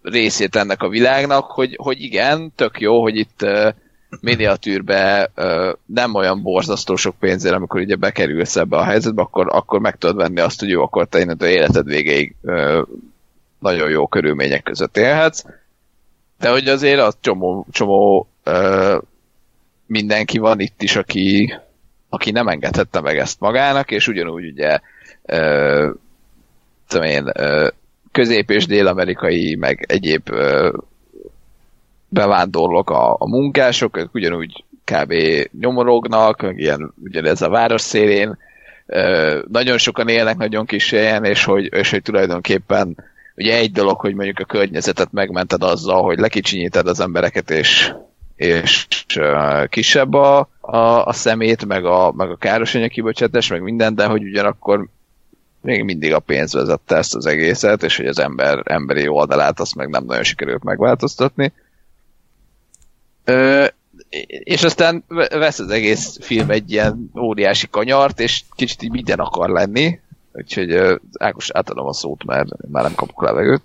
részét ennek a világnak, hogy, hogy igen, tök jó, hogy itt miniatűrbe nem olyan borzasztó sok pénzért, amikor ugye bekerülsz ebbe a helyzetbe, akkor, akkor meg tudod venni azt, hogy jó, akkor te innentől életed végéig nagyon jó körülmények között élhetsz. De hogy azért az csomó, csomó mindenki van itt is, aki, aki nem engedhette meg ezt magának, és ugyanúgy ugye ö, tudom én, ö, közép- és dél-amerikai, meg egyéb ö, bevándorlók a, a munkások, ők ugyanúgy kb. nyomorognak, ilyen ugyanez a város szélén, nagyon sokan élnek nagyon kis helyen, és hogy, és hogy tulajdonképpen ugye egy dolog, hogy mondjuk a környezetet megmented azzal, hogy lekicsinyíted az embereket, és és kisebb a, a, a szemét, meg a, meg a károsanyag kibocsátás, meg minden, de hogy ugyanakkor még mindig a pénz vezette ezt az egészet, és hogy az ember emberi oldalát azt meg nem nagyon sikerült megváltoztatni. Ö, és aztán vesz az egész film egy ilyen óriási kanyart, és kicsit így minden akar lenni, úgyhogy Ákos átadom a szót, mert már nem kapok levegőt.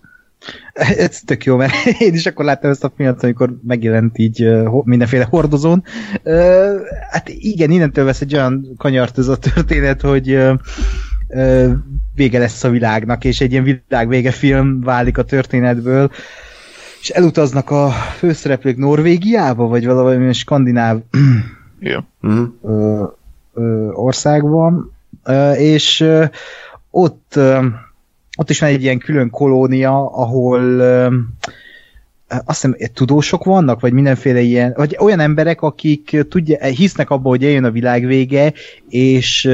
Ez tök jó, mert én is akkor láttam ezt a filmet, amikor megjelent így mindenféle hordozón. Hát igen, innentől vesz egy olyan kanyart ez a történet, hogy vége lesz a világnak, és egy ilyen világ vége film válik a történetből, és elutaznak a főszereplők Norvégiába, vagy valami skandináv yeah. országban, és ott ott is van egy ilyen külön kolónia, ahol azt hiszem, tudósok vannak, vagy mindenféle ilyen, vagy olyan emberek, akik tudja, hisznek abba, hogy eljön a világ vége, és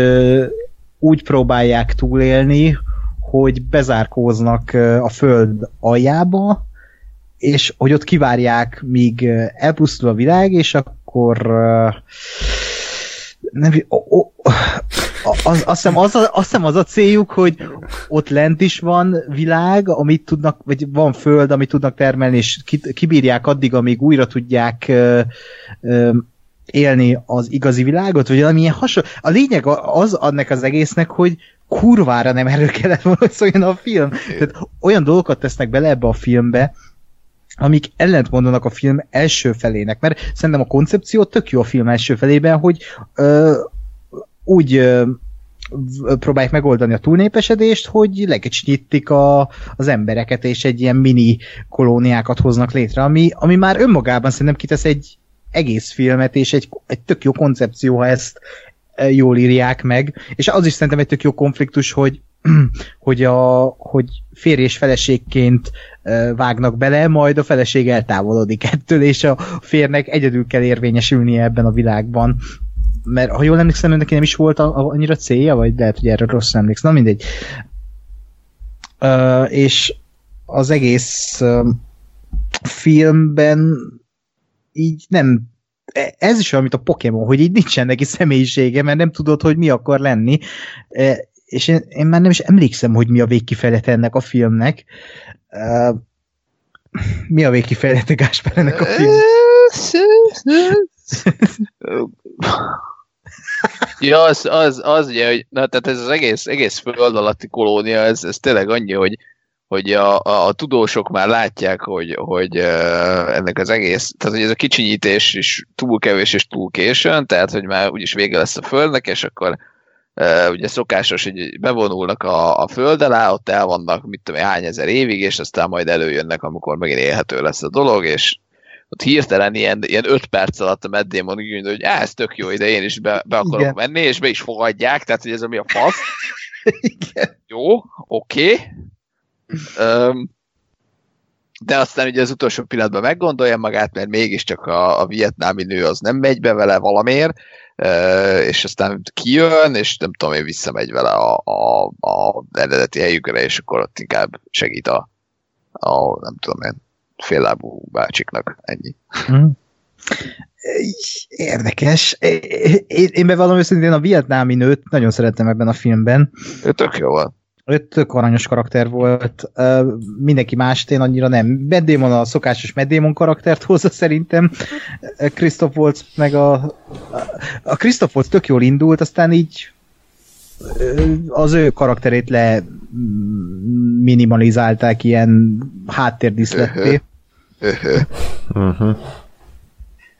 úgy próbálják túlélni, hogy bezárkóznak a föld aljába, és hogy ott kivárják, míg elpusztul a világ, és akkor nem, o, o, az, azt, hiszem, az, azt hiszem az a céljuk, hogy ott lent is van világ, amit tudnak, vagy van föld, amit tudnak termelni, és kibírják addig, amíg újra tudják élni az igazi világot, vagy valamilyen hasonló. A lényeg az annak az egésznek, hogy kurvára nem erről kellett volna szóljon a film. Tehát olyan dolgokat tesznek bele ebbe a filmbe, amik ellentmondanak a film első felének, mert szerintem a koncepció tök jó a film első felében, hogy ö, úgy ö, próbálják megoldani a túlnépesedést, hogy legecsnyítik a, az embereket, és egy ilyen mini kolóniákat hoznak létre, ami, ami már önmagában szerintem kitesz egy egész filmet, és egy, egy tök jó koncepció, ha ezt jól írják meg, és az is szerintem egy tök jó konfliktus, hogy hogy, a, hogy férj és feleségként vágnak bele, majd a feleség eltávolodik ettől, és a férnek egyedül kell érvényesülnie ebben a világban. Mert ha jól emlékszem, neki nem is volt annyira célja, vagy lehet, hogy erről rossz emlékszem, na mindegy. Uh, és az egész uh, filmben így nem e, ez is olyan, mint a Pokémon, hogy így nincsen neki személyisége, mert nem tudod, hogy mi akar lenni és én, én már nem is emlékszem, hogy mi a végkifejlete ennek a filmnek. Mi a végkifejlete Gáspár ennek a filmnek? ja, az, az, az ugye, hogy na, tehát ez az egész, egész föld alatti kolónia, ez, ez tényleg annyi, hogy, hogy a, a, a tudósok már látják, hogy, hogy uh, ennek az egész, tehát hogy ez a kicsinyítés is túl kevés és túl későn, tehát hogy már úgyis vége lesz a földnek, és akkor ugye szokásos, hogy bevonulnak a, a föld alá, ott el vannak, mit tudom, hány ezer évig, és aztán majd előjönnek, amikor megint élhető lesz a dolog, és ott hirtelen ilyen, ilyen öt perc alatt a Matt Damon úgy hogy ez tök jó ide, én is be, be akarok Igen. menni, és be is fogadják, tehát hogy ez a mi a fasz. Igen. Jó, oké. Okay. Um, de aztán ugye az utolsó pillanatban meggondolja magát, mert mégiscsak a, a vietnámi nő az nem megy be vele valamiért, és aztán kijön, és nem tudom, én visszamegy vele a, a, a eredeti helyükre, és akkor ott inkább segít a, a nem tudom én, féllábú bácsiknak, ennyi. Hmm. Érdekes. Én, én bevallom őszintén a vietnámi nőt nagyon szerettem ebben a filmben. Ő tök jó volt. Ő tök aranyos karakter volt. Uh, mindenki más én annyira nem. Matt Damon a szokásos Matt Damon karaktert hozza szerintem. Christoph Waltz meg a... A Christoph Waltz tök jól indult, aztán így az ő karakterét le minimalizálták ilyen háttérdíszletté. Uh-huh.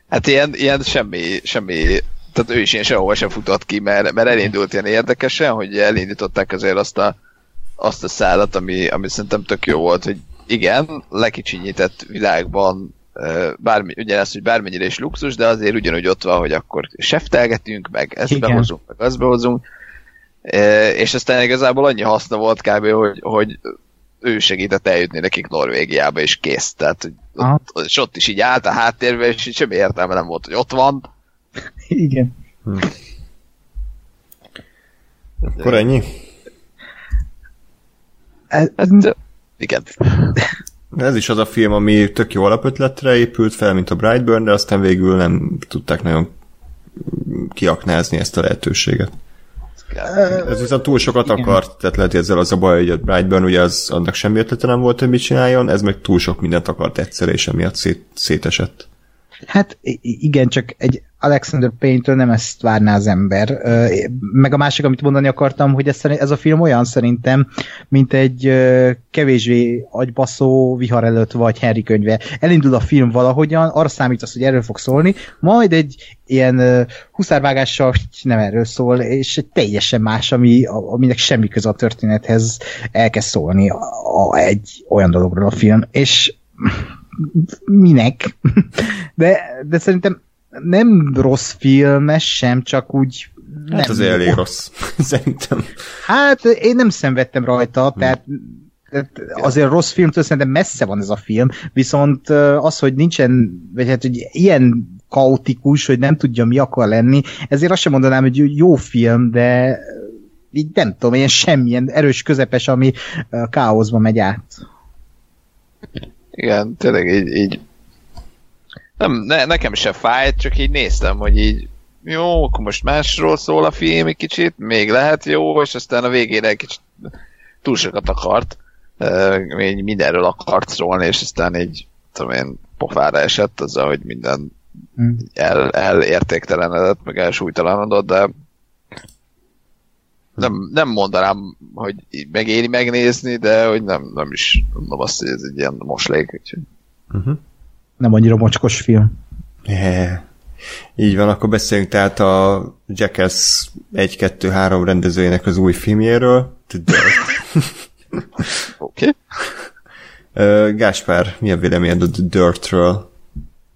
Hát ilyen, ilyen semmi, semmi tehát ő is ilyen sehova sem futott ki, mert, mert elindult ilyen érdekesen, hogy elindították azért azt a azt a szállat, ami, ami szerintem tök jó volt, hogy igen, lekicsinyített világban bármi, ugyanez, hogy bármennyire is luxus, de azért ugyanúgy ott van, hogy akkor seftelgetünk, meg ezt igen. behozunk, meg azt behozunk, és aztán igazából annyi haszna volt kb., hogy, hogy ő segített eljutni nekik Norvégiába, és kész. Tehát ott, és ott is így állt a háttérbe, és így semmi értelme nem volt, hogy ott van. Igen. Hm. Akkor ennyi? Hát, igen. Ez is az a film, ami tök jó alapötletre épült fel, mint a Brightburn, de aztán végül nem tudták nagyon kiaknázni ezt a lehetőséget. Ez viszont túl sokat Igen. akart, tehát lehet, hogy ezzel az a baj, hogy a Brightburn ugye az, annak semmi ötlete nem volt, hogy mit csináljon, ez meg túl sok mindent akart egyszer, és emiatt szét, szétesett. Hát igen, csak egy Alexander Payne-től nem ezt várná az ember. Meg a másik, amit mondani akartam, hogy ez, a film olyan szerintem, mint egy kevésbé agybaszó vihar előtt vagy Henry könyve. Elindul a film valahogyan, arra számítasz, hogy erről fog szólni, majd egy ilyen huszárvágással nem erről szól, és egy teljesen más, ami, aminek semmi köze a történethez elkezd szólni a, a, egy olyan dologról a film. És minek? De, de szerintem nem rossz filmes sem, csak úgy nem hát azért elég rossz, szerintem. Hát én nem szenvedtem rajta, hm. tehát azért rossz filmtől szerintem messze van ez a film, viszont az, hogy nincsen, vagy hát, hogy ilyen kaotikus, hogy nem tudja, mi akar lenni, ezért azt sem mondanám, hogy jó film, de így nem tudom, ilyen semmilyen erős közepes, ami káoszba megy át. Igen, tényleg így, így nem, ne, nekem se fájt, csak így néztem, hogy így jó, akkor most másról szól a film egy kicsit, még lehet jó, és aztán a végére egy kicsit túl sokat akart, uh, mindenről akart szólni, és aztán egy, tudom én, pofára esett azzal, hogy minden hmm. el, elértéktelenedett, meg elsúlytalanodott, de nem, nem mondanám, hogy megéri megnézni, de hogy nem, nem is mondom azt, hogy ez egy ilyen moslék. Úgyhogy. Uh-huh. Nem annyira mocskos film. Yeah. Így van, akkor beszéljünk tehát a Jackass 1-2-3 rendezőjének az új filmjéről. Oké. okay. Gáspár, mi a véleményed a The Dirtről?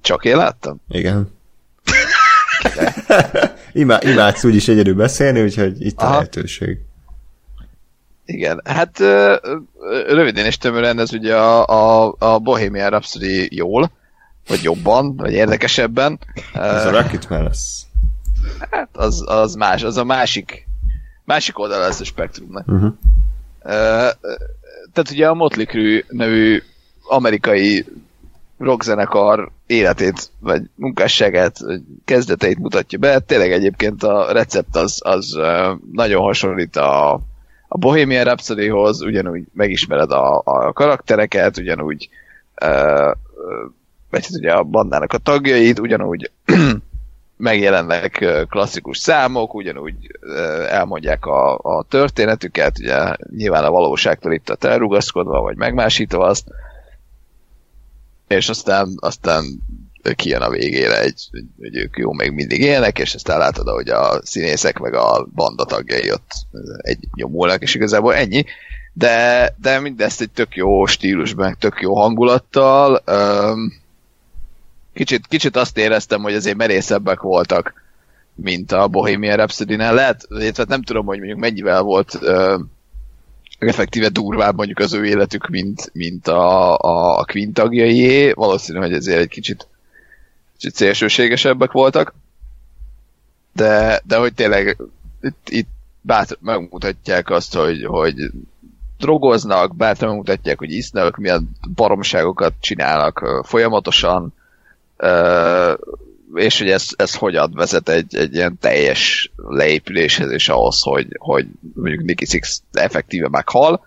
Csak én láttam? Igen. Imá, imádsz úgyis egyedül beszélni, úgyhogy itt Aha. a lehetőség. Igen, hát röviden és tömören ez ugye a, a, a Bohemian Rhapsody jól, vagy jobban, vagy érdekesebben. Ez a Ö, Rocketman lesz. Hát az, az más, az a másik, másik oldal lesz a spektrumnak. Uh-huh. Ö, ö, tehát ugye a Motley Crue nevű amerikai rockzenekar életét, vagy munkásságát, vagy kezdeteit mutatja be. Tényleg egyébként a recept az, az ö, nagyon hasonlít a, a Bohemian Rhapsodyhoz, ugyanúgy megismered a, a karaktereket, ugyanúgy ö, vagy hát ugye a bandának a tagjait, ugyanúgy megjelennek klasszikus számok, ugyanúgy elmondják a, a történetüket, ugye nyilván a valóságtól itt a elrugaszkodva, vagy megmásítva azt, és aztán, aztán kijön a végére egy, hogy ők jó még mindig élnek, és aztán látod, hogy a színészek meg a banda tagjai ott egy nyomulnak, és igazából ennyi. De, de mindezt egy tök jó stílusban, tök jó hangulattal. Öm, kicsit, kicsit azt éreztem, hogy azért merészebbek voltak, mint a Bohemian Rhapsody-nál. Lehet, illetve nem tudom, hogy mondjuk mennyivel volt ö, effektíve durvább mondjuk az ő életük, mint, mint a, a, Queen tagjaié. Valószínű, hogy ezért egy kicsit, kicsit szélsőségesebbek voltak. De, de hogy tényleg itt, itt bátr, megmutatják azt, hogy, hogy drogoznak, bátran megmutatják, hogy isznak, milyen baromságokat csinálnak folyamatosan, és hogy ez, ez hogyan vezet egy, egy ilyen teljes leépüléshez, és ahhoz, hogy, hogy mondjuk Nicky Six effektíve meghal,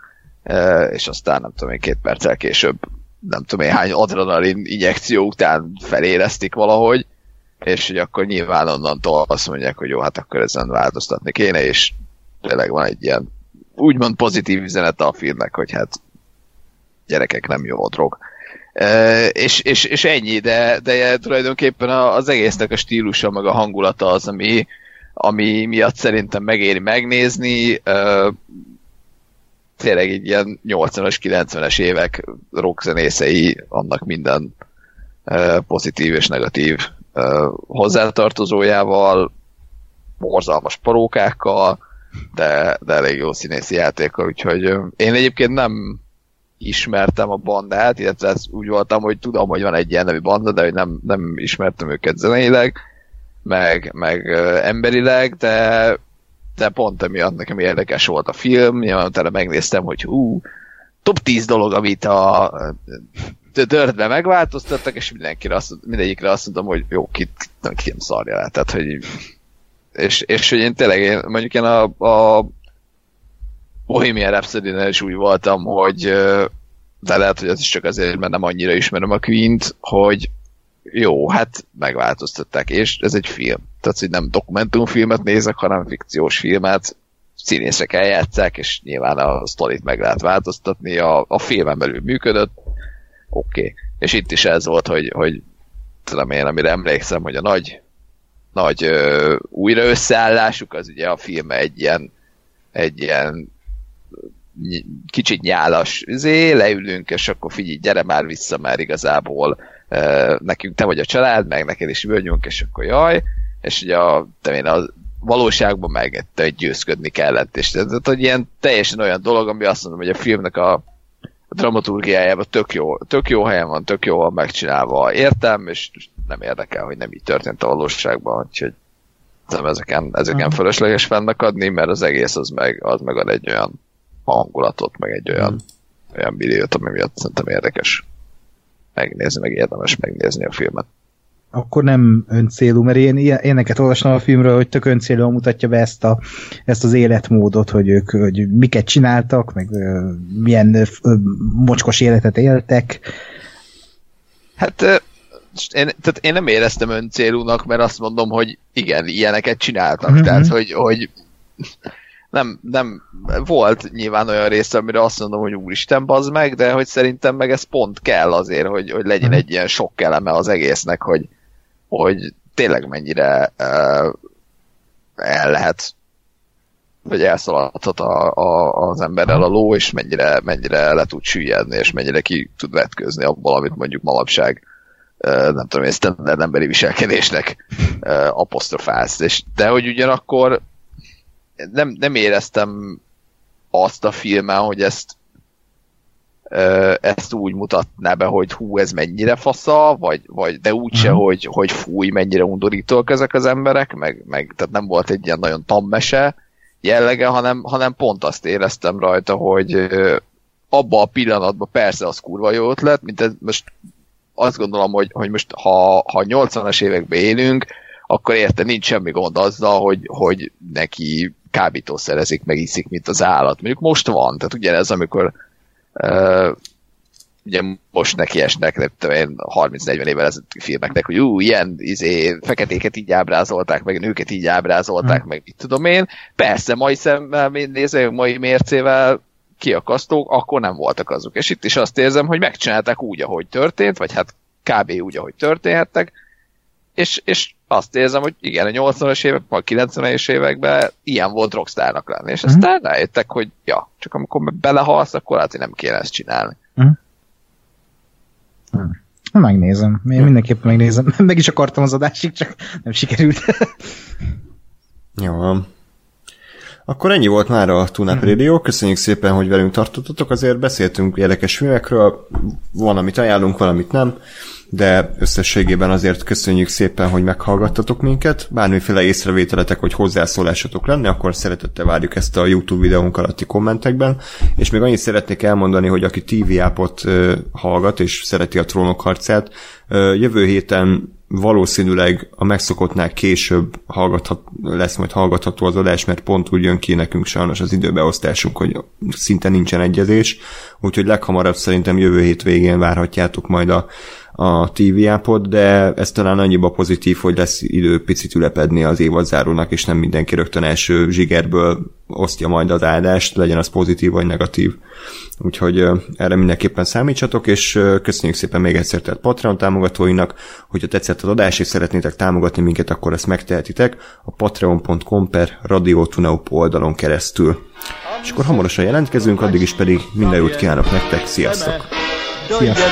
és aztán nem tudom én, két perccel később nem tudom én hány adrenalin injekció után feléreztik valahogy, és hogy akkor nyilván onnantól azt mondják, hogy jó, hát akkor ezen változtatni kéne, és tényleg van egy ilyen úgymond pozitív üzenet a filmnek, hogy hát gyerekek nem jó a drog. És, és, és ennyi, de, de tulajdonképpen az egésznek a stílusa, meg a hangulata az, ami, ami miatt szerintem megéri megnézni. Tényleg egy ilyen 80-as, 90-es évek rockzenészei, annak minden pozitív és negatív hozzátartozójával, borzalmas parókákkal, de, de elég jó színészi játékkal, úgyhogy én egyébként nem ismertem a bandát, illetve ez úgy voltam, hogy tudom, hogy van egy ilyen nevű banda, de hogy nem, nem ismertem őket zeneileg, meg, meg emberileg, de, de pont emiatt nekem érdekes volt a film, nyilván utána megnéztem, hogy hú, top 10 dolog, amit a Dörtbe megváltoztattak, és mindenkire azt, mindegyikre azt mondom, hogy jó, kit, nem, ki nem szarja le. Tehát, hogy és, és hogy én tényleg, én, mondjuk én a, a Bohemian rhapsody is úgy voltam, hogy de lehet, hogy az is csak azért, mert nem annyira ismerem a Queen-t, hogy jó, hát megváltoztatták, és ez egy film. Tehát, hogy nem dokumentumfilmet nézek, hanem fikciós filmet, színészek eljátszák, és nyilván a sztorit meg lehet változtatni, a, a filmen belül működött, oké. Okay. És itt is ez volt, hogy, hogy tudom én, amire emlékszem, hogy a nagy nagy ö, újra összeállásuk, az ugye a film egy ilyen, egy ilyen kicsit nyálas zé, leülünk, és akkor figyelj, gyere már vissza, már igazából nekünk te vagy a család, meg neked is vagyunk, és akkor jaj, és ugye a, te én a valóságban meg te győzködni kellett, és tehát, hogy ilyen teljesen olyan dolog, ami azt mondom, hogy a filmnek a, a dramaturgiájában tök jó, tök jó helyen van, tök jó van megcsinálva, értem, és nem érdekel, hogy nem így történt a valóságban, úgyhogy nem ezeken, ezeken fölösleges fennakadni, mert az egész az meg, az meg ad egy olyan hangulatot, meg egy olyan, olyan milliót, ami miatt szerintem érdekes megnézni, meg érdemes megnézni a filmet. Akkor nem öncélú, mert én ilyen- éneket olvastam a filmről, hogy tök öncélúan mutatja be ezt, a, ezt az életmódot, hogy ők hogy miket csináltak, meg ö, milyen ö, mocskos életet éltek. Hát ö, én, tehát én nem éreztem öncélúnak, mert azt mondom, hogy igen, ilyeneket csináltak. Mhm. Tehát, hogy, hogy nem, nem, volt nyilván olyan része, amire azt mondom, hogy úristen, bazd meg, de hogy szerintem meg ez pont kell azért, hogy, hogy legyen Mhm. egy ilyen sok eleme az egésznek, hogy, hogy tényleg mennyire uh, el lehet vagy elszaladhat a, a, az emberrel a ló, és mennyire, mennyire le tud süllyedni, és mennyire ki tud vetközni abból, amit mondjuk manapság nem tudom, standard emberi viselkedésnek apostrofálsz. És, de hogy ugyanakkor nem, nem éreztem azt a filmen, hogy ezt ezt úgy mutatná be, hogy hú, ez mennyire fasza, vagy, vagy de úgyse, uh-huh. hogy, hogy fúj, mennyire undorítók ezek az emberek, meg, meg tehát nem volt egy ilyen nagyon tammese jellege, hanem, hanem pont azt éreztem rajta, hogy abba a pillanatban persze az kurva jó ötlet, mint ez most azt gondolom, hogy, hogy most ha, ha 80-as években élünk, akkor érte nincs semmi gond azzal, hogy, hogy neki kábítószerezik, meg iszik, mint az állat. Mondjuk most van, tehát ugyanez, amikor uh, ugye most neki esnek, nem tudom én, 30-40 évvel ezelőtti filmeknek, hogy ú, ilyen izé, feketéket így ábrázolták, meg nőket így ábrázolták, hmm. meg mit tudom én. Persze, mai szemmel nézve, mai mércével kiakasztók, akkor nem voltak azok. És itt is azt érzem, hogy megcsinálták úgy, ahogy történt, vagy hát kb. úgy, ahogy történhettek, és, és azt érzem, hogy igen, a 80-as évek, vagy 90-es években ilyen volt rockstárnak lenni, és aztán mm. rájöttek, hogy ja, csak amikor belehalsz, akkor hát nem kéne ezt csinálni. Mm. Mm. Megnézem. Én mindenképpen megnézem. Meg is akartam az adásig, csak nem sikerült. Jó. Akkor ennyi volt már a Tuna mm. Radio. Köszönjük szépen, hogy velünk tartottatok. Azért beszéltünk érdekes filmekről. Van, amit ajánlunk, valamit nem de összességében azért köszönjük szépen, hogy meghallgattatok minket. Bármiféle észrevételetek vagy hozzászólásatok lenne, akkor szeretettel várjuk ezt a YouTube videónk alatti kommentekben. És még annyit szeretnék elmondani, hogy aki TV appot hallgat és szereti a trónok harcát, jövő héten valószínűleg a megszokottnál később hallgathat, lesz majd hallgatható az adás, mert pont úgy jön ki nekünk sajnos az időbeosztásunk, hogy szinte nincsen egyezés, úgyhogy leghamarabb szerintem jövő hét végén várhatjátok majd a a TV appot, de ez talán annyiba pozitív, hogy lesz idő picit ülepedni az évadzárónak, és nem mindenki rögtön első zsigerből osztja majd az áldást, legyen az pozitív vagy negatív. Úgyhogy erre mindenképpen számítsatok, és köszönjük szépen még egyszer tehát Patreon támogatóinak, hogyha tetszett az adás, és szeretnétek támogatni minket, akkor ezt megtehetitek a patreon.com per radiotunaup oldalon keresztül. És akkor hamarosan jelentkezünk, addig is pedig minden jót kívánok nektek, sziasztok! Sziasztok!